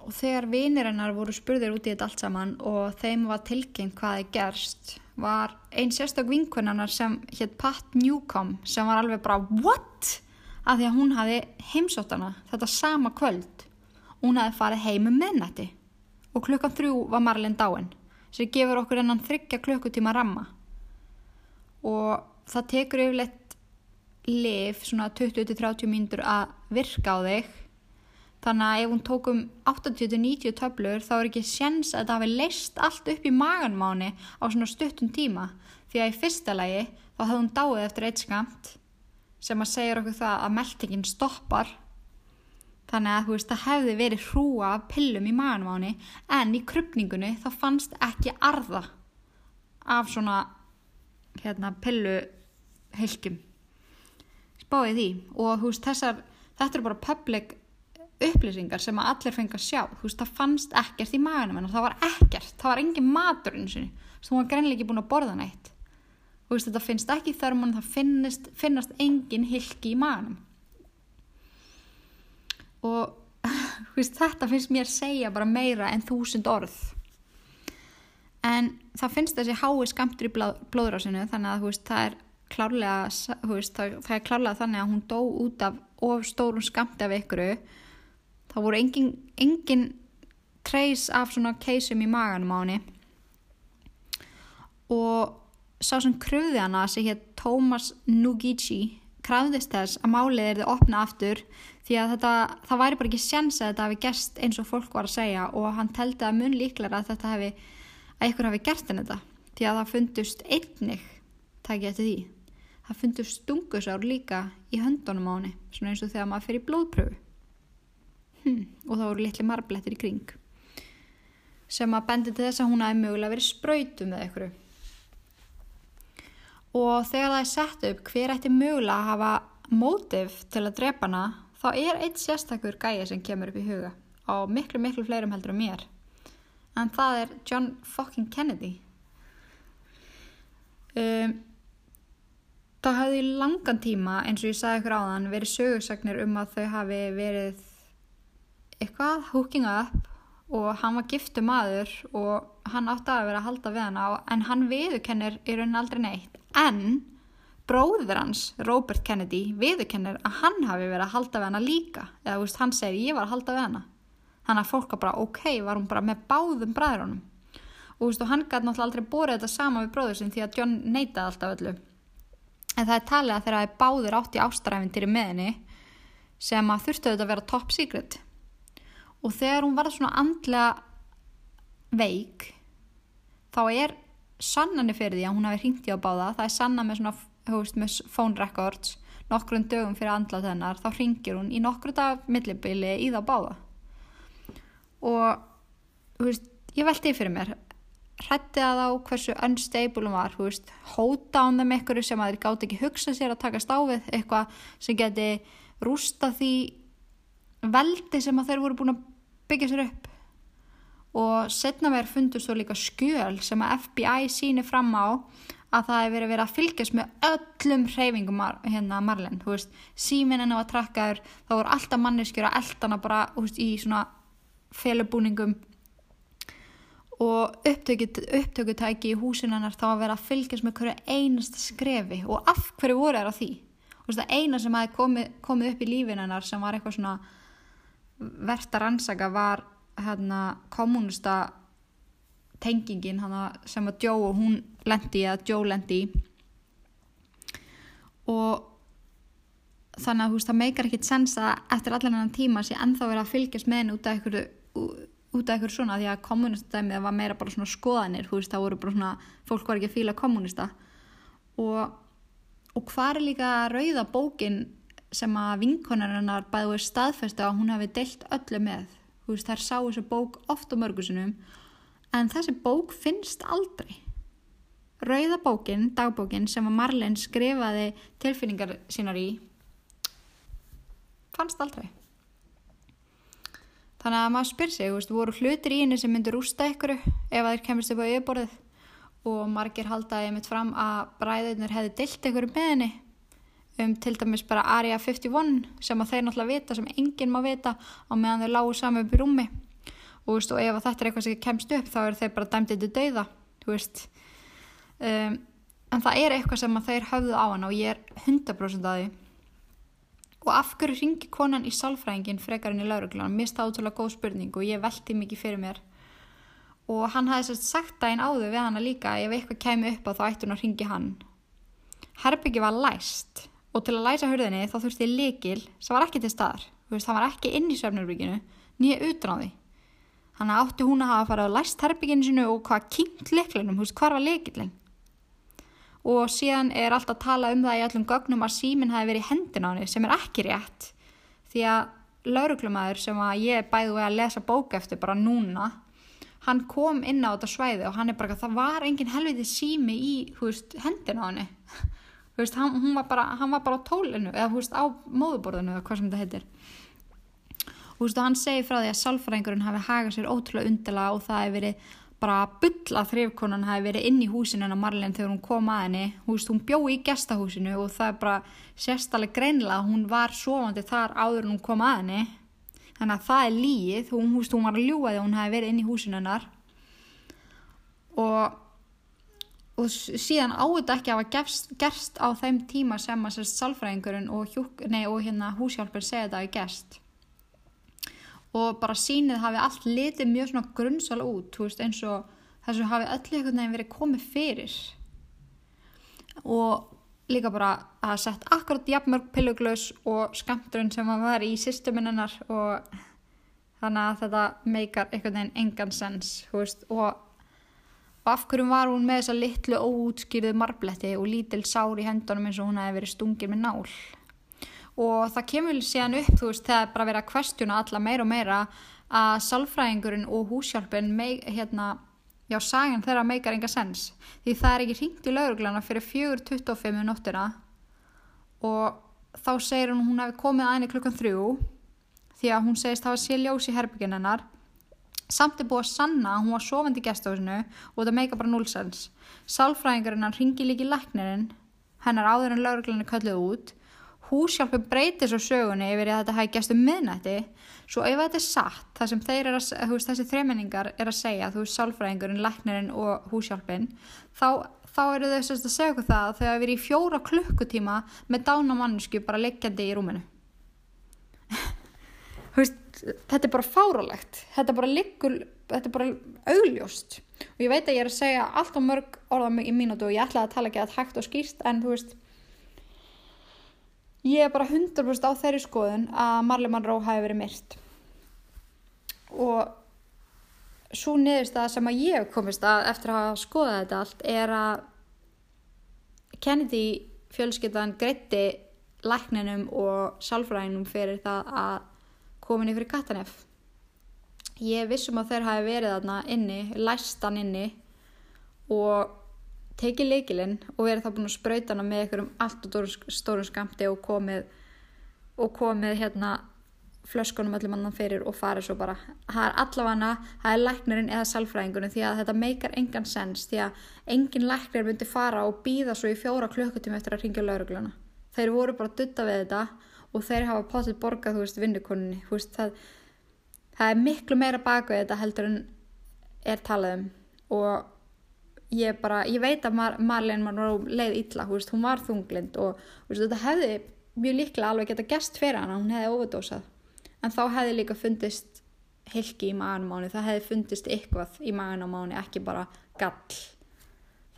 og þegar vinir hennar voru spurðir út í þetta allt saman og þeim var tilkynnt hvað er gerst var einn sérstak vinkunarnar sem hétt Pat Newcomb sem var alveg bara what? að því að hún hafi heimsóttana þetta sama kvöld. Hún hafi farið heim um minnætti og klukkan þrjú var Marlin dáin sem gefur okkur ennan þryggja klukkutíma ramma. Og það tekur yfirleitt lif svona 20-30 mínútur að virka á þig þannig að ef hún tók um 80-90 töflur þá er ekki séns að það hafi leist allt upp í maganmáni á svona stuttum tíma. Því að í fyrsta lagi þá hafði hún dáið eftir eitt skamt sem að segja okkur það að meldingin stoppar. Þannig að þú veist það hefði verið hrúa pillum í maganmáni en í krupningunni þá fannst ekki arða af svona hérna pillu hilkjum spáið því. Og þú veist þessar þetta eru bara public upplýsingar sem að allir fengi að sjá. Þú veist það fannst ekkert í maganum en það var ekkert, það var engin matur eins og þú var greinlega ekki búin að borða neitt. Þú veist þetta finnst ekki í þörmun það finnist, finnast engin hilki í maganum. Og veist, þetta finnst mér segja bara meira en þúsund orð. En það finnst þessi hái skamtur í blóðrásinu þannig að veist, það er klárlega veist, það, það er klárlega þannig að hún dó út af of stórum skamti af ykkuru það voru engin, engin treys af svona keisum í maganum á henni. Og sá sem kröði hana sem hétt Thomas Nugici krafðist þess að málið er þið opna aftur því að þetta, það væri bara ekki sjans að þetta hefði gerst eins og fólk var að segja og hann teldi að mun líklega að þetta hefði að ykkur hefði gert en þetta því að það fundust einnig takk ég eftir því það fundust stungusár líka í höndunum á henni svona eins og þegar maður fyrir blóðpröfu hm, og það voru litli marblettir í kring. Sem að bendi til þess að hún hafi mögulega verið spröytu með ykkur og þegar það er sett upp hver ætti mögulega að hafa mótif til að drepa hana þá er eitt sérstakur gæi sem kemur upp í huga. Á miklu miklu fleirum heldur en mér. En það er John fucking Kennedy. Um, það hafði í langan tíma eins og ég sagði ykkur á þann verið sögursagnir um að þau hafi verið eitthvað hooking up og hann var giftu maður og hann átti að vera að halda við hana en hann viðurkennir í raunin aldrei neitt. En bróður hans, Robert Kennedy viðurkennir að hann hafi verið að halda við hana líka. Eða veist, hann segir ég var að halda við hana. Þannig að fólk var bara ok, var hún bara með báðum bræðrunum? Og, veist, og hann gæti náttúrulega aldrei borðið þetta sama við bróður sin því að John neytaði alltaf öllu. En það er talið að þeirra báður átt í ástaræfintýri meðinni sem að þurftu þetta að vera top secret og þegar hún var svona andlega veik þá er sannanir fyrir því að hún hafi hringt í á báða. Það er sanna með svona veist, með phone records nokkrum dögum fyrir andla þennar þá hringir hún í nokkru dag millibili í þá báða. Og veist, ég veldi fyrir mér hrætti að á hversu unstable hún var veist, hóta á þeim einhverju sem að þeir gátt ekki hugsa sér að taka stáfið eitthvað sem geti rústa því veldi sem að þeir voru búin að byggja sér upp. Og setna verður fundur svo líka skjöl sem að FBI sýnir fram á að það hefur verið að fylgjast með öllum hreyfingum hérna Marlin, þú veist, síminn henni var trakkaður, þá voru alltaf manneskjur að eldana bara, þú veist, í svona felubúningum. Og upptökutæki í húsin hennar þá að vera að fylgjast með hverju einasta skrefi. Og af hverju voru þær á því? Þú veist, það eina sem hafi komið, komið upp í lífin hennar sem var eitthvað svona verðt að rannsaka var hérna kommunista tengingin hana, sem að Joe og hún lendi að Joe lendi og þannig að veist, það meikar ekkit sens að eftir allan annan tíma sé ennþá verið að fylgjast með henni út af einhverju út af einhverju svona því að kommunistadæmið var meira bara svona skoðanir veist, það voru bara svona, fólk var ekki að fíla kommunista og, og hvað er líka rauða bókin sem að vinkonarinnar bæði verið staðfesta að hún hefði deilt öllu með. Þú veist þær sá þessu bók oft á mörgusunum en þessi bók finnst aldrei. Rauðabókin, dagbókin sem að Marlin skrifaði tilfinningar sínar í fannst aldrei. Þannig að maður spyr sig, veist, voru hlutir í henni sem myndur rústa ykkur ef þeir kemist upp á yfirborðið? Og margir haldaði mitt fram að bræðurnir hefði dilt ykkur með henni um til dæmis bara Area 51 sem að þeir náttúrulega vita sem enginn má vita á meðan þeir lágu saman upp í rúmi og, veist, og ef þetta er eitthvað sem kemst upp þá er þeir bara dæmdið til dauða um, en það er eitthvað sem þeir höfðu á hann og ég er 100% að því Og af hverju ringi konan í sálfræðingin frekar enn í lauruglan? Mér stáð útrúlega góð spurning og ég velti mikið fyrir mér. Og hann hafði sérst sagt daginn áður við líka að ef eitthvað kemi upp á þá ætti hún að ringi hann. Herbyggi var læst og til að læsa hurðinni þá þurfti ég likil sem var ekki til staðar. Veist, það var ekki inn í svefnurbygginu, nýja utan á því. Að átti hún að hafa farið að læst herbygginu sinu og hvað kynnt liklinum, hvar var likilinn? og síðan er alltaf að tala um það í allum gögnum að síminn hafi verið í hendin á henni sem er ekki rétt því að lauruglumæður sem að ég bæði að lesa bók eftir bara núna hann kom inn á þetta svæði og hann er bara það var engin helviti sími í veist, hendin á henni veist, hann, var bara, hann var bara á tólinu eða veist, á móðuborðinu eða hvað sem þetta heitir. Og hann segi frá því að salfræðingurinn hafi hagað sér ótrúlega undila og það hefur verið bara bull að þrifkonan hafi verið inn í húsinu en að Marlene þegar hún kom að henni. Hún bjó í gestahúsinu og það er bara sérstalega greinlega hún var sofandi þar áður en hún kom að henni. Þannig að það er líið hún, hún var að ljúa þegar hún hafi verið inn í húsinu hennar. Og og síðan áður ekki að hafa gerst á þeim tíma sem að sérst salfræðingurinn og, og hérna húsjálfur segja þetta að gerst. Og bara sínið hafi allt litið mjög svona grunnsal út veist, eins og þessu hafi öllu einhvern veginn verið komið fyrir. Og líka bara að hafa sett akkurat jafnmörg pilluglaus og skamturinn sem að var í systeminennar og þannig að þetta meikar einhvern veginn engan sens og, og af hverjum var hún með þessa litlu óútskýrðu marbletti og lítil sár í hendunum eins og hún hefði verið stungið með nál? Og það kemur síðan upp þú veist þegar bara verið að kvestjuna alla meira og meira að salfræðingurinn og húsjálfin hérna, já sagan þeirra meikar enga sens. Því það er ekki hringt í lauruglana fyrir 4.25 um nóttina og þá segir hún hún hefði komið aðeins klukkan þrjú því að hún segist hafa sé ljós í herbyggin hennar samt er búið að sanna að hún var sofandi í gestofisinu og það meika bara núlsens salfræðingurinn hann ringi líki læknirinn hennar áður en lauruglana kallið út. Húsjálfur breytir svo sögunni yfir að þetta hafi gæst um miðnætti. Svo ef þetta er satt, það sem eru að veist, þessi þremenningar er að segja þú veist, sálfræðingurinn, læknirinn og húsjálfin þá, þá eru þau að segja okkur það að þau hafi verið í fjóra klukkutíma með dána mannsku bara leggjandi í rúminu. Veist, þetta er bara fáralegt þetta bara liggur þetta er bara augljóst. Og ég veit að ég er að segja allt á mörg orða í mínútu og ég ætlaði að tala ekki að hægt og skýrst en þú veist ég er bara 100% á þeirri skoðun að Marley Monroe hafi verið myrt. Og svo niðurst að sem að ég komist að eftir að hafa skoðað þetta allt er að Kennedy fjölskyttan greitti lækninum og sálfræðinum fyrir það að komin í fyrir Katanef ég vissum að þeir hafi verið þarna inni, læstan inni og tekið leikilinn og verið þá búin að spröyta hana með einhverjum allt og stórum skamti og komið, og komið hérna flöskunum öllum annan fyrir og farið svo bara það er allavega, það er læknirinn eða salfræðingunum því að þetta meikar engan sens því að engin læknir myndi fara og býða svo í fjóra klukkutíma eftir að ringja laurugluna. Þeir voru bara að dutta við þetta og þeir hafa potið borgað þú veist vinnukoninni það, það er miklu meira baka við þetta heldur en er talað um. Og ég bara, ég veit að Mar Marlene Monroe leið illa, veist, hún var þunglind og veist, þetta hefði mjög líklega alveg geta gest fyrir hana, hún hefði overdósað en þá hefði líka fundist hilki í maganum áni, það hefði fundist eitthvað í maganum áni, ekki bara gall.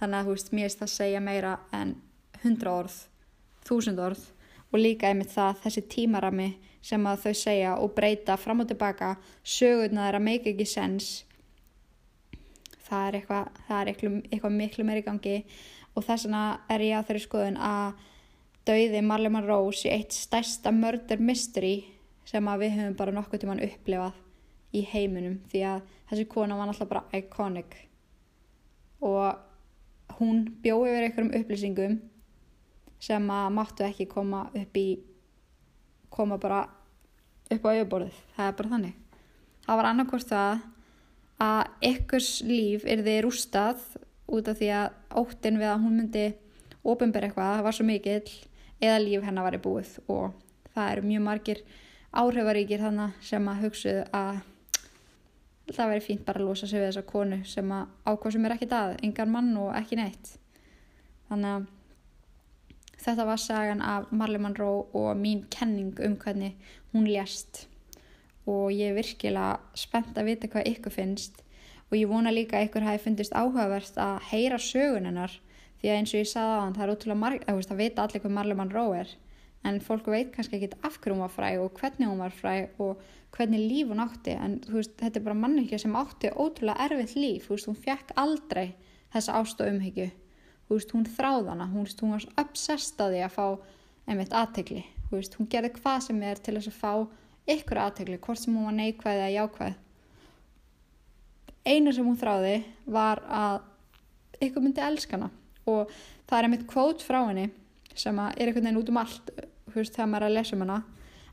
Þannig að þú veist, mér veist það segja meira en hundra orð þúsund orð og líka einmitt það þessi tímarami sem að þau segja og breyta fram og tilbaka sögurna þeirra make ekki sens það er eitthvað, það er eitthvað, eitthvað miklu meiri gangi. Og þess vegna er ég á þeirri skoðun að dauði Marley Monroe sé eitt stærsta murder mystery sem að við höfum bara nokkuð tíman upplifað í heiminum. Því að þessi kona var náttúrulega bara iconic. Og hún bjóði verið einhverjum upplýsingum sem að máttu ekki koma upp í koma bara upp á auðborðið, það er bara þannig. Það var annarkort það að ykkurs líf er þið rústað út af því að óttin við að hún myndi ofinber eitthvað var svo mikill eða líf hennar var í búið. Og það eru mjög margir áhrifaríkir þannig sem að hugsuðu að það veri fínt bara að losa sig við þessa konu sem að ákvað sem er ekki það, engan mann og ekki neitt. Þannig að Þetta var sagan af Marley Monroe og mín kenning um hvernig hún lést. Og ég er virkilega spennt að vita hvað ykkur finnst. Og ég vona líka að ykkur hafi fundist áhugavert að heyra sögunennar því að eins og ég sagði á hann það er ótrúlega marg, það veit allir hvað Marley Monroe er. En fólk veit kannski ekki af hverju hún var fræ og hvernig hún var fræ og hvernig líf hún átti. En veist, þetta er bara mannekja sem átti ótrúlega erfitt líf, veist, hún fekk aldrei þessa ást og umhyggju hún þráðana, hún, hún var obsessed að fá einmitt aðtegli hún gerði hvað sem er til þess að fá ykkur aðtegli, hvort sem hún var neikvæð eða jákvæð. Einu sem hún þráði var að ykkur myndi elskana og það er einmitt kvót frá henni sem er einhvern veginn út um allt veist, þegar maður er að lesa um hana.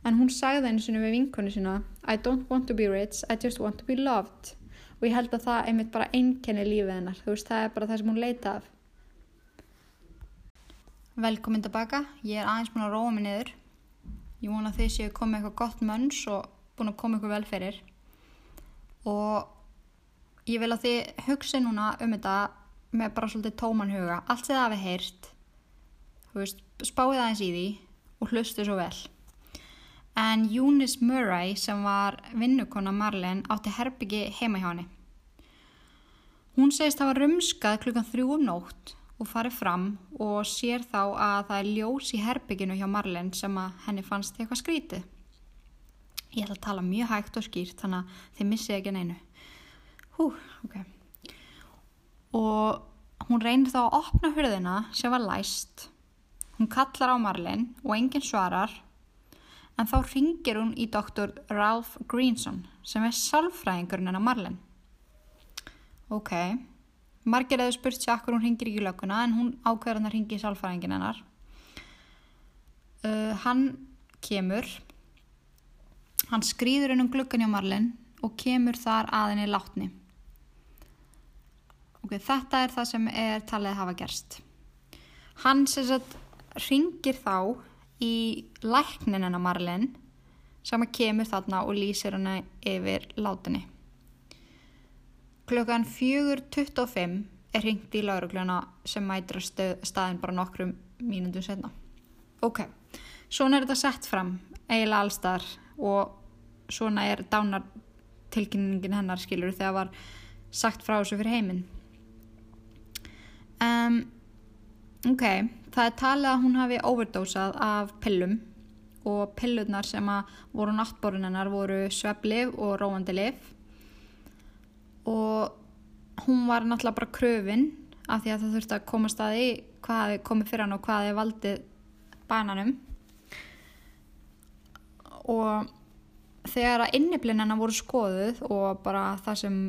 En hún sagði einu sinni við vinkonu sína I don't want to be rich, I just want to be loved. Og ég held að það einmitt bara einkenni lífið hennar, veist, það er bara það sem hún leita af Velkomin tilbaka, ég er aðeins búin að róa mig niður ég vona að þið séu komið eitthvað gott mönns og búin að koma eitthvað vel fyrir og ég vil að þið hugsa núna um þetta með bara svolítið tóman huga allt sem það hafi heyrt veist, spáið aðeins í því og hlustu svo vel. En Eunice Murray sem var vinnukona Marlene átti herbyggi heima hjá henni. Hún segist að það var rumskað klukkan þrjú um nótt og farið fram og sér þá að það er ljós í herbygginu hjá Marlene sem að henni fannst eitthvað skrítið. Ég ætla að tala mjög hægt og skýrt þannig að þið missið ekki neinu. Hú, ok. Og hún reynir þá að opna hurðina sem var læst Hún kallar á Marlin og enginn svarar en þá ringir hún í doktor Ralph Greenson sem er salfræðingurinn hennar Marlin. Ok, margir hefur spurt sér akkur hún ringir í löguna en hún ákveður hann að ringi í salfræðingin hennar. Uh, hann kemur, hann skrýður inn um gluggan hjá Marlin og kemur þar aðinni látni. Ok, þetta er það sem er talið að hafa gerst. Hann sem sagt ringir þá í lækninina Marlin sem kemur þarna og lýsir hana yfir látinni. Klukkan 4.25 er ringt í laurugluna sem mætir að staðin bara nokkrum mínundum setna. Ok, svona er þetta sett fram eiginlega allstar og svona er dánartilkynningin hennar skilur þegar var sagt frá þessu fyrir heiminn. Um, ok, Það er talið að hún hafi overdósað af pillum og pillurnar sem voru náttborunennar voru sveplif og róandi lif og hún var náttúrulega bara kröfin af því að það þurfti að koma staði hvað hefði komið fyrir hann og hvað hefði valdið bananum. Og þegar að inniblinnina voru skoðuð og bara það sem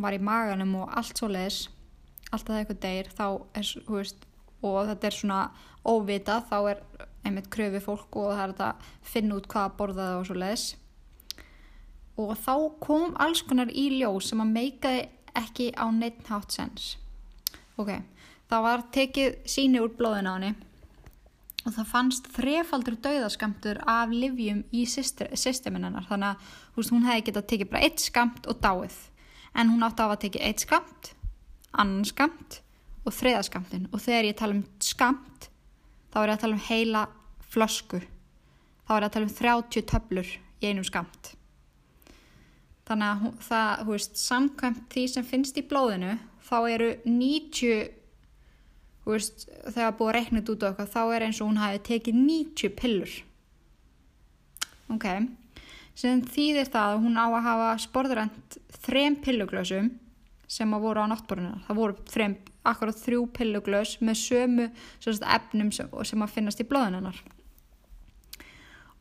var í maganum og allt svo leiðis alltaf það eitthvað deyr þá er, þú veist og þetta er svona óvita þá er einmitt kröfi fólk og það er þetta finna út hvað borðaði og svo leiðis og þá kom alls konar í ljós sem að meikaði ekki á neitt hátt sens. Ok, það var tekið síni úr blóðin á henni. Og það fannst þrefaldur dauðaskamtur af livjum í systemin hennar þannig að veist, hún hefði getað tekið bara eitt skamt og dáið. En hún átti að hafa tekið eitt skamt annan skamt og þriðaskamtin og þegar ég tala um skamt þá er ég að tala um heila flösku. Þá er ég að tala um 30 töflur í einum skamt þannig að það, hú veist, samkvæmt því sem finnst í blóðinu þá eru 90 hú veist, þegar búið að þetta út á eitthvað þá er eins og hún hafi tekið 90 pillur. Ok. Sem þýðir það að hún á að hafa sporðurend þrem pilluglösum sem að voru á náttborunina það voru þrem akkurat þrjú pilluglös með sömu sagt, efnum sem, sem að finnast í blóðinannar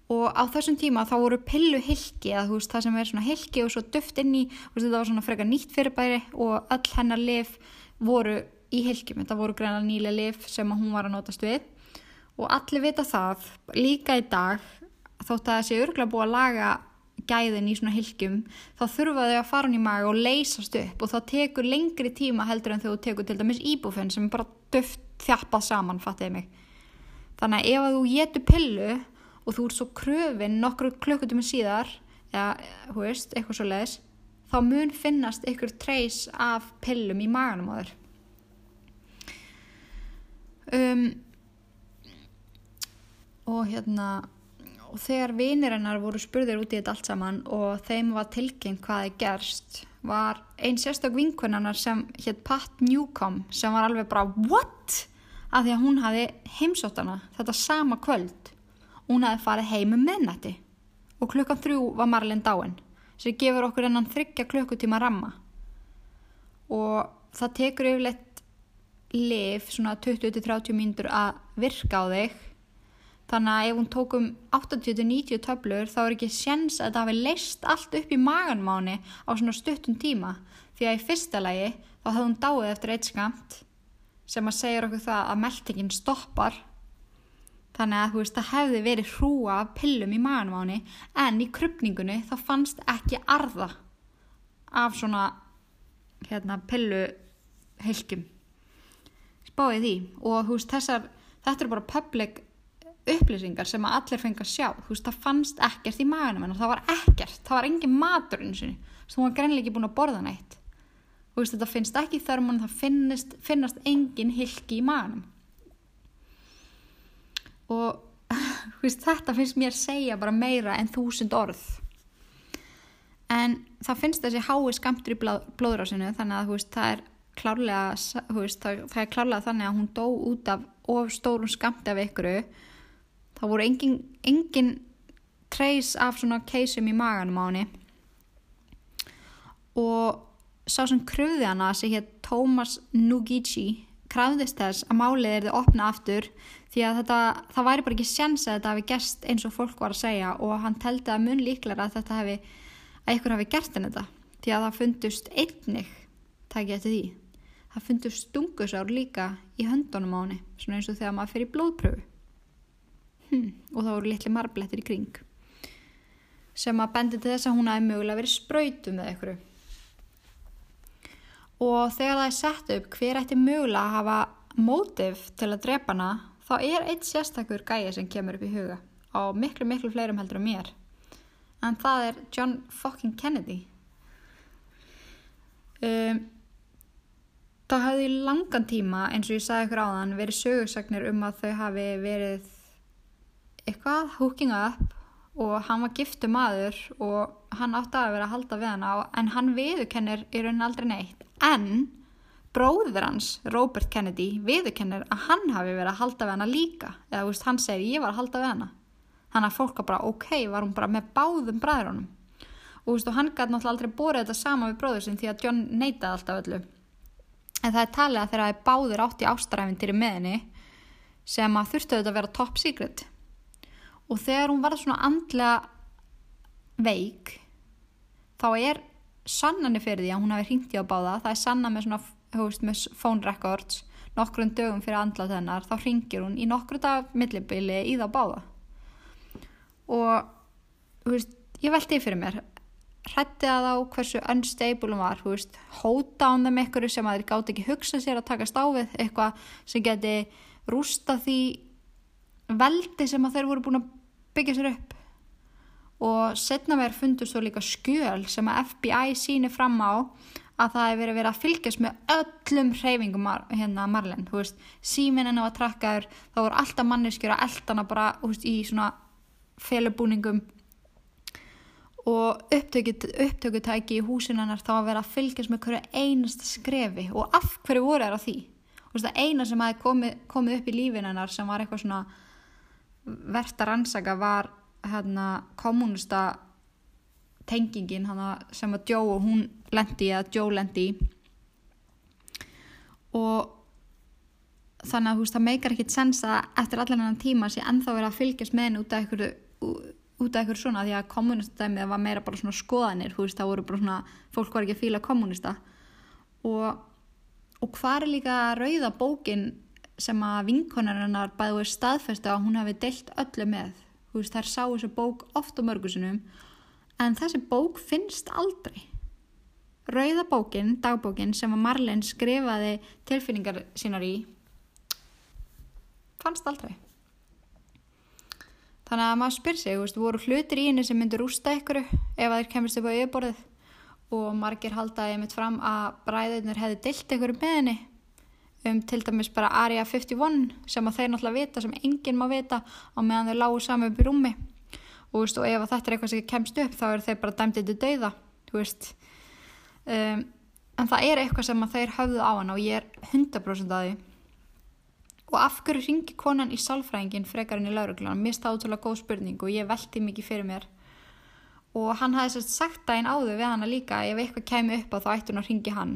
og á þessum tíma þá voru pilluhylki að veist, það sem er svona hylki og svo duft inn í veist, þetta var svona frekar nýtt fyrirbæri og öll hennar lif voru í hylkjum, þetta voru greina nýlega lif sem hún var að notast við. Og allir vita það líka í dag þótt að það sé örgulega búið að laga gæðin í svona hilkjum þá þurfa þau að fara hún í maga og leysast upp og það tekur lengri tíma heldur en þau tekur til dæmis íbúfinn sem er bara döft þjappað saman, fattiði mig. Þannig að ef þú getur pillu og þú ert svo kröfin nokkru klukkutum síðar eða, hú veist, eitthvað svo leiðis þá mun finnast ykkur treys af pillum í maganum á þér um, og hérna og þegar vinir hennar voru spurðir út í þetta allt saman og þeim var tilkynnt hvað er gerst var ein sérstök vinkunarnar sem hétt Pat Newcomb sem var alveg bara what? af því að hún hafi heimsótt hana þetta sama kvöld hún hafi farið heim um minnætti og klukkan þrjú var Marlin dáin sem gefur okkur ennan þryggja klukkutíma ramma. Og það tekur yfirleitt lif svona 20-30 mínútur að virka á þig. Þannig að ef hún tókum 80-90 töflur þá er ekki séns að þetta hafi leist allt upp í maganmáni á svona stuttum tíma. Því að í fyrsta lagi þá hefði hún dáið eftir eitt skamt sem að segja okkur það að meldingin stoppar þannig að þú veist það hefði verið hrúa pillum í maganmáni en í krypningunni þá fannst ekki arða af svona hérna pillu heilkjum spáði því. Og þú veist þessar þetta eru bara public upplýsingar sem að allir fengi að sjá. Þú veist það fannst ekkert í maganum en það var ekkert, það var engin matur þú var greinlega ekki búin að borða neitt. Þú veist þetta finnst ekki þörmun það finnist, finnast engin hilki í maganum og veist, þetta finnst mér segja bara meira en þúsund orð. En það finnst þessi hái skamtur í blóðrásinu þannig að veist, það er klárlega veist, það, er klárlega þannig að hún dó út af of stórum skamti af ykkuru það voru engin, engin treys af svona keisum í maganum á henni. Og sá sem kröði hana sem hétt Thomas Nugici krafðist þess að málið er þið opna aftur því að þetta, það væri bara ekki sjans að þetta hefði gerst eins og fólk var að segja og hann teldi að mun líklar að þetta hefði að ykkur hafi gert en þetta. Því að það fundust einnig takk ég eftir því það fundust stungusár líka í höndunum á henni svona eins og þegar maður fyrir blóðpröfu hm, og það voru litli marblettir í kring sem að bendi til þess að hún hafi mögulega verið spröytu með ykkur og þegar það er sett upp hver ætti mögulega að hafa mótif til að drepa hana þá er eitt sérstakur gæi sem kemur upp í huga á miklu miklu fleirum heldur á mér. En það er John fucking Kennedy. Um, það hafði í langan tíma eins og ég sagði ykkur áðan verið sögursagnir um að þau hafi verið eitthvað hooking up og hann var giftu maður og hann átti að vera að halda við hana en hann viðurkennir í raunin aldrei neitt. En bróður hans, Robert Kennedy viðurkennir að hann hafi verið að halda við hana líka. Eða veist, hann segir ég var að halda við hana. Þannig að fólk var bara ok, var hún bara með báðum bræðrunum? Og, veist, og hann gæti náttúrulega aldrei borðið þetta sama við bróður sinn því að John neytaði alltaf öllu. En það er talið að þegar það er báður átt í ástaræfintýri með henni sem að þurftu þetta að vera top secret. Og þegar hún var svona andlega veik þá er sannanir fyrir því að hún hafi hringt í á báða. Það er sanna með svona veist, með phone records nokkrum dögum fyrir andlað hennar þá hringir hún í nokkru dag millibili í þá báða. Og veist, ég veldi fyrir mér hrætti að á hversu unstable hún var veist, hóta á þeim einhverju sem að þeir gátt ekki hugsa sér að taka stáfið eitthvað sem geti rústa því veldi sem að þeir voru búin að byggja sér upp. Og setna verður fundust þó líka skjöl sem að FBI sýnir fram á að það hefur verið verið að fylgjast með öllum hreyfingum hérna Marlen, þú veist, síminn henni var trakkaður, þá voru alltaf manneskjur að eldana bara, þú veist, í svona felubúningum. Og upptökutæki í húsin hennar þá að vera að fylgjast með hverju einasta skrefi. Og af hverju voru það því? Þú veist, það eina sem hafi komið, komið upp í lífin hennar sem var eitthvað svona verðt að rannsaka var hérna kommunista tengingin sem að Joe og hún lendi eða Joe lendi og þannig að þú veist það meikar ekkit sens að eftir allan annan tíma sé ennþá verið að fylgjast með henni út af einhverju út af einhverju svona því að kommunistadæmið var meira bara svona skoðanir þú veist það voru bara svona fólk var ekki að fíla kommunista og, og hvað er líka rauða bókin sem að vinkonarinnar bæði staðfesta að hún hefði deilt öllu með? Þú veist þær sá þessu bók oft á mörgusunum en þessi bók finnst aldrei. Rauðabókin, dagbókin sem að Marlin skrifaði tilfinningar sínar í fannst aldrei. Þannig að maður spyr sig, veist, voru hlutir í henni sem myndur rústa ykkur ef þeir kemist upp á yfirborðið og margir haldaði mitt fram að bræðurnir hefði dilt ykkur með henni um til dæmis bara Area 51 sem að þeir náttúrulega vita sem enginn má vita á meðan þeir lágu saman upp í rúmi og, veist, og ef þetta er eitthvað sem kemst upp þá er þeir bara dæmdið til dauða um, en það er eitthvað sem þeir höfðu á hann og ég er 100% að því. Og af hverju ringi konan í salfræðingin frekarinn í lauruglan mér stáð útrúlega góð spurning og ég velti mikið fyrir mér. Og hann hafði sagt daginn áður við hann að líka ef eitthvað kemi upp á þá ætti hún að ringi hann.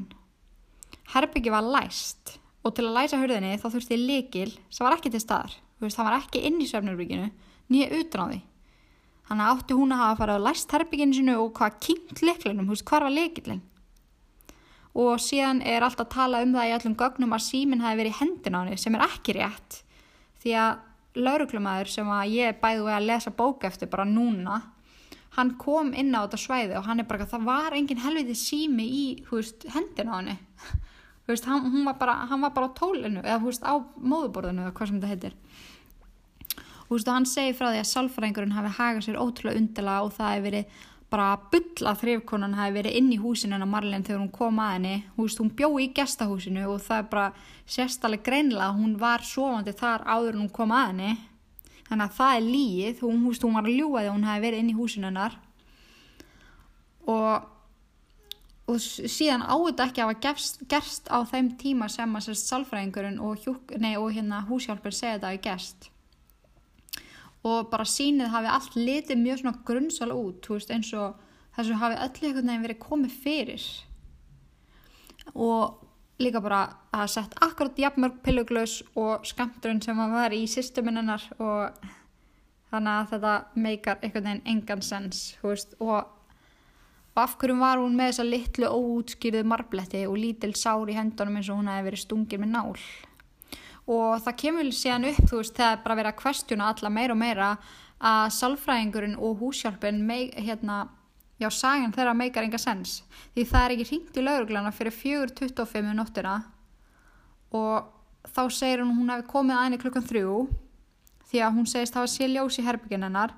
Herbyggi var læst og til að læsa hurðinni þá þurfti líkil sem var ekki til staðar. Það var ekki inn í svefnurbygginu nýja utan á því þannig átti hún að hafa farið á læst herbygginu sinu og hvað kynnt liklinum, hvað var líkilin og síðan er alltaf að tala um það í öllum gögnum að síminn hafi verið hendin á henni sem er ekki rétt. Því að lauruglumæður sem að ég bæði að lesa bók eftir bara núna hann kom inn á þetta svæði og hann er bara það var engin helviti sími í veist, hendin á henni. Veist, hann, hann var bara á tólinu eða veist, á móðuborðinu eða hvað sem þetta heitir og hann segir frá því að salfræðingurinn hafi hagað sér ótrúlega undela og það hefur verið bara bull að þrifkonan hafi verið inn í húsinu en að Marlene þegar hún kom að henni. Húst, hún bjó í gestahúsinu og það er bara sérstalega greinlega hún var sofandi þar áður en hún kom að henni. Þannig að það er líið hún, húst, hún var að ljúa þegar hún hafi verið inn í húsinu hennar. Og, og síðan áður ekki að hafa gerst, gerst á þeim tíma sem að salfræðingurinn og, og hérna, húsjálfur segja þetta að gerst og bara sínið hafi allt litið mjög svona grunnsal út veist, eins og þess að hafi öllu einhvern veginn verið komið fyrir. Og líka bara að sett akkurat jafnmörg pilluglaus og skamturinn sem var í systeminennar og þannig að þetta meikar einhvern veginn engan sens veist, og, af hverjum var hún með þessa litlu óútskýrðu marbletti og lítil sár í hendunum eins og hún hefði verið stungir með nál og það kemur síðan upp þú veist þegar bara verið að kvestjuna alla meira og meira að salfræðingurinn og húsjálfin meik, hérna, já sagan þeirra meikar enga sens. Því það er ekki hringt í lauruglana fyrir 4.25 um nóttina og þá segir hún hún hefði komið aðeins klukkan þrjú því að hún segist var sé ljós í herbyggin hennar.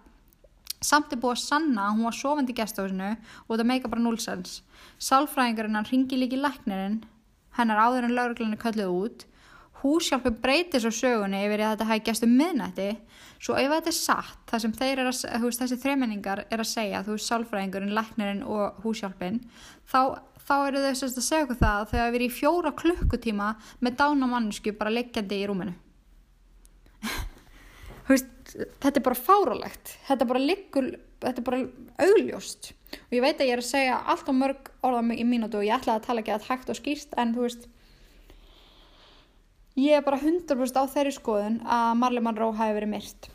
Samt er búið að sanna að hún var sofandi í gestafisinu og það meika bara núlsens salfræðingurinn hann ringi líki læknirinn. Hennar áður en lauruglana kallið út húsjálfi breytir svo sögunni yfir að þetta hafi gæst um miðnætti. Svo ef þetta er satt, það sem þeir eru að veist, þessi þremenningar er að segja þú veist sálfræðingurinn, læknirinn og húsjálfin þá, þá eru þau að segja okkur það að þau hafi verið í fjóra klukkutíma með dána mannsku bara leggjandi í rúminu. Veist, þetta er bara fáralegt þetta er bara liggur þetta er bara augljóst. Og ég veit að ég er að segja allt á mörg orða í mínútu og ég ætlaði að tala ekki að hægt og skýrst en þú veist Ég er bara 100% á þeirri skoðun að Marley Monroe hafi verið myrt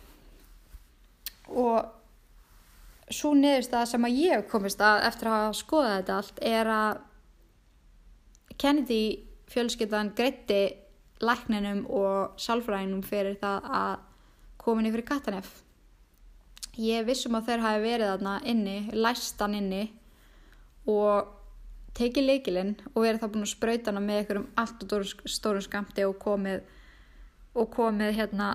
og svo niðurst að sem að ég komist að eftir að skoða þetta allt er að Kennedy fjölskyttan greitti lækninum og sálfræðinum fyrir það að komin í fyrir Katanef. Ég vissum að þeir hafi verið þarna inni, læstan inni og tekið leikilinn og verið það búin að spröyta hana með einhverjum allt og stórum skamti og komið og komið hérna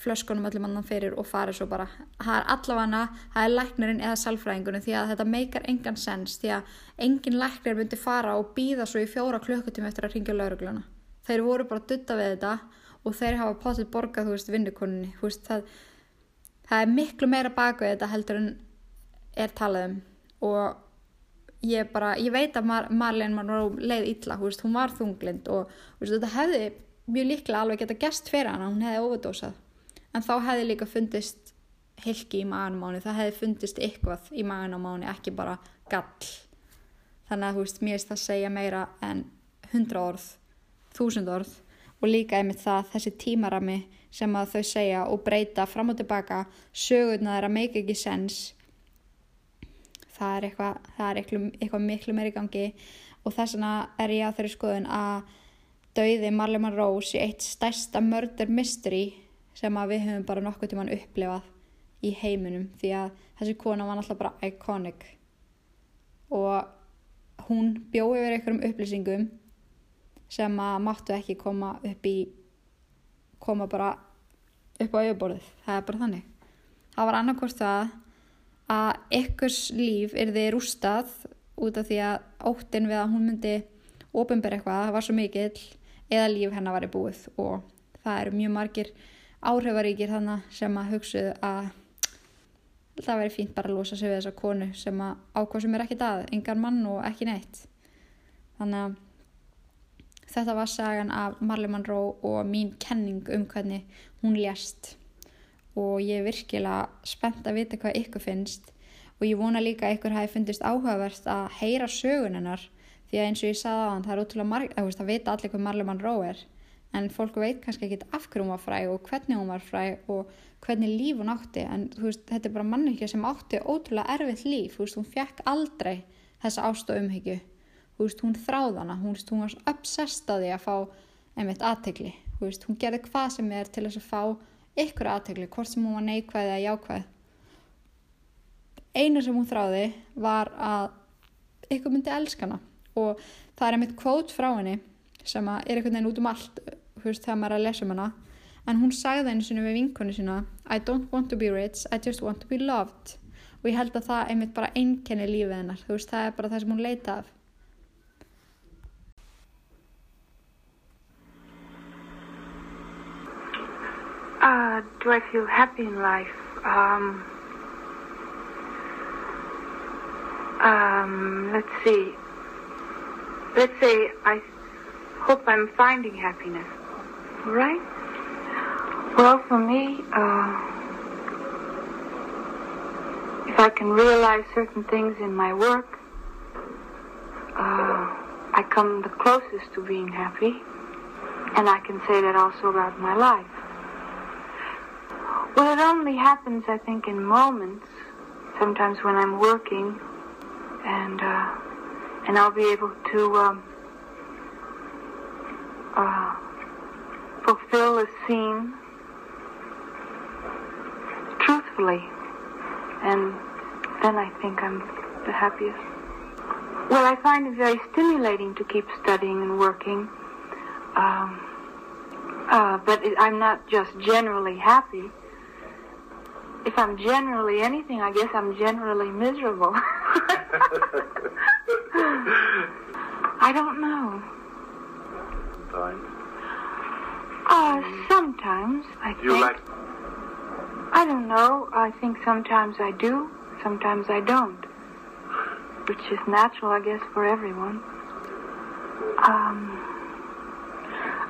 flöskunum öllum annan fyrir og farið svo bara. Það er allavega, það er læknirinn eða salfræðingunum því að þetta meikar engan sens því að engin læknir myndi fara og býða svo í fjóra klukkutíma eftir að ringja laurugluna. Þeir voru bara að dutta við þetta og þeir hafa potið borgað þú veist veist það það er miklu meira baka þetta heldur en er talað um. Og ég bara, ég veit að Mar Marlene Monroe leið illa, veist, hún var þunglind og veist, þetta hefði mjög líklega alveg geta gæst fyrir hana, hún hefði overdósað en þá hefði líka fundist hilki í maganum á henni, það hefði fundist eitthvað í maganum á henni, ekki bara gall. Þannig að þú veist, mér er það að segja meira en hundra orð þúsund orð og líka einmitt það þessi tímarami sem að þau segja og breyta fram og tilbaka sögurna þeirra make ekki sens það er eitthvað, það er eitthvað, eitthvað miklu meiri gangi. Og þess vegna er ég á þeirri skoðun að dauði Marley Monroe sé eitt stærsta murder mystery sem að við höfum bara nokkuð tíman upplifað í heiminum. Því að þessi kona var alltaf bara iconic. Og hún bjóði yfir einhverjum upplýsingum sem að máttu ekki koma upp í koma bara upp á auðborðið, það er bara þannig. Það var annarkort það að ykkurs líf er þið rústað út af því að óttin við að hún myndi ofinbæra eitthvað var svo mikill eða líf hennar var í búið. Og það eru mjög margir áhrifaríkir þannig sem að hugsuðu að það veri fínt bara að losa sig við þessa konu sem að ákvað sem er ekki það, engan mann og ekki neitt. Þannig að þetta var sagan af Marley Monroe og mín kenning um hvernig hún lést og ég er virkilega spennt að vita hvað ykkur finnst. Og ég vona líka að ykkur hafi fundist áhugavert að heyra sögun hennar því að eins og ég sagði á hann það er ótrúlega marg, það veit allir hvað Marley Monroe er. En fólk veit kannski ekki af hverju hún var fræ og hvernig hún var fræ og hvernig líf hún átti. En veist, þetta er bara manningja sem átti ótrúlega erfitt líf, veist, hún fekk aldrei þessa ást og umhyggju. Veist, hún þráðana, hún, hún var obsessed á því að fá einmitt aðtegli hún gerði hvað sem er til þess að fá ykkur aðtegli, hvort sem hún var neikvæð eða jákvæð. Einu sem hún þráði var að ykkur myndi elskana og það er einmitt kvót frá henni sem er einhvern veginn út um allt veist, þegar maður er að lesa um hana. En hún sagði einu sinni við vinkonu sína I don't want to be rich, I just want to be loved. Og ég held að það einmitt bara einkenni lífið hennar, þú veist, það er bara það sem hún leita af Uh, do I feel happy in life? Um, um, let's see. Let's say I hope I'm finding happiness. Right? Well, for me, uh, if I can realize certain things in my work, uh, I come the closest to being happy. And I can say that also about my life. Well, it only happens, I think, in moments. Sometimes when I'm working, and uh, and I'll be able to um, uh, fulfill a scene truthfully, and then I think I'm the happiest. Well, I find it very stimulating to keep studying and working. Um, uh, but it, I'm not just generally happy. If I'm generally anything, I guess I'm generally miserable. I don't know. Sometimes. Uh, sometimes I You think. like I don't know. I think sometimes I do, sometimes I don't. Which is natural, I guess, for everyone. Um,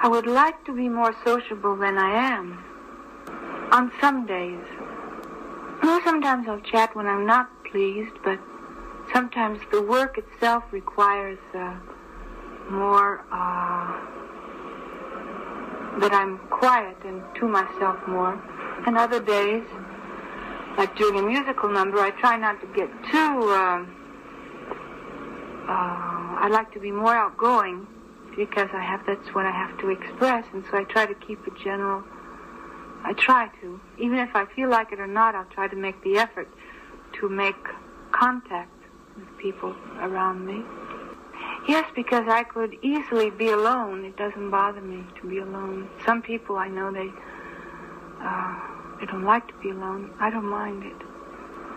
I would like to be more sociable than I am. On some days. Well, sometimes I'll chat when I'm not pleased, but sometimes the work itself requires uh, more, uh, that I'm quiet and to myself more. And other days, like during a musical number, I try not to get too. Um, uh, I like to be more outgoing because I have that's what I have to express, and so I try to keep it general. I try to, even if I feel like it or not, I'll try to make the effort to make contact with people around me. Yes, because I could easily be alone. It doesn't bother me to be alone. Some people I know they uh, they don't like to be alone. I don't mind it.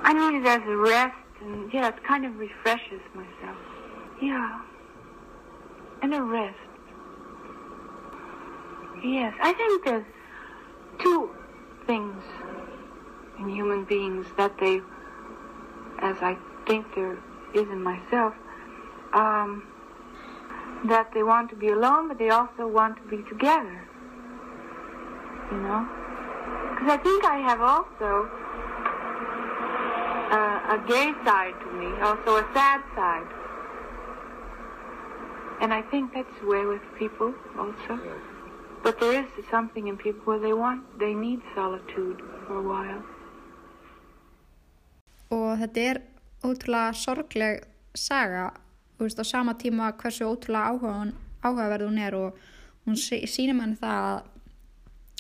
I need it as a rest, and yeah, it kind of refreshes myself. Yeah, and a rest. Yes, I think there's two things in human beings that they, as I think there is in myself, um, that they want to be alone, but they also want to be together. You know? Because I think I have also uh, a gay side to me, also a sad side. And I think that's the way with people also. But there is something in people where they want, they need solitude for a while. og þetta er ótrúlega sorgleg saga. Þú veist, á sama tíma hversu ótrúlega áhugaverð áhugaverð hún er og hún sýnir mann það að,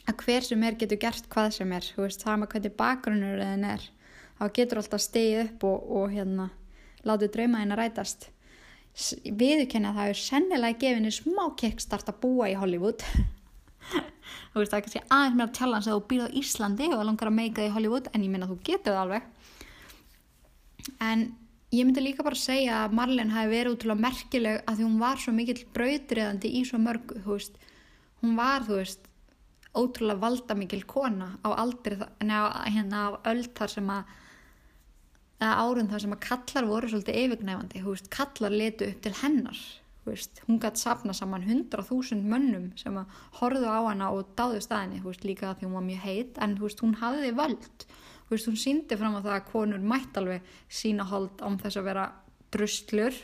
að hver sem er getur gert hvað sem er. Þú veist, með hvernig bakgrunnur þeim er þá getur alltaf stegið upp og, og hérna, látið drauma henn að rætast viðurkenni að það er sennilega gefinni smá kickstart að búa í Hollywood þú veist, það er kannski aðeins meira challenge að þú býrð á Íslandi og langar að meika það í Hollywood en ég minna þú getur það alveg. En ég myndi líka bara segja að Marlene hafi verið útrúlega merkileg að því hún var svo mikill brautriðandi í svo mörgu, þú veist. Hún var, þú veist ótrúlega valdamikil kona á aldri á, hérna á öld þar sem að árun þar sem að kallar voru svolítið yfirgnæfandi, þú veist, kallar letu upp til hennar, veist, hún gætt safna saman 100.000 mönnum sem að horfðu á hana og dáðu staðinni, veist, líka því hún var mjög heit, en veist, hún hafði völd, hún síndi fram á það að konur mætt alveg sína hold án þess að vera druslur,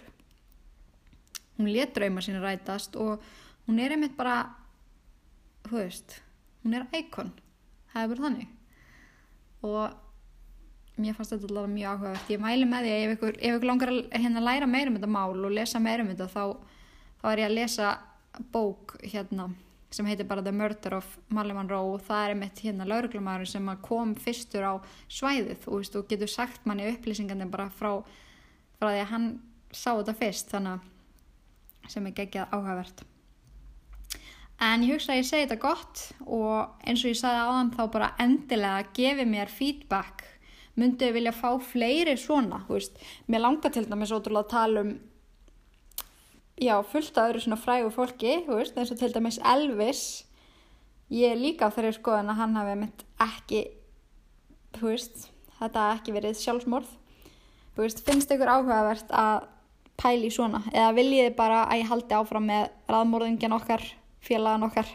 hún let drauma sína rætast og hún er einmitt bara, þú veist, hún er íkon, það er bara þannig. Og mér fannst þetta alveg mjög áhugavert. Ég mæli með því ef ykkur, ef ykkur langar að hérna, læra meira um þetta mál og lesa meira um þetta þá, þá er ég að lesa bók hérna sem heitir bara The Murder of Marley Monroe og það er einmitt hérna lauruglumæður sem kom fyrstur á svæðið og, veist, og getur sagt manni upplýsingandi bara frá, frá því að hann sá þetta fyrst þannig að sem er geggjað áhugavert En ég hugsa að ég segi þetta gott og eins og ég sagði áðan þá bara endilega gefi mér feedback. Myndið vilja fá fleiri svona, veist. Mér langar til dæmis ótrúlega að tala um, já, fullt af öðru svona frægu fólki, þú veist, eins og til dæmis Elvis. Ég er líka á þeirri skoðan að hann hafi mitt ekki, þú veist, þetta hafi ekki verið sjálfsmorð. Þú veist, finnst ykkur áhugavert að pæli svona eða viljið bara að ég haldi áfram með raðmorðingjan okkar félagan okkar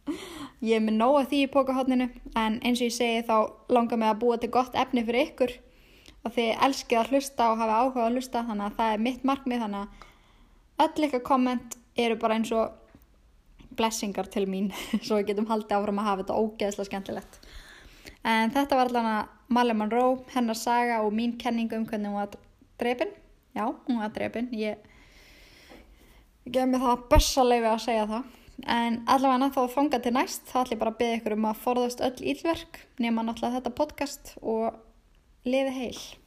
ég er með nóga því í pókahotninu en eins og ég segi þá langar mig að búa til gott efni fyrir ykkur og þið elskið að hlusta og hafa áhuga að hlusta þannig að það er mitt markmið þannig að öll ykkar komment eru bara eins og blessingar til mín svo við getum haldið áfram að hafa þetta ógeðslega skemmtilegt. En þetta var allan að Marley Monroe, hennar saga og mín kenning um hvernig hún var drefin já, hún var drefin ég, gef mér það bessa leifi að segja það. En allavega þá þonga til næst þá ætlum ég bara að byggja ykkur um að forðast öll ílverk nema náttúrulega þetta podcast og lifi heil